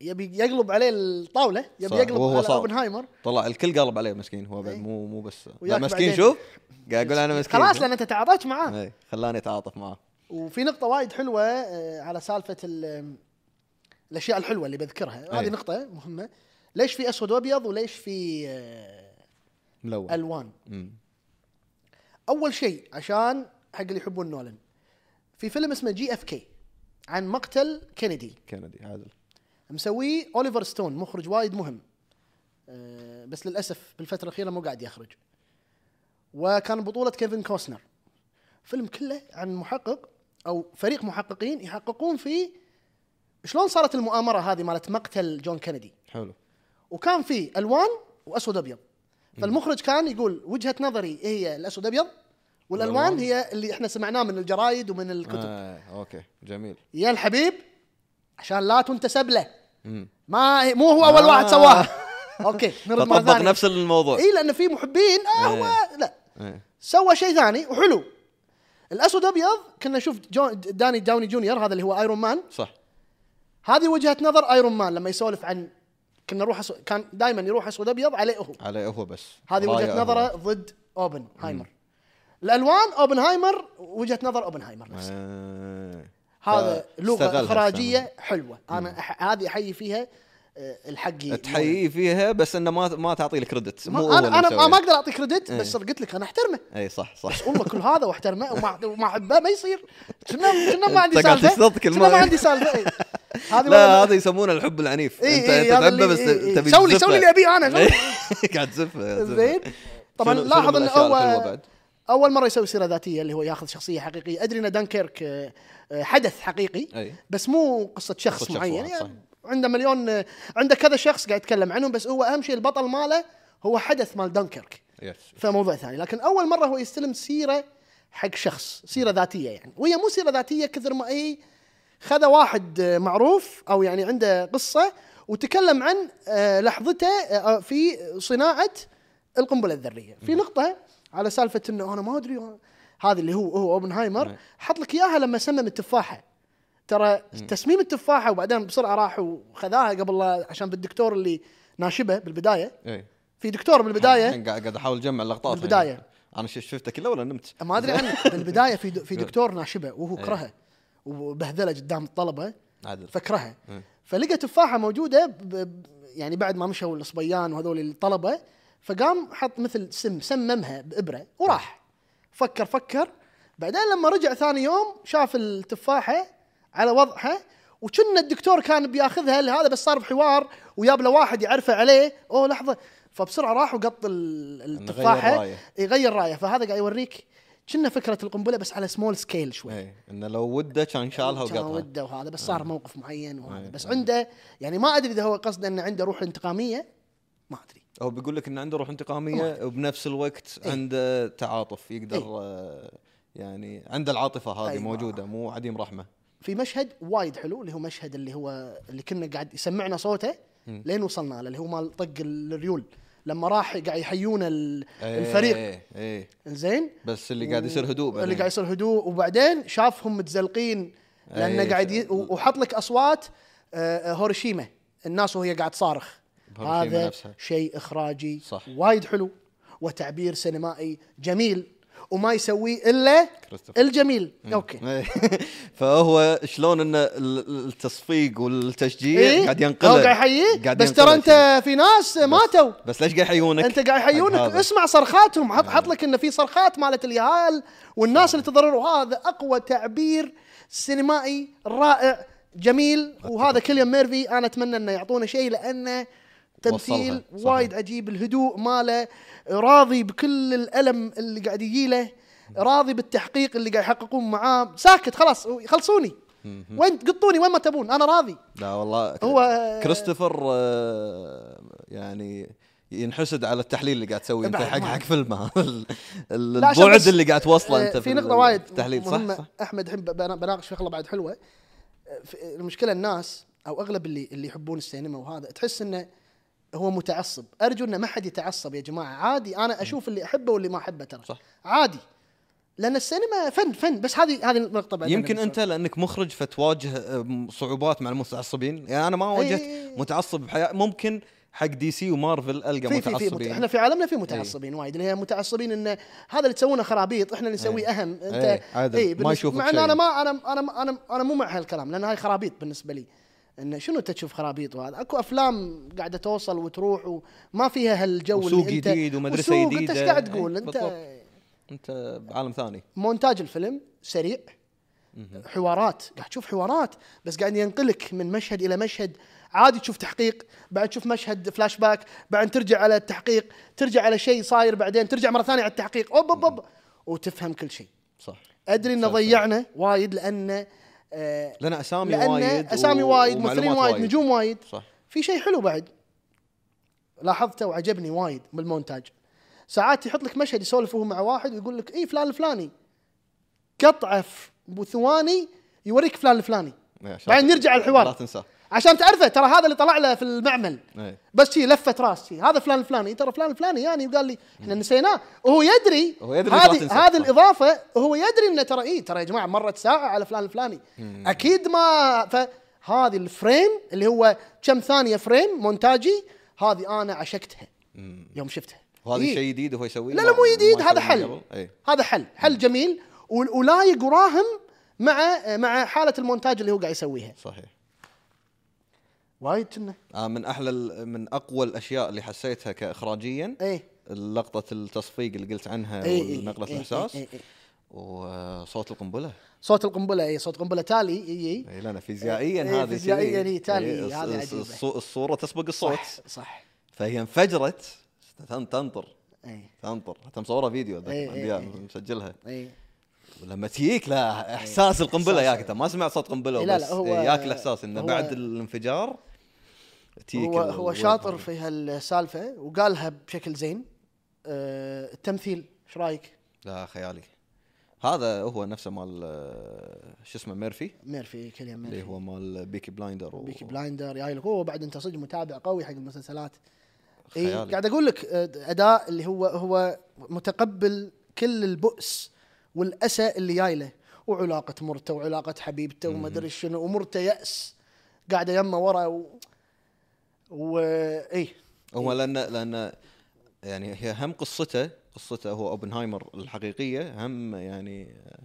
يبي يقلب عليه الطاولة يبي صح، يقلب على صار. أوبنهايمر. طلع الكل قلب عليه مسكين هو بعد إيه. مو مو بس. لا مسكين. شوف قاعد أقول أنا *laughs* مسكين. خلاص لأن أنت تعاطيت معاه. اي خلاني أتعاطف معاه. وفي نقطة وايد حلوة آه، على سالفة ال- الأشياء الحلوة اللي بذكرها. هذه. نقطة مهمة. ليش في أسود وأبيض وليش في آه، ملون. ألوان. مم. أول شيء عشان حق اللي يحبون نولن. في فيلم اسمه JFK عن مقتل كينيدي. كندي عادل. مسويه أوليفر ستون مخرج وايد مهم. آه، بس للأسف بالفترة الأخيرة مو قاعد يخرج. وكان بطولة كيفن كوستنر فيلم كله عن محقق أو فريق محققين يحققون في شلون صارت المؤامرة هذه مالت مقتل جون كينيدي. حلو. وكان في ألوان وأسود ابيض فالمخرج كان يقول وجهة نظري هي الأسود أبيض والألوان؟ هي اللي إحنا سمعناه من الجرايد ومن الكتب. آه، okay جميل. يا الحبيب عشان لا تنتسب له. ما مو هو أول آه. واحد سواها *laughs* okay نرد مره فطبق ثانية نفس الموضوع. إي لأن في محبين آه هو لا. إيه. سوى شيء ثاني وحلو. الأسود أبيض كنا نشوف جون داني داوني جونيور هذا اللي هو Iron Man صح. هذه وجهة نظر Iron Man لما يسولف عن كنا نروح أسو... كان دائما يروح أسود أبيض عليه هو. عليه هو بس. هذه وجهة. نظره ضد اوبنهايمر الألوان أوبنهايمر وجهة نظر أوبنهايمر نفسه آه. هذا لغة اخراجيه حلوة. أنا أح... هذه أحيي فيها آه، الحقي تحييه فيها بس إنه ما ما تعطي له credit مو ما أنا أنا. ما أقدر أعطي كريدت إيه. بس قلت لك أنا أحترمه. اي صح صح. والله كل هذا وأحترمه وما وما أحبه ما يصير. كنا كنا ما عندي سالفة. كنا ما. عندي سالفة إيه. *laughs* هذه لا هذا يسمونه الحب العنيف إيه أنت إيه، تحبه اللي- بس إيه، إيه. تبي سوي. سوي لي أبي أنا. *laughs* قاعد تزفه زين طبعا لاحظ انه هو؟ اول مرة يسوي سيرة ذاتية اللي هو ياخذ شخصية حقيقية أدري إن دانكيرك آه، حدث حقيقي. بس مو قصة شخص معين يعني. عنده مليون آه، عنده كذا شخص قاعد يتكلم عنهم بس هو أهم شيء البطل ماله هو حدث مال دانكيرك فموضوع ثاني لكن أول مرة هو يستلم سيرة حق شخص سيرة ذاتية يعني وهي مو سيرة ذاتية كثر ما هي خذ واحد معروف أو يعني عنده قصة وتكلم عن آه، لحظته آه، في صناعة القنبلة الذرية في نقطة على سالفة إنه أنا ما أدري هذا اللي هو هو أوبنهايمر نعم. حط لك إياها لما سمم التفاحة ترى تسميم التفاحة وبعدين بسرعة راح وخذاها قبل عشان بالدكتور اللي ناشبه بالبداية اي في دكتور بالبداية قاعد أحاول أجمع اللقطات بالبداية. يعني. أنا شفته كله ولا نمت؟ ما أدري عنه بالبداية في في *laughs* دكتور ناشبه وهو إيه. كرهه وبهذلة قدام الطلبة عادل فكرهه إيه. فلقى تفاحة موجودة ب- يعني بعد ما مشوا الصبيان وهذول الطلبة فقام حط مثل سم سممها بإبرة وراح. فكر فكر. بعدين لما رجع ثاني يوم شاف التفاحة على وضعها وكنا الدكتور كان بياخذها لهذا بس صار بحوار وياب له واحد يعرفه عليه. أوه لحظة. فبسرعة راح وقط ال- التفاحة. يغير رايه. فهذا قاعد يوريك كنا فكرة القنبلة بس على small scale شوي. اي إنه لو وده كان شالها كان وقطها وده وهذا بس صار موقف معين وهذا. إيه. بس عنده يعني ما أدري إذا هو قصده إنه عنده روح انتقامية ما أدري. هو بيقول لك إنه عنده روح انتقامية وبنفس الوقت إيه. عنده تعاطف يقدر إيه. آه، يعني عنده العاطفة هذه أيوة. موجودة مو عديم رحمة. في مشهد وايد حلو اللي هو مشهد اللي هو اللي كنا قاعد يسمعنا صوته لين وصلنا له اللي هو مال طق الريول. لما راح قاعد يحيون ال- الفريق إيه إيه زين بس اللي قاعد يصير هدوء اللي. قاعد يصير هدوء وبعدين شافهم متزلقين لأنه. قاعد ي... وحط لك أصوات آه، آه، هيروشيما الناس وهي قاعد تصارخ هذا. شيء إخراجي صح. وايد حلو وتعبير سينمائي جميل وما يسويه إلا. الجميل. أوكي. إيه. *laughs* فهو شلون إن ال- التصفيق والتشجيع إيه؟ قاعد هو ينقله قاعد يحييه؟ بس ترى أنت في ناس ماتوا. بس ليش قاعد يحيونك؟ أنت قاعد يحيونك. اسمع صرخاتهم. حط حط لك انه في صرخات مالت اليهال والناس اللي تضرروا هذا أقوى تعبير سينمائي رائع جميل. وهذا كيليان ميرفي. أنا أتمنى إنه يعطونا شيء لأنه تمثيل. وايد عجيب. الهدوء ماله راضي بكل الألم اللي قاعد يجيله راضي بالتحقيق اللي قاعد يحققون معاه. ساكت خلاص خلصوني. وين قطوني وين ما تبون أنا راضي. لا والله هو- كريستوفر آه، يعني ينحسد على التحليل اللي قاعد تسويه. أنت حق حق فيلمه. *laughs* البعد اللي قاعد توصله آه، أنت في نقطة وايد التحليل صح؟ صح أحمد الحين بنا- بناقش في شغلة بعد حلوة. آه، المشكلة الناس أو أغلب اللي اللي يحبون السينما وهذا تحس إنه هو متعصب. أرجو إنه ما حد يتعصب يا جماعة. عادي أنا أشوف اللي أحبه واللي ما أحبه ترى. صح. عادي. لأن السينما فن فن. بس هذه هذه النقطة بعدين يمكن أنت لأنك مخرج فتواجه صعوبات مع المتعصبين. يعني أنا ما واجهت إيه. متعصب بحياتي ممكن حق دي سي ومارفل ألقى في في في مت... متعصبين إحنا في عالمنا في متعصبين وايد. اللي هي متعصبين انه هذا اللي تسوونه خرابيط إحنا اللي نسويه إيه. أهم. أنت إيه، عادل. ما يشوفك مع إن. أنا ما أنا أنا أنا أنا مو مع هالكلام لأن هاي خرابيط بالنسبة لي. انه شنو انت تشوف خرابيط وهذا؟ أكو أفلام قاعدة توصل وتروح وما فيها هالجو وسوق اللي أنت جديد ومدرسة وسوق، جديدة. أنت إيش قاعد تقول؟ إيه، أنت. أنت بعالم ثاني. مونتاج الفيلم سريع. حوارات. قاعد تشوف حوارات بس قاعد ينقلك من مشهد إلى مشهد. عادي تشوف تحقيق بعد تشوف مشهد فلاش باك بعد ترجع على التحقيق ترجع على شيء صاير بعدين ترجع مرة ثانية على التحقيق. أوب أوب أوب. وتفهم كل شيء. صح. أدري انه. ضيعنا وايد لأنه آه لأن أسامي وايد أسامي وايد ممثلين وايد نجوم وايد. صح. في شيء حلو بعد. لاحظته وعجبني وايد بالمونتاج. ساعات يحط لك مشهد يسولف هو مع واحد ويقول لك اي فلان الفلاني. قطعة بثواني يوريك فلان الفلاني. بعدين نرجع الحوار. لا تنساه عشان تعرفه ترى هذا اللي طلع له في المعمل. إيه. بس شي لفه راس شي. هذا فلان الفلاني ترى فلان الفلاني يعني وقال لي إحنا نسيناه. وهو يدري هو يدري هذه. هذه. الإضافة هو يدري إنه ترى إيه ترى يا جماعة مرت ساعة على فلان الفلاني أكيد ما ف هذه ال frame اللي هو كم ثانية frame مونتاجي هذه أنا عشقتها. يوم شفتها. وهذا إيه. شيء جديد هو يسويه؟ لا لا مو جديد. هذا حل؟ إي. هذا حل. حل جميل. ولايق وراهم مع مع حالة المونتاج اللي هو قاعد يسويها. صحيح. وايد كنا. آه من أحلى من أقوى الأشياء اللي حسيتها كاخراجيا إيه. لقطة التصفيق اللي قلت عنها إيه، إيه، ونقلة إيه، الإحساس إيه، إيه. وصوت القنبلة. صوت القنبلة اي صوت قنبله تالي اي اي لا لا فيزيائيا إيه، هذه فيزيائياً. هي تالي، هذه. الص- الصورة تسبق الصوت. صح. صح فهي انفجرت. تن- تنطر. اي تنطر. حتى مصورة فيديو إيه، إيه، إيه. مسجلها. اي ولما تجيك لا إحساس القنبلة. ياك. انت ما سمعت صوت قنبلة لا، وبس. لا، هو- إيه، ياك الإحساس انه بعد الانفجار هو هو شاطر. في هالسالفة وقالها بشكل زين. آه التمثيل إيش رأيك؟ لا خيالي. هذا هو نفسه مال آه، شو اسمه ميرفي؟ ميرفي اللي ميرفي. هو مال Peaky Blinder و... Peaky Blinder جاي لك هو بعد انت صدق متابع قوي حق المسلسلات. إي خيالي. قاعد أقول لك آه، أداء اللي هو هو متقبل كل البؤس والأسى اللي جاي له وعلاقة مرته وعلاقة حبيبته وما أدري شنو ومرته يأس قاعدة يمه ورا و... و... اي هو لأن لأن يعني هي هم قصته قصته هو أوبنهايمر الحقيقية هم يعني آه،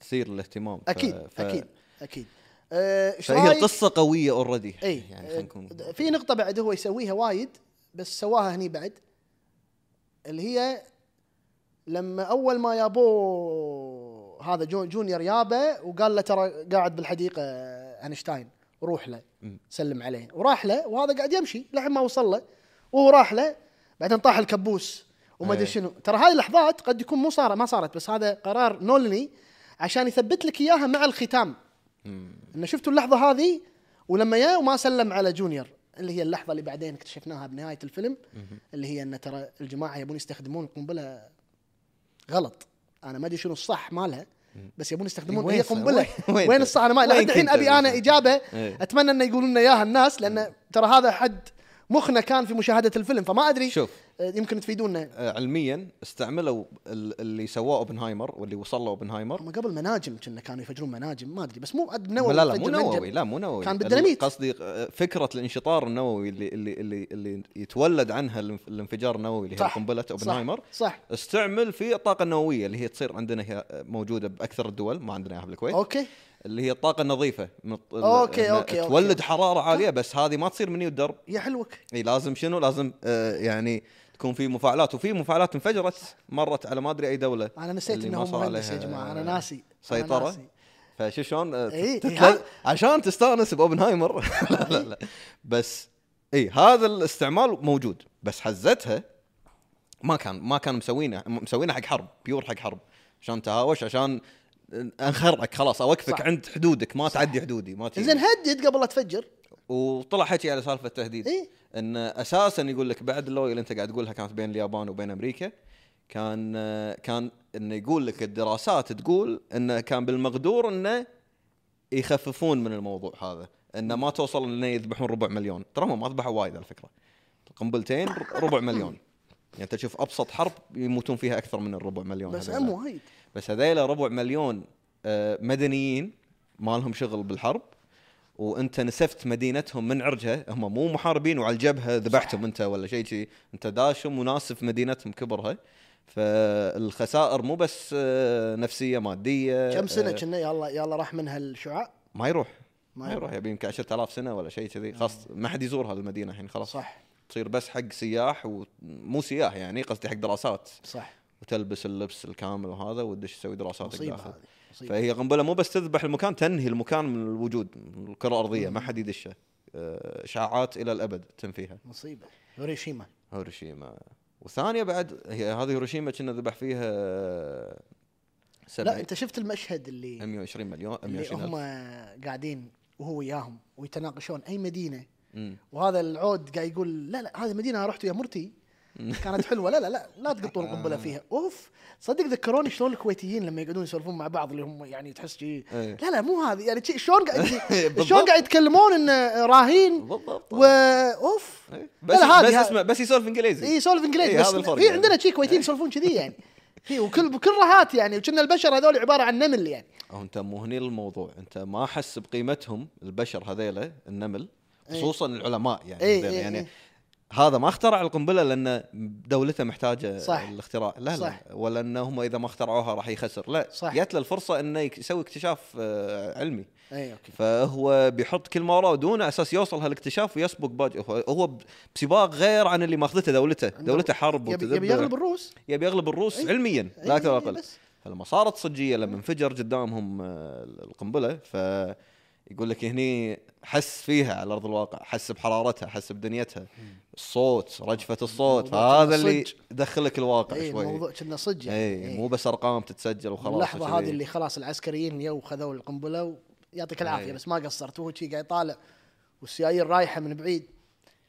تثير الاهتمام. أكيد ف- أكيد أكيد. آه، إيش فهي القصة قوية already اي يعني خلينا نكون آه، في نقطة بعد هو يسويها وايد بس سواها هني بعد اللي هي لما أول ما يابوه هذا جو جونيور يابه وقال له ترى قاعد بالحديقة أينشتاين روح له. سلم عليه. وراح له وهذا قاعد يمشي لحين ما وصل له. وهو راح له بعدين طاح الكبوس. وما أدري إيه. شنو. ترى هاي اللحظات قد يكون مو صارت ما صارت بس هذا قرار نولني عشان يثبت لك إياها مع الختام. انه شفتوا اللحظة هذه ولما يا وما سلم على جونيور اللي هي اللحظة اللي بعدين اكتشفناها بنهاية الفيلم اللي هي إن ترى الجماعة يبون يستخدمون القنبله غلط. أنا ما أدري شنو الصح مالها. بس يبون يستخدمون هي ص- قنبلة. وين- وين؟ وين ت- الصح أنا ما لحد الحين أبي أنا؟ إجابة. إيه. أتمنى انه يقولون لنا إياها الناس لأن ترى هذا حد مخنا كان في مشاهدة الفيلم فما أدري شوف. يمكن تفيدونا. آه، علميا استعملوا ال- اللي سواه أوبنهايمر واللي وصل له أوبنهايمر. هم قبل مناجم كنا كانوا يفجرون مناجم ما أدري بس مو عد نووي لا لا مو. نووي لا مو نووي. كان ال- بالديناميت. قصدي آه، فكرة الانشطار النووي اللي اللي اللي, اللي يتولد عنها الانف- الانفجار النووي اللي هي صح. قنبلة أوبنهايمر صح. استعمل في الطاقة النووية اللي هي تصير عندنا هي موجودة بأكثر الدول ما عندنا إياها بالكويت. أوكي. اللي هي الطاقة النظيفة الط- أوكي، إنها أوكي،. تولد حرارة عالية بس هذه ما تصير من الدرب يا حلوك. إي لازم شنو؟ لازم آه يعني تكون في مفاعلات وفي مفاعلات انفجرت مرت على ما أدري أي دولة أنا نسيت إنه مهندس يا جماعة. أنا ناسي. أنا سيطرة. ناسي. فشو شلون؟ إيه، ها؟ عشان تستأنس بأوبنهايمر. *laughs* لا لا لا. بس اي هذا الاستعمال موجود بس حزتها ما كان ما كان مسوينه مسوينه حق حرب بيور حق حرب. عشان تهاوش عشان انخرعك خلاص أوقفك. عند حدودك ما تعدي حدودي ما تجي. زين هدد قبل لا تفجر. وطلع حكي على سالفة التهديد. إيه؟ إن أساسا يقول لك بعد اللويا اللي أنت قاعد تقولها كانت بين اليابان وبين أمريكا كان كان إنه يقول لك الدراسات تقول إنه كان بالمقدور إنه يخففون من الموضوع هذا إنه ما توصل إنه يذبحون ربع مليون. ترى هم ما ذبحوا وايد على فكرة. قنبلتين ربع مليون. يعني أنت تشوف أبسط حرب يموتون فيها أكثر من الربع مليون بس. هم وايد. بس هذيلا ربع مليون آه، مدنيين ما لهم شغل بالحرب وانت نسفت مدينتهم من عرجها هم مو محاربين وعلى الجبهة ذبحتهم انت ولا شيء شيء انت داشهم وناسف مدينتهم كبرها. فالخسائر مو بس آه، نفسية مادية كم سنة آه، كنا يلا يلا راح منها الشعاع؟ ما يروح. ما يروح. يبي يمكن 10000 سنة ولا شيء كذي. خلاص ما حد يزور هذه المدينة الحين خلاص. صح. تصير بس حق سياح ومو سياح يعني قصدي حق دراسات. صح. وتلبس اللبس الكامل وهذا وتدش تسوي دراساتك مصيبه داخل فهي قنبلة مو بس تذبح المكان تنهي المكان من الوجود من الكره الأرضية. ما حد يدشه آه، إشاعات إلى الأبد تنفيها مصيبة. هيروشيما. هيروشيما. وثانية بعد هي هذه هيروشيما كنا ذبح فيها لا سبع أنت شفت المشهد اللي 120 مليون اللي 120 هم ألف. قاعدين وهو وياهم ويتناقشون أي مدينة. مم. وهذا العود قاعد يقول لا لا هذه مدينة رحت ويا مرتي. كانت حلوة. لا لا لا لا تقطون قنبلة فيها. أوف صدق ذكروني شلون الكويتيين لما يقعدون يسولفون مع بعض اللي هم يعني تحس شي. إيه. لا لا مو هذه. يعني شلون قاعد *laughs* بالضبط. شلون قاعد يتكلمون انه راهين بالضبط. و أوف. إيه. بس لا بس اسمه بس يسولف إنجليزي. اي يسولف إنجليزي. إيه، بس في يعني. عندنا شي كويتيين يسولفون كذي يعني. هي وكل بكل رهات يعني وكنا البشر هذول عبارة عن نمل يعني. أو أنت مو هني الموضوع أنت ما حس بقيمتهم البشر هذيلا النمل خصوصا العلماء يعني إيه، إيه، يعني إيه. هذا ما اخترع القنبلة لأن دولته محتاجة صح. الاختراع لا صح. لا ولا إنهم إذا ما اخترعوها راح يخسر لا صح. جت له الفرصة إنه يسوي اكتشاف آه، علمي إي أوكي فهو بيحط كل ما وراه ودونه على أساس يوصل هالاكتشاف ويسبق باقي هو- بسباق غير عن اللي ماخذته دولته دولته حرب يبي. يبي يغلب الروس يبي يغلب الروس إيه. علميا لا أكثر ولا أقل. فلما صارت صجية لما انفجر قدامهم آه، القنبلة ف يقول لك هني حس فيها على أرض الواقع حس بحرارتها حس بدنيتها الصوت رجفة الصوت فهذا اللي صج. يدخلك الواقع اي شوي الموضوع كنا صج يعني اي إيه. مو بس أرقام تتسجل وخلاص اللحظة. هذه اللي خلاص العسكريين يو خذوا القنبلة ويعطيك العافية إيه. بس ما قصرت وهو شي قاعد يطالع والسيايير رايحة من بعيد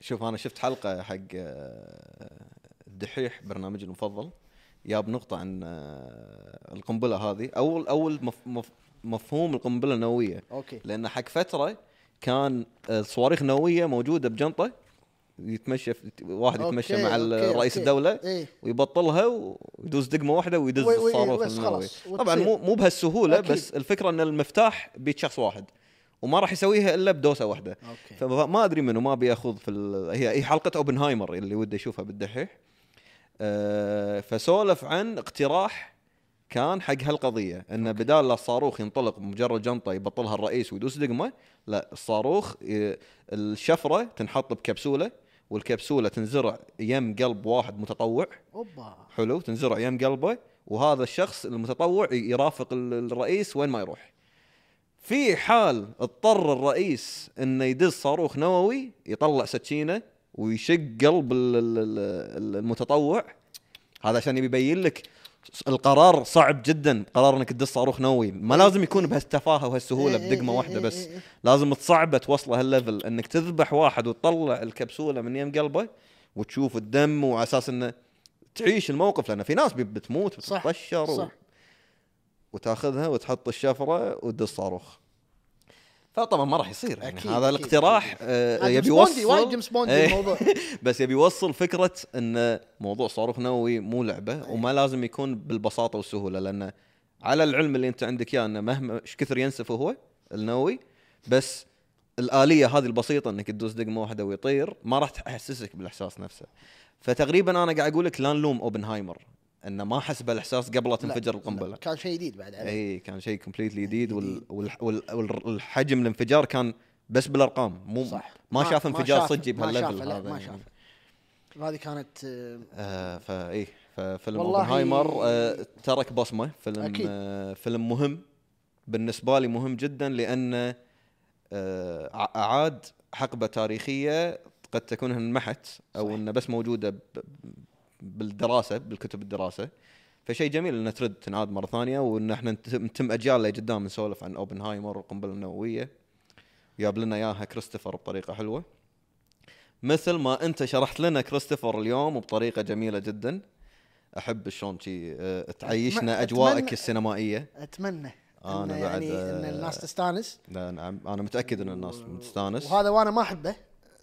شوف أنا شفت حلقة حق آه، الدحيح برنامجي المفضل جاب نقطة عن آه، القنبلة هذه أول أول مف مف مفهوم القنبلة النووية أوكي لأن حق فترة كان الصواريخ النوويه موجودة بجنطة يتمشى في واحد يتمشى أوكي، مع أوكي، رئيس أوكي. الدولة إيه. ويبطلها ويدوس دقمة واحدة ويدز وي- وي- الصاروخ النووي طبعا. مو مو بهالسهولة أكيد. بس الفكرة إن المفتاح بيد شخص واحد وما راح يسويها إلا بدوسة واحدة أوكي فما أدري منه ما بياخذ في ال... هي هي حلقة أوبنهايمر اللي وده يشوفها بالدحيح أه فسولف عن اقتراح كان حق هالقضية إنه بدال لا الصاروخ ينطلق مجرد جنطة يبطلها الرئيس ويدوس دقمه لا الصاروخ. الشفرة تنحط بكبسولة والكبسولة تنزرع يم قلب واحد متطوع. أوبا. حلو تنزرع يم قلبه وهذا الشخص المتطوع يرافق ال- الرئيس وين ما يروح. في حال اضطر الرئيس إنه يدز صاروخ نووي يطلع سكينة ويشق قلب ال- ال- ال- المتطوع. هذا عشان يبي يبين لك القرار صعب جدا. قرار إنك تدز صاروخ نووي. ما لازم يكون بهالتفاهة وهالسهولة إيه، بدقمة إيه، واحدة إيه، بس. إيه، إيه. لازم تصعبة توصله هالليفل. إنك تذبح واحد وتطلع الكبسولة من يم قلبه وتشوف الدم وعلى أساس إنه تعيش الموقف. لأن في ناس بتموت صح، بتطشر و... صح. وتأخذها وتحط الشفرة وتدز صاروخ. فطبعا ما راح يصير يعني أكيد، هذا أكيد، الاقتراح أكيد. آه يبي يوصل وايد جيمس بوندي إيه. الموضوع. *laughs* بس يبي يوصل فكرة إن موضوع صاروخ نووي مو لعبة إيه. وما لازم يكون بالبساطة والسهولة لأنه على العلم اللي أنت عندك إياه إنه مهما إيش كثر ينسف هو النووي بس الآلية هذه البسيطة إنك تدوس دقمة واحدة ويطير ما راح تحسسك بالإحساس نفسه فتقريبا أنا قاعد أقول لك لا نلوم أوبنهايمر إنه ما حس بالإحساس قبل لا تنفجر القنبلة كان شيء جديد بعد عليه اي كان شيء completely جديد. وال... وال... والحجم الانفجار كان بس بالأرقام مو صح ما شاف انفجار صجي ما بهال level هذا ما يعني. شافه هذه كانت آه، آه فاي ففيلم أوبنهايمر آه ترك بصمة فيلم أكيد. آه فيلم مهم بالنسبة لي مهم جدا لأنه آه أعاد حقبة تاريخية قد تكون انمحت أو. إنه بس موجودة. بالدراسة بالكتب الدراسة. فشيء جميل انها ترد تنعاد مرة ثانية وإن إحنا نت- نتم أجيال لقدام نسولف عن أوبنهايمر والقنبله النوويه جاب لنا إياها كريستوفر بطريقة حلوة. مثل ما أنت شرحت لنا كريستوفر اليوم وبطريقه جميلة جدا. أحب شلون آه، تعيشنا أجواءك أتمنى- السينمائية. أتمنى أنا إن بعد، يعني ان آه، الناس تستانس. لا نعم. أنا متأكد إن الناس تستانس وهذا وأنا ما أحبه.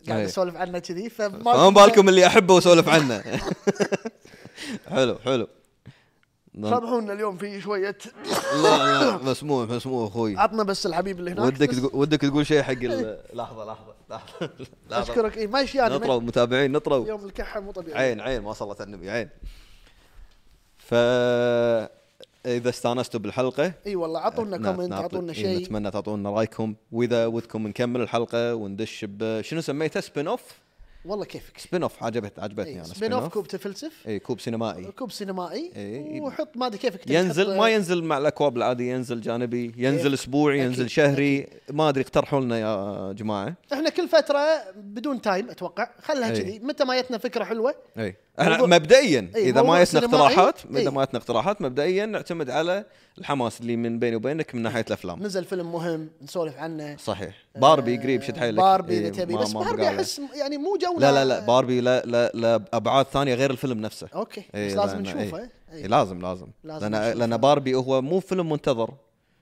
قاعد إيه. أسولف عنه كذي فما بالكم اللي أحبه واسولف عنه. *laughs* حلو حلو. لا سامحونا اليوم في شوية لا مسموح مسموح أخوي. عطنا بس الحبيب اللي هناك. ودك تقول ودك تقول شيء حق لحظة لحظة لحظة أشكرك. اي ما يشياني نطروا متابعين نطروا يوم الكحة مو طبيعي. عين عين ما صلت على النبي عين. ف إذا استانستوا بالحلقة. إي والله عطونا نعم، comment نعطي- عطونا إيه، شيء. نتمنى تعطونا رايكم وإذا ودكم نكمل الحلقة وندش شنو سميته؟ spin-off والله كيفك. spin-off عجبت عجبتني إيه، أنا spin-off كوب تفلسف. اي كوب سينمائي. كوب سينمائي. إيه. وحط ما أدري كيفك. ينزل ما ينزل مع الأكواب العاديه ينزل جانبي ينزل إيه. أسبوعي ينزل أكيد، شهري. ما أدري اقترحوا لنا يا جماعة. إحنا كل فترة بدون time أتوقع. خلها إيه. كذي. متى ما جتنا فكرة حلوة. اي إحنا مبدئيا إي، إذا ما سينمائي، اقتراحات. إذا ما يتنا اقتراحات مبدئيا نعتمد على الحماس اللي من بيني وبينك من ناحية الأفلام. نزل فيلم مهم نسولف عنه. صحيح. باربي قريب شد حيلك. باربي إذا تبي. بس باربي. أحس يعني مو جو لا لا لا باربي لا لا لا أبعاد ثانية غير الفيلم نفسه أوكي بس لازم لأن- نشوفه إي. إي. إي، لازم لازم لازم لأن. لأن باربي هو مو فيلم منتظر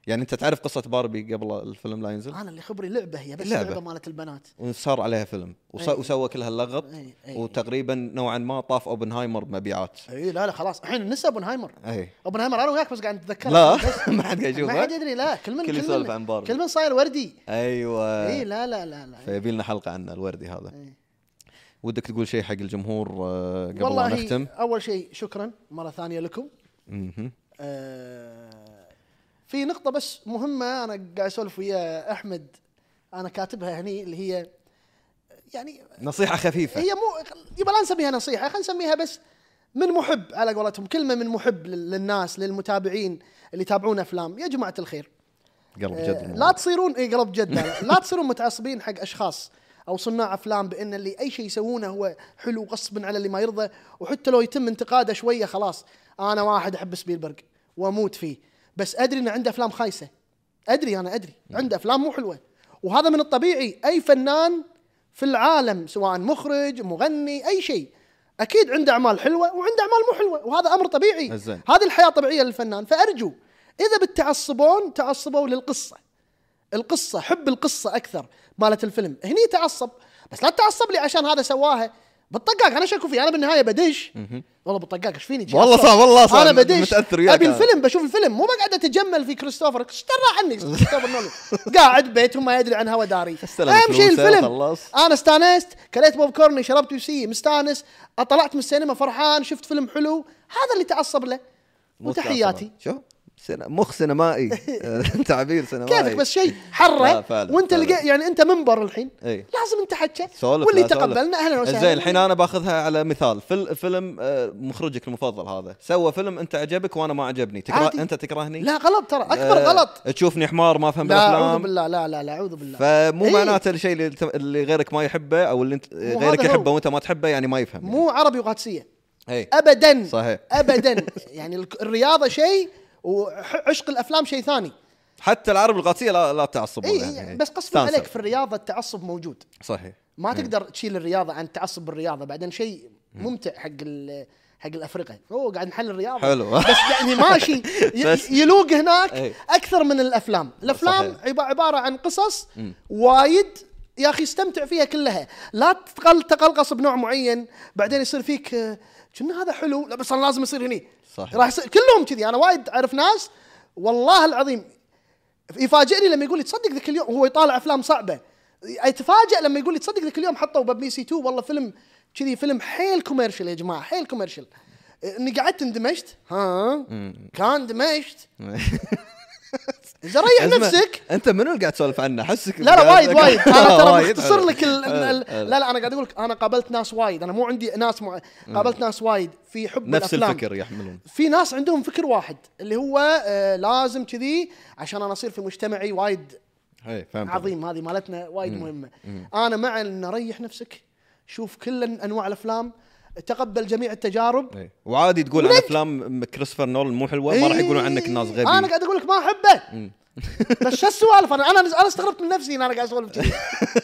يعني أنت تعرف قصة باربي قبل الفيلم لا ينزل أنا اللي خبري لعبة هي بس لعبة. لعبة, مالت البنات وصار عليها فيلم وص... أي. وسوى كل هاللغط أي. أي. وتقريبا نوعا ما طاف أوبنهايمر بمبيعات اي لا لا خلاص الحين نسى أوبنهايمر اي أوبنهايمر أنا وياك بس قاعد نتذكر لا *laughs* ما حد قاعد ما يشوفه حد يدري لا كل من كل يسولف من عن باربي. كل من صاير وردي أيوه اي لا لا لا لا فيبي لنا حلقة عنه الوردي هذا إي. ودك تقول شيء حق الجمهور آه، قبل والله لا نختم؟ أول شيء شكرا مرة ثانية لكم. آه، في نقطة بس مهمة أنا قاعد أسولف ويا أحمد أنا كاتبها هني اللي هي يعني نصيحة خفيفة. هي مو يبقى لا نسميها نصيحة خلينا نسميها بس من محب على قولتهم كلمة من محب لل- للناس للمتابعين اللي يتابعون أفلام. يا جماعة الخير. قلب آه، جد لا الموضوع. تصيرون اي قلب جد. لا, لا, لا تصيرون متعصبين حق أشخاص. أو صناع أفلام بأن اللي أي شيء يسوونه هو حلو غصبا على اللي ما يرضى وحتى لو يتم انتقاده شوية خلاص أنا واحد أحب سبيلبرغ وأموت فيه. بس أدري انه عنده أفلام خايسة. أدري أنا أدري. عنده أفلام مو حلوة. وهذا من الطبيعي. أي فنان في العالم سواء مخرج مغني أي شيء أكيد عنده أعمال حلوة وعنده أعمال مو حلوة وهذا أمر طبيعي. هذه الحياة طبيعية للفنان. فأرجو إذا بتعصبون تعصبوا للقصة. القصة حب القصة أكثر. مالت الفيلم. هني تعصب. بس لا تعصب لي عشان هذا سواها. بالطقاق أنا شكو فيه أنا بالنهاية بدش والله بالطقاق إيش فيني؟ والله صح والله صح أنا بدش متأثر وياك أبي. الفيلم بشوف الفيلم. مو بقعد أتجمل في كريستوفر. اشترى عني. كريستوفر نولان قاعد بيت وما يدري عن هوا داري. أهم شيء الفيلم. أنا استانست. كليت بوب كورني شربت يوسي مستانس. طلعت من السينما فرحان. شفت فيلم حلو. هذا اللي تعصب له. وتحياتي. شو؟ مخ سينمائي. *laughs* آه، *laughs* تعبير سينمائي. كيفك بس شيء. حرة. وانت. لقى يعني انت منبر الحين. إي. لازم انت حكه واللي. تقبلنا أهلا وسهلا. زين الحين أنا باخذها على مثال. فيل فيلم آه، مخرجك المفضل هذا. سوى فيلم أنت عجبك وأنا ما عجبني. تكره عادي. أنت تكرهني؟ لا غلط ترى. أكبر آه، غلط. تشوفني حمار ما افهم لا أعوذ بالأفلام؟ بالله. لا لا لا أعوذ بالله. فمو إيه. معناته الشيء اللي, اللي غيرك ما يحبه أو اللي انت مو غيرك. يحبه وأنت ما تحبه يعني ما يفهم. مو عربي وقادسية. ابدا. صحيح. ابدا. *laughs* يعني الرياضة شيء وعشق الأفلام شيء ثاني. حتى العرب القادسيه لا لا تعصب اي يعني. بس قصدي. عليك في الرياضة التعصب موجود. صحيح. ما تقدر تشيل الرياضة عن التعصب بالرياضه بعدين شيء ممتع حق حق الافرقه هو قاعد نحل الرياضة. حلو. بس يعني *laughs* ماشي يلوق هناك إي. أكثر من الأفلام. الأفلام صحيح. عب- عبارة عن قصص وايد يا أخي استمتع فيها كلها. لا تقل تقلقص بنوع معين بعدين يصير فيك كنا هذا حلو؟ لا بس أنا لازم يصير هني. صحيح. راح يصير كلهم كذي. أنا وايد أعرف ناس والله العظيم يفاجئني لما يقول لي تصدق ذاك اليوم هو يطالع أفلام صعبة. يتفاجئ لما يقول لي تصدق ذاك اليوم حطوا ببي سي 2 والله فيلم كذي فيلم حيل commercial يا جماعة حيل commercial إني قعدت اندمجت ها؟ كان اندمجت. *laughs* إذا ريح نفسك. أنت منو اللي قاعد تسولف عنه؟ أحسك لا لا وايد وايد. أنا ترى *laughs* مختصر. لك ال ال ال حلو. لا لا أنا قاعد أقول لك أنا قابلت ناس وايد. أنا مو عندي ناس مع... قابلت ناس وايد في حب نفس الأفلام. الفكر يحملون. في ناس عندهم فكر واحد اللي هو آه لازم كذي عشان أنا أصير في مجتمعي وايد اي فهمت عظيم. هذه مالتنا وايد مهمة. أنا مع إن ريح نفسك. شوف كل أنواع الأفلام. تقبل جميع التجارب. إيه. وعادي تقول عن افلام كريستوفر نولان مو حلوة ما راح يقولون عنك ناس غبي أنا قاعد أقول لك ما أحبه. *laughs* بس شو السوالف؟ أنا أنا أنا استغربت من نفسي إن أنا قاعد أسولف كذي.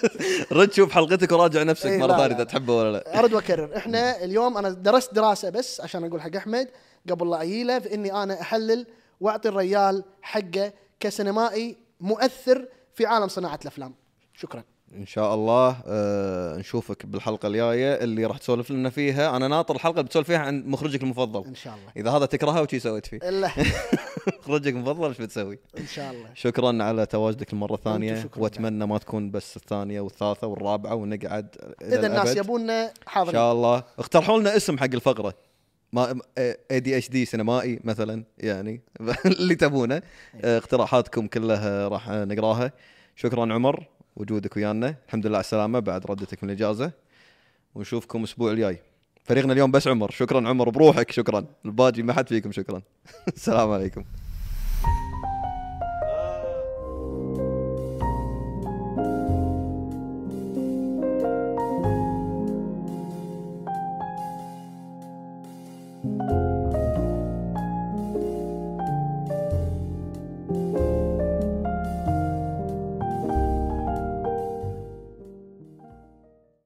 *laughs* رد شوف حلقتك وراجع نفسك إيه، مرة ثانية. إذا تحبه ولا لا. ارد وأكرر. إحنا اليوم أنا درست دراسة بس عشان أقول حق أحمد قبل لا اجيله في إني أنا أحلل وأعطي الريال حقه كسينمائي مؤثر في عالم صناعة الأفلام. شكرا. إن شاء الله آه نشوفك بالحلقة الجاية اللي راح تسولف لنا فيها. أنا ناطر الحلقة اللي بتسولف فيها عن مخرجك المفضل. إن شاء الله. إذا هذا تكرهه وشي سويت فيه. إلا. *laughs* مخرجك المفضل إيش بتسوي؟ إن شاء الله. شكرا على تواجدك المرة الثانية وأتمنى ما تكون بس الثانية والثالثة والرابعة ونقعد إذا الناس الأبد. يبوننا إن حاضر شاء الله. اقترحوا لنا اسم حق الفقرة. ما اي دي اتش دي سينمائي مثلا يعني. *laughs* اللي تبونه. آه، اقتراحاتكم كلها راح نقراها. شكرا عمر. وجودك ويانا. الحمد لله على السلامة بعد ردتك من الإجازة. ونشوفكم الأسبوع الجاي. فريقنا اليوم بس عمر. شكرا عمر بروحك شكرا. الباقي ما حد فيكم شكرا. *laughs* السلام عليكم.